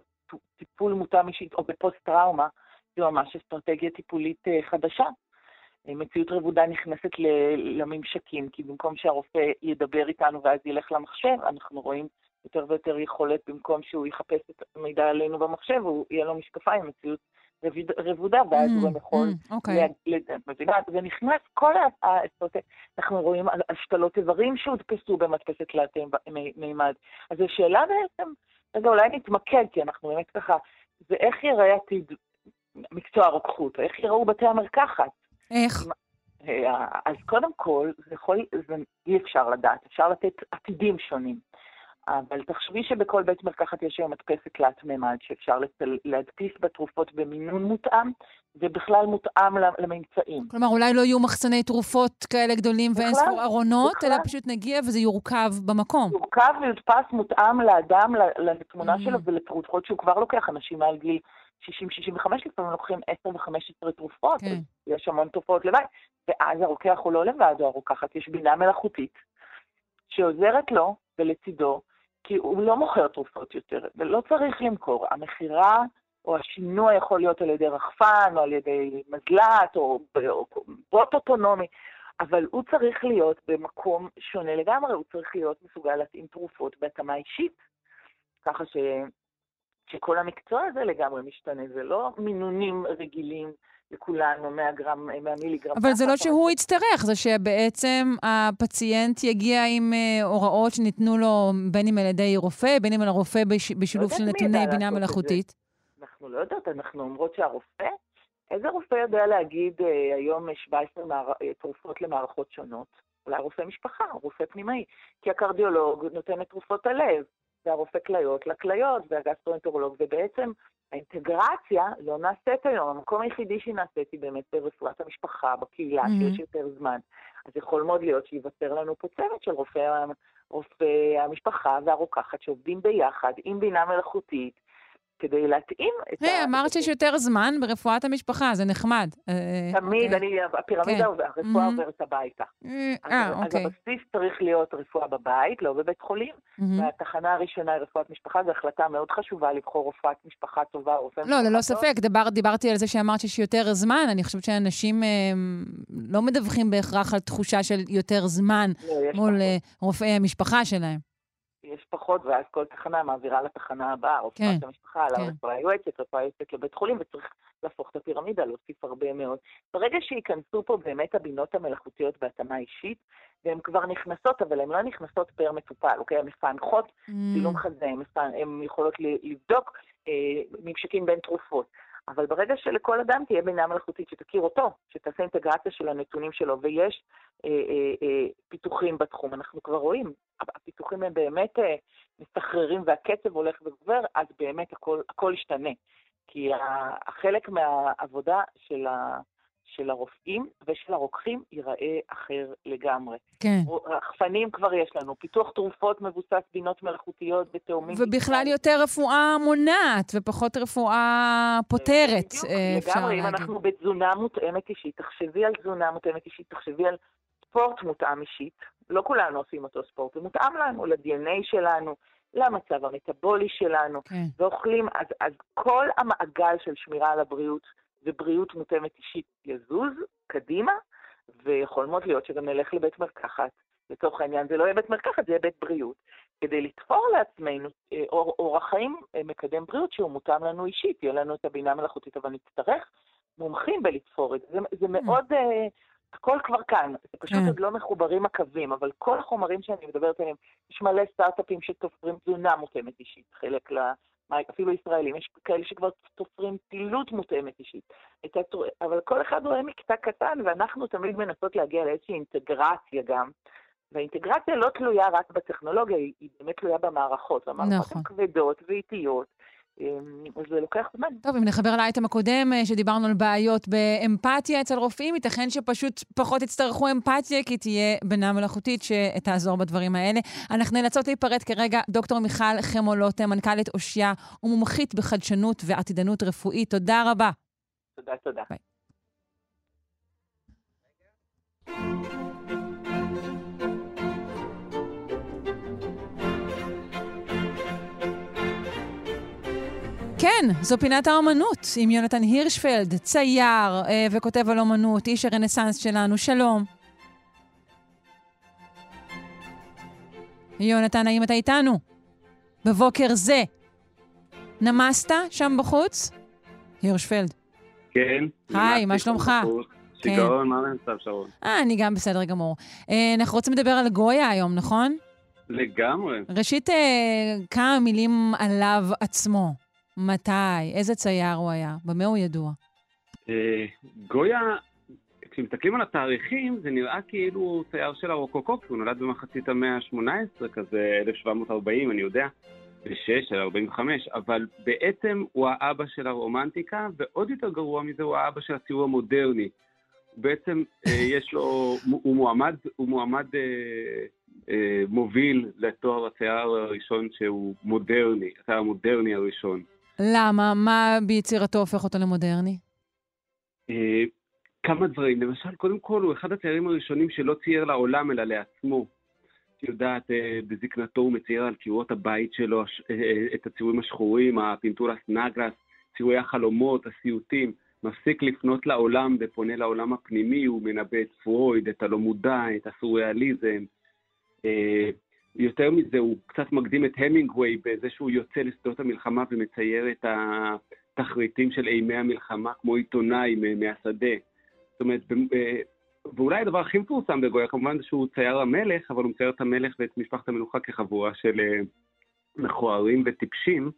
טיפול מותאם אישית או בפוסט-טראומה, זו ממש אסטרטגיה טיפולית אה, חדשה. אה, מציאות רבודה נכנסת לממשקים, כי במקום שהרופא ידבר איתנו ואז ילך למחשב, אנחנו רואים יותר ויותר יכולת, במקום שהוא יחפש את המידע עלינו במחשב, הוא יהיה לו משקפיים, מציאות רבודה, ואז הוא גם mm, יכול... mm, אוקיי. זה נכנס כל האסטרטגיה. אנחנו רואים השתלות איברים שהודפסו במדפסת תלת מימד. אז זו שאלה בעצם, רגע, אולי נתמקד, כי אנחנו באמת ככה, זה איך יראה עתיד מקצוע הרוקחות, איך יראו בתי המרקחת. איך? אה, אז קודם כל, זה יכול, זה אי אפשר לדעת, אפשר לתת עתידים שונים. אבל תחשבי שבכל בית מרקחת יש היום מדפסת תלת מימד, שאפשר להדפיס בתרופות במינון מותאם, ובכלל מותאם לממצאים. כלומר, אולי לא יהיו מחסני תרופות כאלה גדולים ואין ספור ארונות, בכלל. אלא פשוט נגיע וזה יורכב במקום. יורכב ויודפס מותאם לאדם, לתמונה mm. שלו ולתרופות שהוא כבר לוקח. אנשים מעל גיל 60-65 לפעמים לוקחים 10 ו-15 תרופות, כן. יש המון תופעות לבד, ואז הרוקח הוא לא לבד או הרוקחת, יש בינה מלאכותית שעוזרת לו ולצידו כי הוא לא מוכר תרופות יותר, ולא צריך למכור. המכירה או השינוע יכול להיות על ידי רחפן, או על ידי מזל"ט, או בוט אוטונומי, אבל הוא צריך להיות במקום שונה לגמרי, הוא צריך להיות מסוגל להתאים תרופות בהתאמה אישית, ככה ש... שכל המקצוע הזה לגמרי משתנה, זה לא מינונים רגילים לכולנו, 100 גרם, 100 מיליגרם. אבל זה לא שהוא יצטרך, זה שבעצם הפציינט יגיע עם uh, הוראות שניתנו לו, בין אם על ידי רופא, בין אם על הרופא בש, בשילוב לא של נתוני בינה מלאכותית. אנחנו לא יודעות, אנחנו אומרות שהרופא, איזה רופא יודע להגיד uh, היום 17 מער... אה, תרופות למערכות שונות? אולי רופא משפחה, רופא פנימאי, כי הקרדיולוג נותן את תרופות הלב, והרופא כליות לכליות, והגסטרואנטרולוג, ובעצם האינטגרציה לא נעשית היום, המקום היחידי שהיא נעשית היא באמת ברפואת המשפחה, בקהילה, mm-hmm. שיש יותר זמן. אז יכול מאוד להיות שייווצר לנו פה צוות של רופאי, רופאי המשפחה והרוקחת שעובדים ביחד עם בינה מלאכותית, כדי להתאים את hey, ה... אמרת שיש יותר זמן ברפואת המשפחה, זה נחמד. אה, תמיד, okay. אוקיי. אני, הפירמידה, כן. הרפואה mm-hmm. עוברת הביתה. Mm-hmm. אז, 아, אז אוקיי. הבסיס צריך להיות רפואה בבית, לא בבית חולים, mm-hmm. והתחנה הראשונה היא רפואת משפחה, זו החלטה מאוד חשובה לבחור רופאת משפחה טובה, רופא לא, ללא ספק, דבר, דיברתי על זה שאמרת שיש יותר זמן, אני חושבת שאנשים אה, לא מדווחים בהכרח על תחושה של יותר זמן לא, מול. אה, רופאי המשפחה שלהם. יש פחות, ואז כל תחנה מעבירה לתחנה הבאה, רופאת כן, המשפחה, כן. לרפואה היועצת, רפואה יועצת לבית חולים, וצריך להפוך את הפירמידה, להוסיף הרבה מאוד. ברגע שייכנסו פה באמת הבינות המלאכותיות בהתאמה אישית, והן כבר נכנסות, אבל הן לא נכנסות פר מטופל, אוקיי? הן מפענחות mm. צילום חזה, הן יכולות לבדוק אה, ממשקים בין תרופות. אבל ברגע שלכל אדם תהיה בינה מלאכותית שתכיר אותו, שתעשה אינטגרציה של הנתונים שלו, ויש אה, אה, אה, פיתוחים בתחום, אנחנו כבר רואים, הפיתוחים הם באמת אה, מסחררים והקצב הולך וגובר, אז באמת הכל, הכל ישתנה. כי החלק מהעבודה של ה... של הרופאים ושל הרוקחים ייראה אחר לגמרי. כן. רחפנים כבר יש לנו, פיתוח תרופות מבוסס בינות מלאכותיות ותאומים. ובכלל. יותר רפואה מונעת ופחות רפואה פותרת, אה, אפשר לגמרי, להגיד. אם אנחנו בתזונה מותאמת אישית, תחשבי על תזונה מותאמת אישית, תחשבי על ספורט מותאם אישית. לא כולנו עושים אותו ספורט, זה מותאם לנו, ל-DNA שלנו. למצב המטבולי שלנו, כן. ואוכלים, אז, אז כל המעגל של שמירה על הבריאות ובריאות מותאמת אישית יזוז קדימה, ויכול מאוד להיות שגם נלך לבית מרקחת. לצורך העניין זה לא יהיה בית מרקחת, זה יהיה בית בריאות. כדי לתפור לעצמנו אה, אור, אורח חיים אה, מקדם בריאות שהוא מותאם לנו אישית, תהיה לנו את הבינה המלאכותית, אבל נצטרך מומחים בלתפור את זה. זה mm. מאוד, uh, הכל כבר כאן, זה פשוט mm. עוד לא מחוברים הקווים, אבל כל החומרים שאני מדברת עליהם, יש מלא סטארט-אפים שתופרים תזונה מותאמת אישית, חלק אפילו ישראלים, יש כאלה שכבר תופרים פעילות מותאמת אישית. אבל כל אחד רואה מקטע קטן, ואנחנו תמיד מנסות להגיע לאיזושהי אינטגרציה גם. והאינטגרציה לא תלויה רק בטכנולוגיה, היא באמת תלויה במערכות. המערכות נכון. הן כבדות ואיטיות, זה לוקח זמן. טוב, אם נחבר לאייטם הקודם, אה, שדיברנו על בעיות באמפתיה אצל רופאים, ייתכן שפשוט פחות יצטרכו אמפתיה, כי תהיה בינה מלאכותית שתעזור בדברים האלה. אנחנו נאלצות להיפרד כרגע. דוקטור מיכל חמולוטה, מנכ"לית אושיה ומומחית בחדשנות ועתידנות רפואית. תודה רבה. תודה, תודה. ביי. כן, זו פינת האומנות עם יונתן הירשפלד, צייר אה, וכותב על אומנות, איש הרנסאנס שלנו. שלום. יונתן, האם אתה איתנו? בבוקר זה. נמסת שם בחוץ? הירשפלד. כן. היי, מה שלומך? שיגעון, כן. מה נמצא שרון? אה, אני גם בסדר גמור. אה, אנחנו רוצים לדבר על גויה היום, נכון? לגמרי. ראשית, אה, כמה מילים עליו עצמו. מתי? איזה צייר הוא היה? במה הוא ידוע? אה, גויה, כשמסתכלים על התאריכים, זה נראה כאילו הוא צייר של הרוקוקו, כי הוא נולד במחצית המאה ה-18, כזה 1740, אני יודע, ב-6 של 45, אבל בעצם הוא האבא של הרומנטיקה, ועוד יותר גרוע מזה, הוא האבא של הציור המודרני. בעצם אה, יש לו, הוא מועמד, הוא מועמד אה, אה, מוביל לתואר הצייר הראשון שהוא מודרני, הצייר המודרני הראשון. למה? מה ביצירתו הופך אותו למודרני? אה, כמה דברים. למשל, קודם כל, הוא אחד הציירים הראשונים שלא צייר לעולם, אלא לעצמו. את יודעת, אה, בזקנתו הוא מצייר על קירות הבית שלו אה, את הציורים השחורים, ה pinturas negras, ציורי החלומות, הסיוטים. מפסיק לפנות לעולם ופונה לעולם הפנימי, הוא מנבא את פרויד, את הלא מודע, את הסוריאליזם. יותר מזה, הוא קצת מקדים את המינגווי בזה שהוא יוצא לשדות המלחמה ומצייר את התחריטים של אימי המלחמה כמו עיתונאי מהשדה. זאת אומרת, אה, ואולי הדבר הכי מפורסם בגויה, כמובן שהוא צייר המלך, אבל הוא מצייר את המלך ואת משפחת המלוכה כחבורה של אה, מכוערים וטיפשים,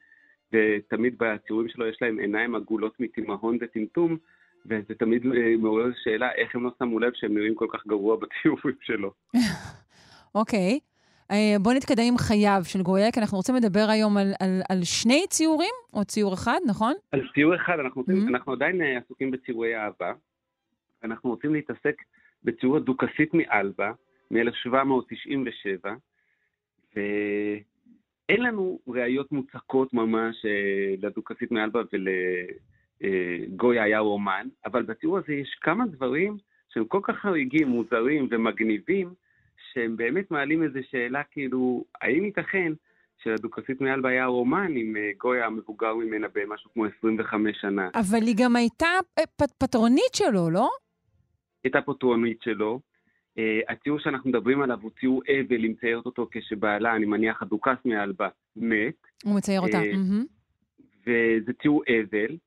ותמיד בציורים שלו יש להם עיניים עגולות מתימהון וטמטום, וזה תמיד אה, מעורר שאלה איך הם לא שמו לב שהם נראים כל כך גרוע בציורים שלו. אוקיי. אה, בואו נתקדם עם חייו של גויה, כי אנחנו רוצים לדבר היום על, על, על שני ציורים, או ציור אחד, נכון? על ציור אחד, אנחנו, רוצים, Mhm. אנחנו עדיין אה, עסוקים בציורי אהבה. אנחנו רוצים להתעסק בציור הדוכסית מאלבה, מ-1797, ואין לנו ראיות מוצקות ממש אה, לדוכסית מאלבה ולגויה היה רומן, אבל בציור הזה יש כמה דברים שהם כל כך חריגים, מוזרים ומגניבים, שהם באמת מעלים איזו שאלה כאילו, האם ייתכן שלדוכסית מאלבה היה רומן עם אה, גויה המבוגר ממנה במשהו כמו 25 שנה? אבל היא גם הייתה אה, פט, פטרונית שלו, לא? הייתה פטרונית שלו. Uh, הציור שאנחנו מדברים עליו הוא ציור אבל, היא מציירת אותו כשבעלה, אני מניח, הדוכס מאלבה, מת, הוא מצייר אותה. אה, מהמם. וזה ציור אבל.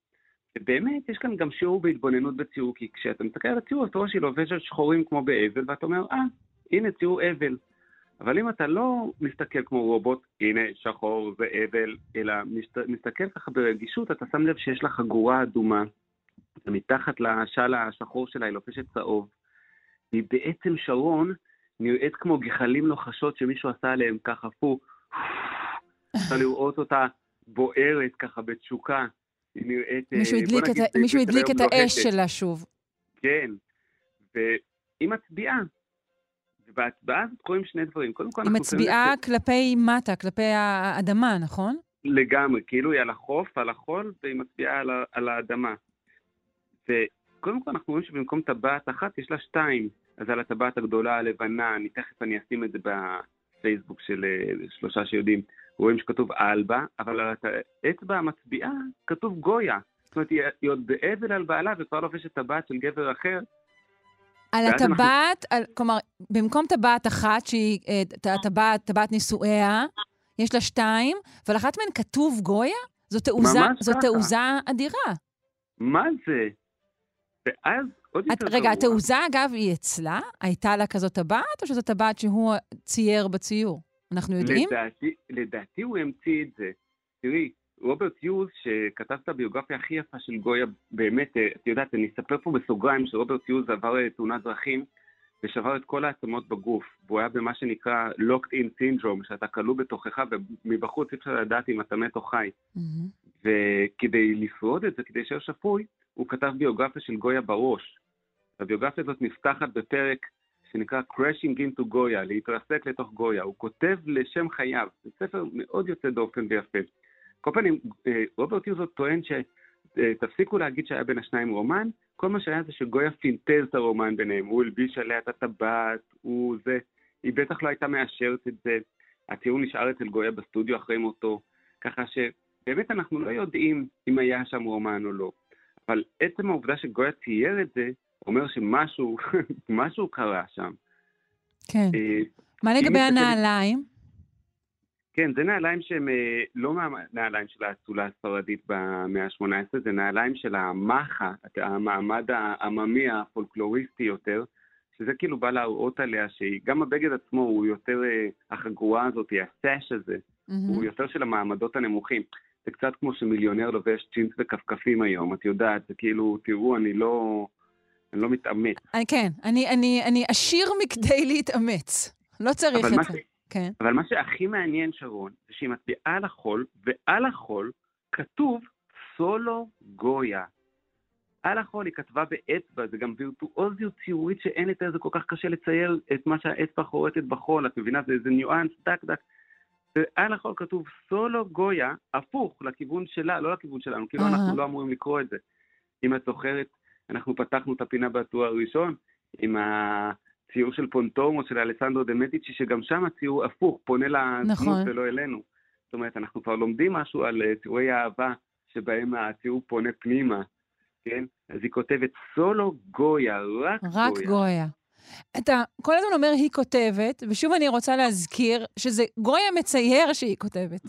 ובאמת, יש כאן גם שיעור בהתבוננות בציור, כי כשאתה מסתכל על הציור, אתה רואה שהיא לובשת שחורים כמו באבל, ואתה אומר, אה, הנה ציור אבל. אבל אם אתה לא מסתכל כמו רובוט, הנה שחור זה אבל, אלא מסת, מסתכל ככה ברגישות, אתה שם לב שיש לה חגורה אדומה, ומתחת לשל השחור שלה היא לובשת צהוב. היא בעצם שרון נראית כמו גחלים לוחשות שמישהו עשה עליהם ככה פו. אפשר לראות אותה בוערת ככה בתשוקה. היא נראית... אה, מישהו הדליק, את, נגיד, מישהו הדליק את האש. שלה שוב. כן, והיא מצביעה. ובהצבעה הזאת קורים שני דברים. קודם כל, היא מצביעה כלפי מטה, כלפי האדמה, נכון? לגמרי, כאילו היא על החוף, על החול, והיא מצביעה על, ה- על האדמה. וקודם כל אנחנו רואים שבמקום טבעת אחת יש לה שתיים. אז על הטבעת הגדולה הלבנה, אני תכף אני אשים את זה בפייסבוק של אה, שלושה שיודעים, רואים שכתוב אלבה, אבל על האצבע המצביעה כתוב גויה. זאת אומרת, היא עוד באבל על בעלה וכבר לובשת טבעת של גבר אחר. על אנחנו- הטבעת, כלומר, במקום טבעת אחת, שהיא אה, ט- הטבעת, טבעת נישואיה, יש לה שתיים, ועל אחת מהן כתוב גויה? זו תעוזה, זו. תעוזה אדירה. מה זה? ואז עוד את, יותר רגע, גרוע. התעוזה, אגב, היא אצלה? הייתה לה כזאת טבעת, או שזו טבעת שהוא צייר בציור? אנחנו יודעים? לדעתי, לדעתי הוא המציא את זה. תראי, רוברט יוז, שכתב את הביוגרפיה הכי יפה של גויה, באמת, אה, את יודעת, אני אספר פה בסוגריים שרוברט יוז עבר אה, תאונת דרכים ושבר את כל העצמות בגוף, והוא היה במה שנקרא locked in syndrome, שאתה כלוא בתוכך ומבחוץ אי אפשר לדעת אם אתה מת או חי. מהמם. וכדי לשרוד את זה, כדי להישאר שפוי, הוא כתב ביוגרפיה של גויה בראש. הביוגרפיה הזאת נפתחת בפרק שנקרא Crashing into גויה, להתרסק לתוך גויה. הוא כותב לשם חייו. זה ספר מאוד יוצא דופן ויפה. כל פנים, אה, רוברט יוזות טוען שתפסיקו להגיד שהיה בין השניים רומן, כל מה שהיה זה שגויה פינטז את הרומן ביניהם. הוא הלביש עליה את הטבעת, הוא זה. היא בטח לא הייתה מאשרת את זה. הציור נשאר אצל גויה בסטודיו אחרי מותו. ככה שבאמת אנחנו לא יודעים אם היה שם רומן או לא. אבל עצם העובדה שגויה צייר את זה, אומר שמשהו, משהו קרה שם. כן. אה, מה לגבי הנעליים? כן, זה נעליים שהם אה, לא מהנעליים של האצולה הספרדית במאה ה-18, זה נעליים של המאחה, המעמד העממי הפולקלוריסטי יותר, שזה כאילו בא להראות עליה שהיא, גם הבגד עצמו הוא יותר, אה, החגורה הזאת, הסאש הזה, מהמם. הוא יותר של המעמדות הנמוכים. זה קצת כמו שמיליונר לובש ג'ינס וכפכפים היום, את יודעת, זה כאילו, תראו, אני לא, אני לא מתאמץ. אני, כן, אני, אני, אני עשיר מכדי להתאמץ. לא צריך את זה. כן. אבל מה שהכי מעניין, שרון, זה שהיא מצביעה על החול, ועל החול כתוב סולו גויה. על החול היא כתבה באצבע, זה גם וירטואוזיות ציורית שאין יותר, זה כל כך קשה לצייר את מה שהאצבע חורטת בחול, את מבינה? זה איזה ניואנס, דק דק. ועל החול כתוב סולו גויה, הפוך לכיוון שלה, לא לכיוון שלנו, כאילו אנחנו לא אמורים לקרוא את זה. אם את זוכרת, אנחנו פתחנו את הפינה בטור הראשון עם הציור של פונטומו של אלסנדרו דה מדיצ'י, שגם שם הציור הפוך, פונה לדמות נכון. ולא אלינו. זאת אומרת, אנחנו כבר לומדים משהו על אה, ציורי אהבה, שבהם הציור פונה פנימה, כן? אז היא כותבת סולו גויה, רק, רק גויה. גויה. אתה כל הזמן אומר היא כותבת, ושוב אני רוצה להזכיר שזה גויה מצייר שהיא כותבת.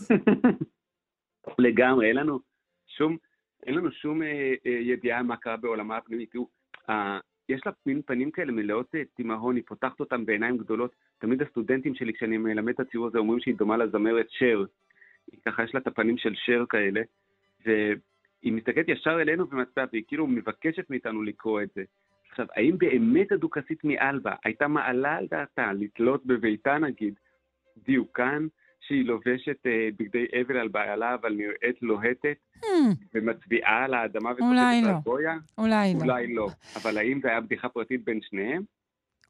לגמרי, אין לנו שום, אין לנו שום אה, אה, ידיעה מה קרה בעולמה הפנימית. תראו, יש לה מין פנים כאלה מלאות אה, תימהון, היא פותחת אותם בעיניים גדולות. תמיד הסטודנטים שלי, כשאני מלמד את הציור הזה, אומרים שהיא דומה לזמרת שר. היא ככה, יש לה את הפנים של שר כאלה, והיא מסתכלת ישר אלינו ומצביעה, והיא כאילו מבקשת מאיתנו לקרוא את זה. עכשיו, האם באמת הדוכסית מאלבה הייתה מעלה על דעתה לתלות בביתה, נגיד, דיוקן שהיא לובשת אה, בגדי אבל על בעלה, אבל נראית לוהטת, hmm. ומצביעה על האדמה וכותבת על לא. גויה? אולי לא. אולי לא. אבל האם זה היה בדיחה פרטית בין שניהם?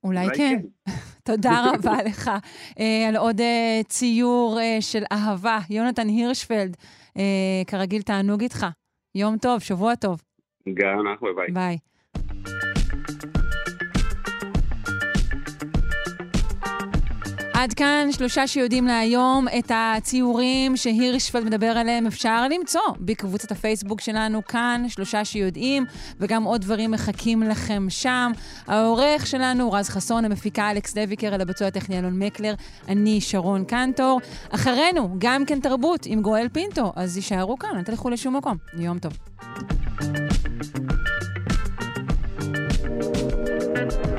אולי, כן. כן. תודה רבה לך uh, על עוד uh, ציור של אהבה. יונתן הירשפלד, כרגיל, תענוג איתך. יום טוב, שבוע טוב. גם אנחנו, ביי. ביי. עד כאן שלושה שיודעים להיום את הציורים שהירשפלד מדבר עליהם אפשר למצוא בקבוצת הפייסבוק שלנו כאן, שלושה שיודעים, וגם עוד דברים מחכים לכם שם. העורך שלנו, רז חסון, המפיקה אלכס דביקר, על הביצוע הטכני אלון מקלר, אני שרון קנטור. אחרינו, גם כן תרבות עם גואל פינטו, אז יישארו כאן, אל תלכו לשום מקום. יום טוב. thank you